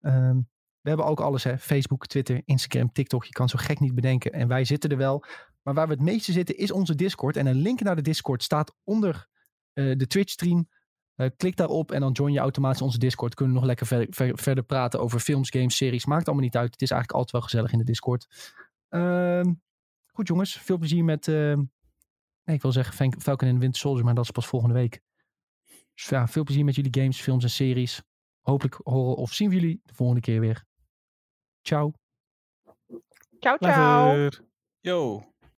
Ehm, we hebben ook alles, hè? Facebook, Twitter, Instagram, TikTok. Je kan zo gek niet bedenken. En wij zitten er wel. Maar waar we het meeste zitten is onze Discord. En een link naar de Discord staat onder eh, de Twitch stream. Eh, klik daarop en dan join je automatisch onze Discord. Kunnen we nog lekker ver- ver- verder praten over films, games, series. Maakt allemaal niet uit. Het is eigenlijk altijd wel gezellig in de Discord. Ehm, goed jongens, veel plezier met... ehm, nee, ik wil zeggen Falcon Falcon and Winter Soldier, maar dat is pas volgende week. Dus ja, veel plezier met jullie games, films en series. Hopelijk horen of zien we jullie de volgende keer weer. Ciao. Ciao, ciao. Later. Yo.